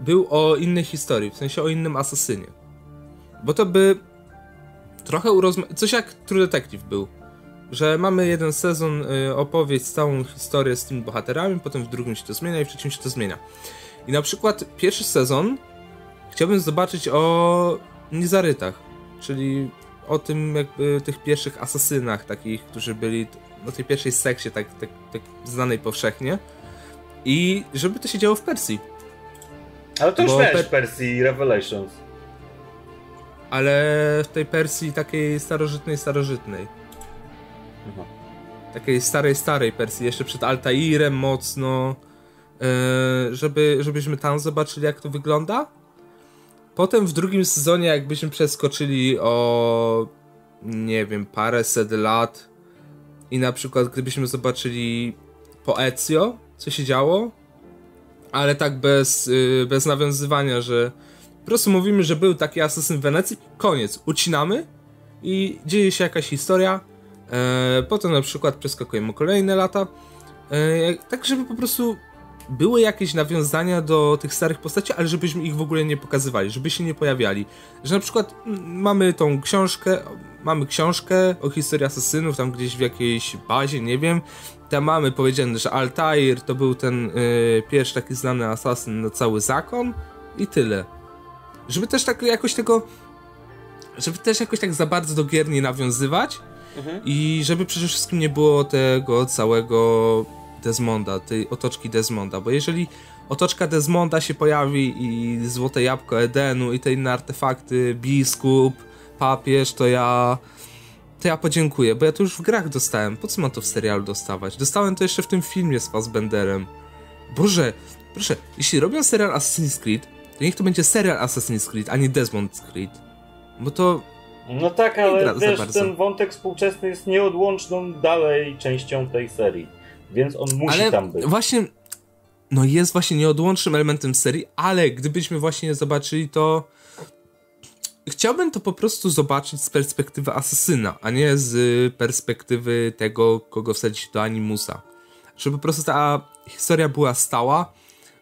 C: był o innej historii, w sensie o innym asasynie. Bo to by trochę urozma... Coś jak True Detective był. Że mamy jeden sezon, y, opowieść, całą historię z tymi bohaterami, potem w drugim się to zmienia i w trzecim się to zmienia. I na przykład pierwszy sezon chciałbym zobaczyć o Nizarytach, czyli o tym jakby tych pierwszych asasynach takich, którzy byli o tej pierwszej sekcie tak, tak, tak znanej powszechnie i żeby to się działo w Persji.
B: Ale to już Bo miałeś per... w Persji Revelations.
C: Ale w tej Persji takiej starożytnej, starożytnej. Mhm. Takiej starej, starej Persji, jeszcze przed Altairem mocno. Yy, żeby, żebyśmy tam zobaczyli jak to wygląda. Potem w drugim sezonie jakbyśmy przeskoczyli o nie wiem, paręset lat i na przykład gdybyśmy zobaczyli po Ezio, co się działo, ale tak bez, yy, bez nawiązywania, że po prostu mówimy, że był taki asasyn w Wenecji, koniec, ucinamy i dzieje się jakaś historia, e, potem na przykład przeskakujemy kolejne lata, e, tak żeby po prostu były jakieś nawiązania do tych starych postaci, ale żebyśmy ich w ogóle nie pokazywali, żeby się nie pojawiali. Że na przykład mm, mamy tą książkę, mamy książkę o historii asasynów, tam gdzieś w jakiejś bazie, nie wiem. Tam mamy powiedziane, że Altair to był ten yy, pierwszy taki znany asasyn na cały zakon i tyle. Żeby też tak jakoś tego żeby też jakoś tak za bardzo do gier nie nawiązywać mhm. i żeby przede wszystkim nie było tego całego Desmonda, tej otoczki Desmonda, bo jeżeli otoczka Desmonda się pojawi i złote jabłko Edenu i te inne artefakty, biskup, papież, to ja to ja podziękuję, bo ja to już w grach dostałem. Po co mam to w serialu dostawać? Dostałem to jeszcze w tym filmie z Fassbenderem. Boże, proszę, jeśli robią serial Assassin's Creed, to niech to będzie serial Assassin's Creed, a nie Desmond Creed. Bo to
B: no tak, ale wiesz, ten wątek współczesny jest nieodłączną dalej częścią tej serii. Więc on musi ale tam być.
C: Właśnie, no jest właśnie nieodłącznym elementem serii, ale gdybyśmy właśnie zobaczyli to. Chciałbym to po prostu zobaczyć z perspektywy asesyna, a nie z perspektywy tego, kogo wsadzić do animusa. Żeby po prostu ta historia była stała,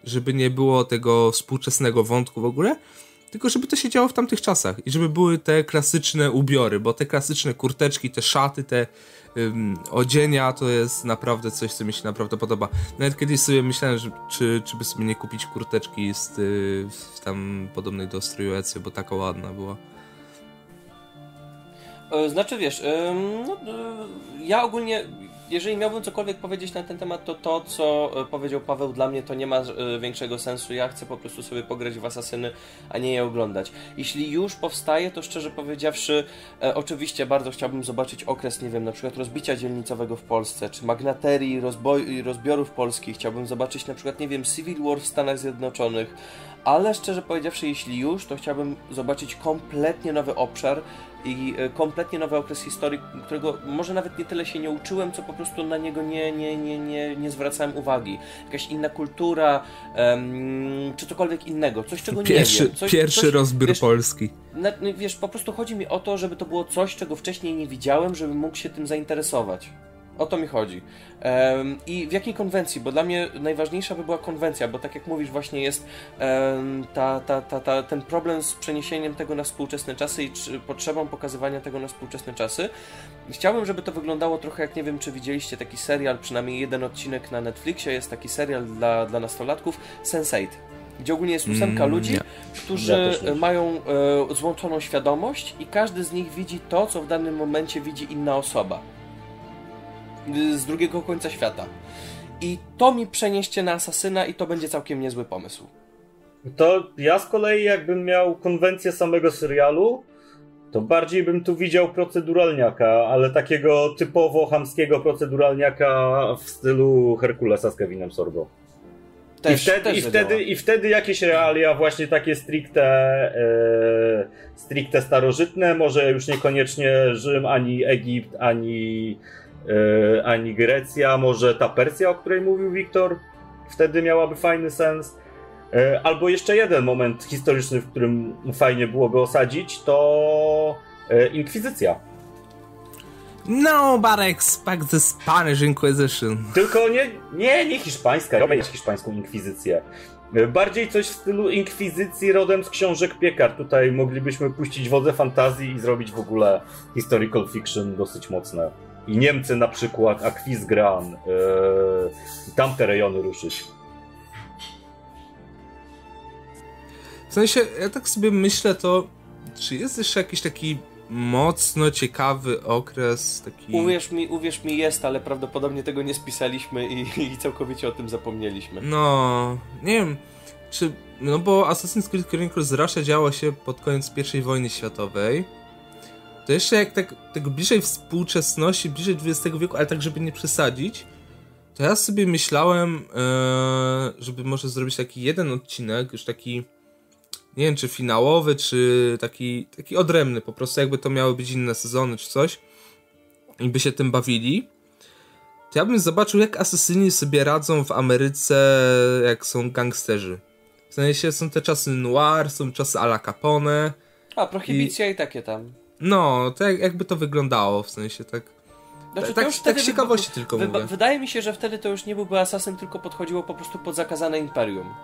C: żeby nie było tego współczesnego wątku w ogóle, tylko żeby to się działo w tamtych czasach i żeby były te klasyczne ubiory, bo te klasyczne kurteczki, te szaty, te odzienia to jest naprawdę coś, co mi się naprawdę podoba. Nawet kiedyś sobie myślałem, że, czy, czy by sobie nie kupić kurteczki z, y, tam podobnej do stróju Ecy, bo taka ładna była.
A: E, znaczy wiesz, no, e, ja ogólnie jeżeli miałbym cokolwiek powiedzieć na ten temat, to to, co e, powiedział Paweł, dla mnie to nie ma e, większego sensu. Ja chcę po prostu sobie pograć w Asasyny, a nie je oglądać. Jeśli już powstaje, to szczerze powiedziawszy, e, oczywiście bardzo chciałbym zobaczyć okres, nie wiem, na przykład rozbicia dzielnicowego w Polsce, czy magnaterii, rozboj, rozbiorów polskich. Chciałbym zobaczyć na przykład, nie wiem, Civil War w Stanach Zjednoczonych, ale szczerze powiedziawszy, jeśli już, to chciałbym zobaczyć kompletnie nowy obszar, i e, kompletnie nowy okres historii, którego może nawet nie tyle się nie uczyłem, co po prostu na niego nie, nie, nie, nie, nie zwracałem uwagi. Jakaś inna kultura, um, czy cokolwiek innego, coś czego
C: pierwszy,
A: nie wiem. Coś,
C: pierwszy coś, rozbiór wiesz, Polski.
A: Na, no, wiesz, po prostu chodzi mi o to, żeby to było coś, czego wcześniej nie widziałem, żebym mógł się tym zainteresować. O to mi chodzi. Um, I w jakiej konwencji? Bo dla mnie najważniejsza by była konwencja, bo tak jak mówisz, właśnie jest um, ta, ta, ta, ta, ten problem z przeniesieniem tego na współczesne czasy i czy, potrzebą pokazywania tego na współczesne czasy. Chciałbym, żeby to wyglądało trochę jak, nie wiem, czy widzieliście taki serial, przynajmniej jeden odcinek na Netflixie, jest taki serial dla, dla nastolatków, Sense8 gdzie ogólnie jest ósemka mm, ludzi, którzy ja mają e, złączoną świadomość i każdy z nich widzi to, co w danym momencie widzi inna osoba. Z drugiego końca świata. I to mi przenieście na Asasyna i to będzie całkiem niezły pomysł.
B: To ja z kolei jakbym miał konwencję samego serialu, to bardziej bym tu widział proceduralniaka, ale takiego typowo chamskiego proceduralniaka w stylu Herkulesa z Kevinem Sorbo. Też, I, wtedy, i, wtedy, I wtedy jakieś realia właśnie takie stricte, e, stricte starożytne, może już niekoniecznie Rzym, ani Egipt, ani, ani Grecja, może ta Persja, o której mówił Wiktor, wtedy miałaby fajny sens. E, albo jeszcze jeden moment historyczny, w którym fajnie było go osadzić, to e, Inkwizycja.
C: Nobody expects the Spanish Inquisition.
B: Tylko nie, nie, nie hiszpańska, robię hiszpańską inkwizycję. E, bardziej coś w stylu inkwizycji rodem z książek piekar. Tutaj moglibyśmy puścić wodę fantazji i zrobić w ogóle historical fiction dosyć mocne. I Niemcy na przykład, Aquisgran, yy, tamte rejony ruszyć.
C: sensie, ja tak sobie myślę, to czy jest jeszcze jakiś taki mocno ciekawy okres, taki...
A: Uwierz mi, uwierz mi, jest, ale prawdopodobnie tego nie spisaliśmy i, i całkowicie o tym zapomnieliśmy.
C: No, nie wiem, czy... No bo Assassin's Creed Chronicles Russia działo się pod koniec I wojny światowej. To jeszcze jak tak, tak bliżej współczesności, bliżej XX wieku, ale tak żeby nie przesadzić, to ja sobie myślałem, ee, żeby może zrobić taki jeden odcinek, już taki nie wiem czy finałowy, czy taki, taki odrębny, po prostu jakby to miały być inne sezony czy coś i by się tym bawili, to ja bym zobaczył jak asesyni sobie radzą w Ameryce, jak są gangsterzy. W sensie są te czasy noir, są czasy Ala Capone.
A: A, prohibicja i, i takie tam.
C: No, to jak, jakby to wyglądało, w sensie tak... Znaczy, tak, tak z ciekawości by, tylko wy, mówię.
A: Wydaje mi się, że wtedy to już nie byłby asasyn, tylko podchodziło po prostu pod zakazane imperium.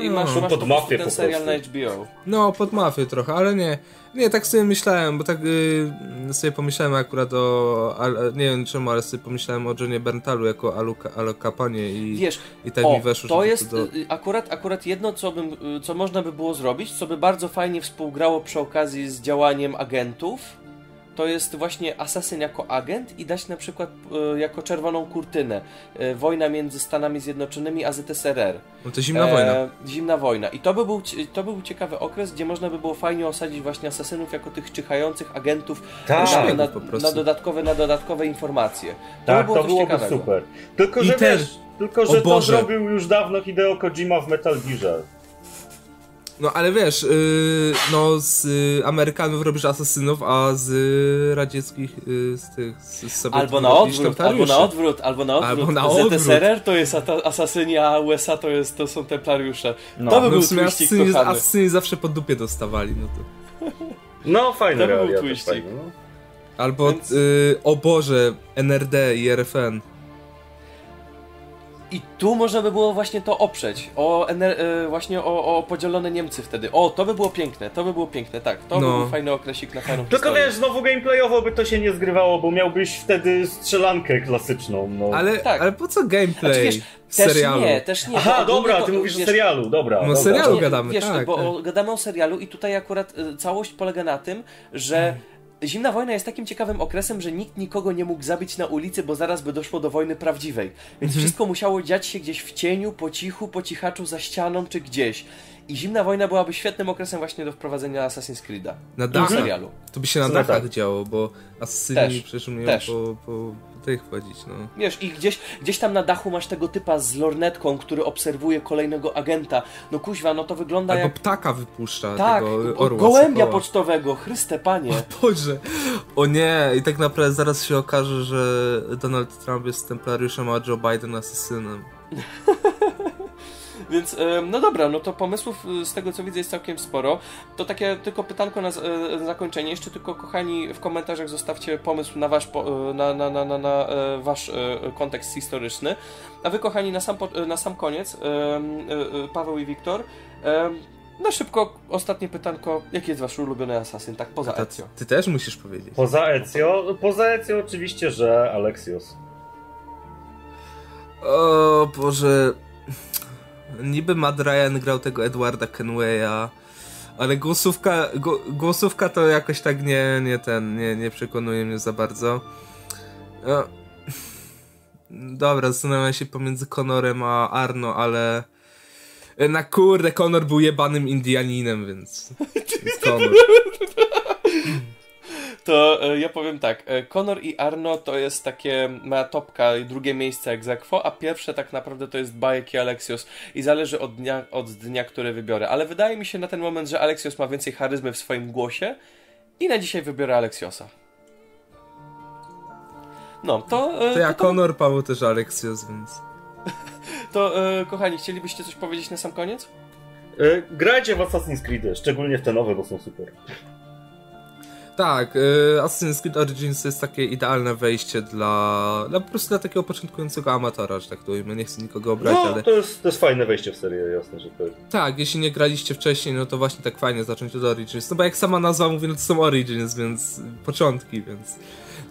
A: I masz, no, masz pod mafię ten serial na HBO.
C: No, pod mafię trochę, ale nie. Nie, tak sobie myślałem, bo tak yy, sobie pomyślałem akurat o. Nie wiem czemu, ale sobie pomyślałem o Johnie Berntalu jako Aluka, Alu Capanie i,
A: Wiesz,
C: i tak
A: o,
C: mi weszło.
A: To jest to do... Y, akurat, akurat jedno, co, bym, y, co można by było zrobić, co by bardzo fajnie współgrało przy okazji z działaniem agentów to jest właśnie asasyn jako agent i dać na przykład e, jako czerwoną kurtynę e, wojna między Stanami Zjednoczonymi a ZSRR.
C: No to zimna e, wojna.
A: Zimna wojna. I to by, był, to by był ciekawy okres, gdzie można by było fajnie osadzić właśnie asasynów jako tych czyhających agentów
B: tak,
A: na, na, na, dodatkowe, na dodatkowe informacje.
B: To tak, by było to byłoby ciekawego. super. Tylko, że wiesz, tylko, że to zrobił już dawno Hideo Kojima w Metal Gearze.
C: No ale wiesz, yy, no z y, Amerykanów robisz asasynów, a z radzieckich, y, z tych z, z
A: albo, na odwrót, albo na odwrót, albo na odwrót, albo na odwrót. ZSRR to jest asasyni, a USA to, jest, to są templariusze. No. To by no był no asasyni,
C: asasyni zawsze po dupie dostawali, no to...
B: No fajny to by był twistik. No.
C: Albo, Więc... y, o Boże, NRD i RFN.
A: I tu można by było właśnie to oprzeć. O, e, właśnie o, o, podzielone Niemcy wtedy. O, to by było piękne, to by było piękne, tak. To no. by był fajny okresik na fajną
B: Tylko historię. wiesz, znowu gameplayowo by to się nie zgrywało, bo miałbyś wtedy strzelankę klasyczną. No.
C: Ale, tak. ale po co gameplay? Znaczy, wiesz, w
A: też
C: serialu.
A: nie, też nie.
B: Aha, dobra, ty mówisz wiesz, o serialu, dobra.
C: No o serialu gadamy,
A: wiesz,
C: tak.
A: Bo tak. gadamy o serialu i tutaj akurat y, całość polega na tym, że hmm Zimna wojna jest takim ciekawym okresem, że nikt nikogo nie mógł zabić na ulicy, bo zaraz by doszło do wojny prawdziwej. Więc mhm. wszystko musiało dziać się gdzieś w cieniu, po cichu, po cichaczu, za ścianą czy gdzieś. I Zimna Wojna byłaby świetnym okresem właśnie do wprowadzenia Assassin's Creed'a.
C: Na dachach? serialu. To by się na dachach tak. działo, bo Asasyni przecież umieją po, po tych wchodzić, no.
A: Wiesz, i gdzieś, gdzieś tam na dachu masz tego typa z lornetką, który obserwuje kolejnego agenta. No kuźwa, no to wygląda
C: Albo
A: jak...
C: ptaka wypuszcza tak, tego orła.
A: gołębia sokoła. pocztowego, Chryste Panie.
C: O Boże, o nie, i tak naprawdę zaraz się okaże, że Donald Trump jest templariuszem, a Joe Biden asesynem.
A: Więc no dobra, no to pomysłów y, z tego co widzę jest całkiem sporo. To takie tylko pytanko na, e, zakończenie. Jeszcze tylko kochani w komentarzach zostawcie pomysł na wasz, e, na, na, na, na, na e, wasz kontekst historyczny. A wy kochani na sam, na sam koniec, Paweł i Wiktor, na szybko, ostatnie pytanko. Jaki jest wasz ulubiony asasyn, tak poza Ezio?
C: Ty też musisz powiedzieć.
B: Poza Ezio? Poza Ezio oczywiście, że Alexios.
C: O Boże, niby Mad Ryan grał tego Edwarda Kenwaya, ale głosówka, głosówka to jakoś tak nie, nie ten, nie, nie przekonuje mnie za bardzo. No, Dobra, zastanawiam się pomiędzy Conorem a Arno, ale... Na kurde, Conor był jebanym Indianinem, więc... więc Conor.
A: To e, ja powiem tak, e, Conor i Arno to jest takie moja topka, drugie miejsce aequo, a pierwsze tak naprawdę to jest Bajek i Alexios i zależy od dnia, od dnia, który wybiorę, ale wydaje mi się na ten moment, że Alexios ma więcej charyzmy w swoim głosie i na dzisiaj wybiorę Aleksiosa. No, to...
C: E, to ja to, Conor, Paweł też Alexios, więc...
A: to, kochani, chcielibyście coś powiedzieć na sam koniec?
B: Grajcie w Assassin's Creed, szczególnie w te nowe, bo są super.
C: Tak, y, Assassin's Creed Origins to jest takie idealne wejście dla, dla po prostu dla takiego początkującego amatora, że tak to ujmę. Nie chcę nikogo obrać,
B: no,
C: ale...
B: To jest, to jest fajne wejście w serię, jasne, że to jest.
C: Tak, jeśli nie graliście wcześniej, no to właśnie tak fajnie zacząć od Origins. No bo jak sama nazwa mówi, no to są Origins, więc początki, więc,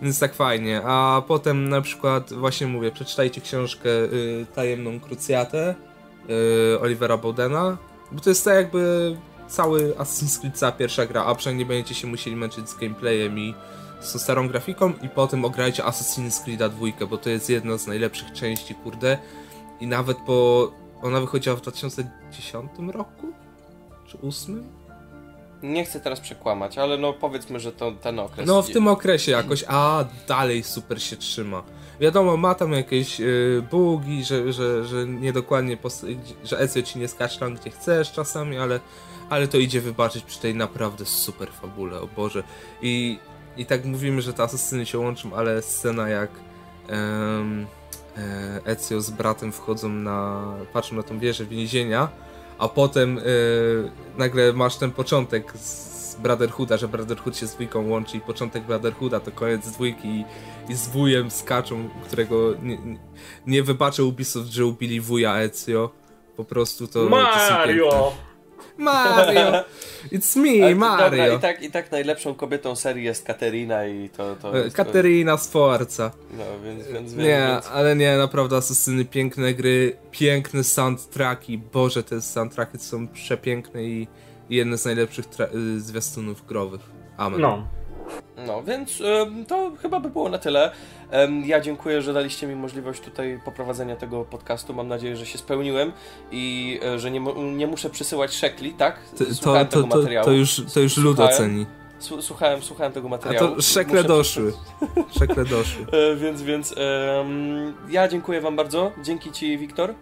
C: więc tak fajnie. A potem na przykład, właśnie mówię, przeczytajcie książkę y, Tajemną Krucjatę y, Olivera Bowdena, bo to jest tak jakby cały Assassin's Creed, cała pierwsza gra, a przynajmniej będziecie się musieli męczyć z gameplayem i z starą grafiką i potem ograjcie Assassin's Creed 2, bo to jest jedna z najlepszych części, kurde. I nawet po... ona wychodziła w 2010 roku? Czy 8?
A: Nie chcę teraz przekłamać, ale no powiedzmy, że to ten okres.
C: No w tym okresie jakoś, a dalej super się trzyma. Wiadomo, ma tam jakieś yy, bugi, że, że, że niedokładnie, że Ezio ci nie skacze tam gdzie chcesz czasami, ale ale to idzie wybaczyć przy tej naprawdę super fabule, o Boże. I, i tak mówimy, że te asesyny się łączą, ale scena jak um, Ezio z bratem wchodzą na, patrzą na tą wieżę więzienia, a potem e, nagle masz ten początek z Brotherhooda, że Brotherhood się z dwójką łączy i początek Brotherhooda to koniec dwójki i, i z wujem skaczą, którego nie, nie wybaczył Ubisoft, że ubili wuja Ezio. Po prostu to...
B: Mario!
C: To Mario! It's me, Mario! Dobra,
A: i, tak, I tak najlepszą kobietą serii jest Katerina i to... to
C: e, Katerina Sforza.
A: No, więc, więc,
C: Nie,
A: więc...
C: ale nie, naprawdę Asesyny, piękne gry, piękne soundtracki. Boże, te soundtracki są przepiękne i jedne z najlepszych y, zwiastunów growych. Amen.
B: No.
A: No, więc to chyba by było na tyle. Ja dziękuję, że daliście mi możliwość tutaj poprowadzenia tego podcastu. Mam nadzieję, że się spełniłem i e, że nie, nie muszę przysyłać szekli, tak?
C: Słuchałem to, to, tego to już, to już lud oceni.
A: Słuchałem, słuchałem tego materiału.
C: A to szekle muszę doszły. Szekle doszły.
A: E, więc, więc ja dziękuję wam bardzo. Dzięki ci, Wiktor.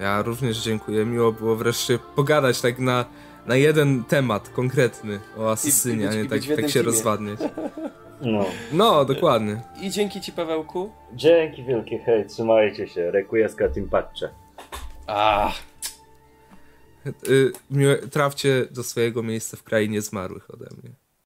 C: Ja również dziękuję. Miło było wreszcie pogadać tak na, na jeden temat konkretny o asesynie, a nie tak, tak się rozwadniać.
B: No.
C: no, dokładnie.
A: I dzięki ci, Pawełku.
B: Dzięki wielkie, hej, trzymajcie się. Requiescat in pace.
A: Ah.
C: Y, trafcie do swojego miejsca w krainie zmarłych ode mnie.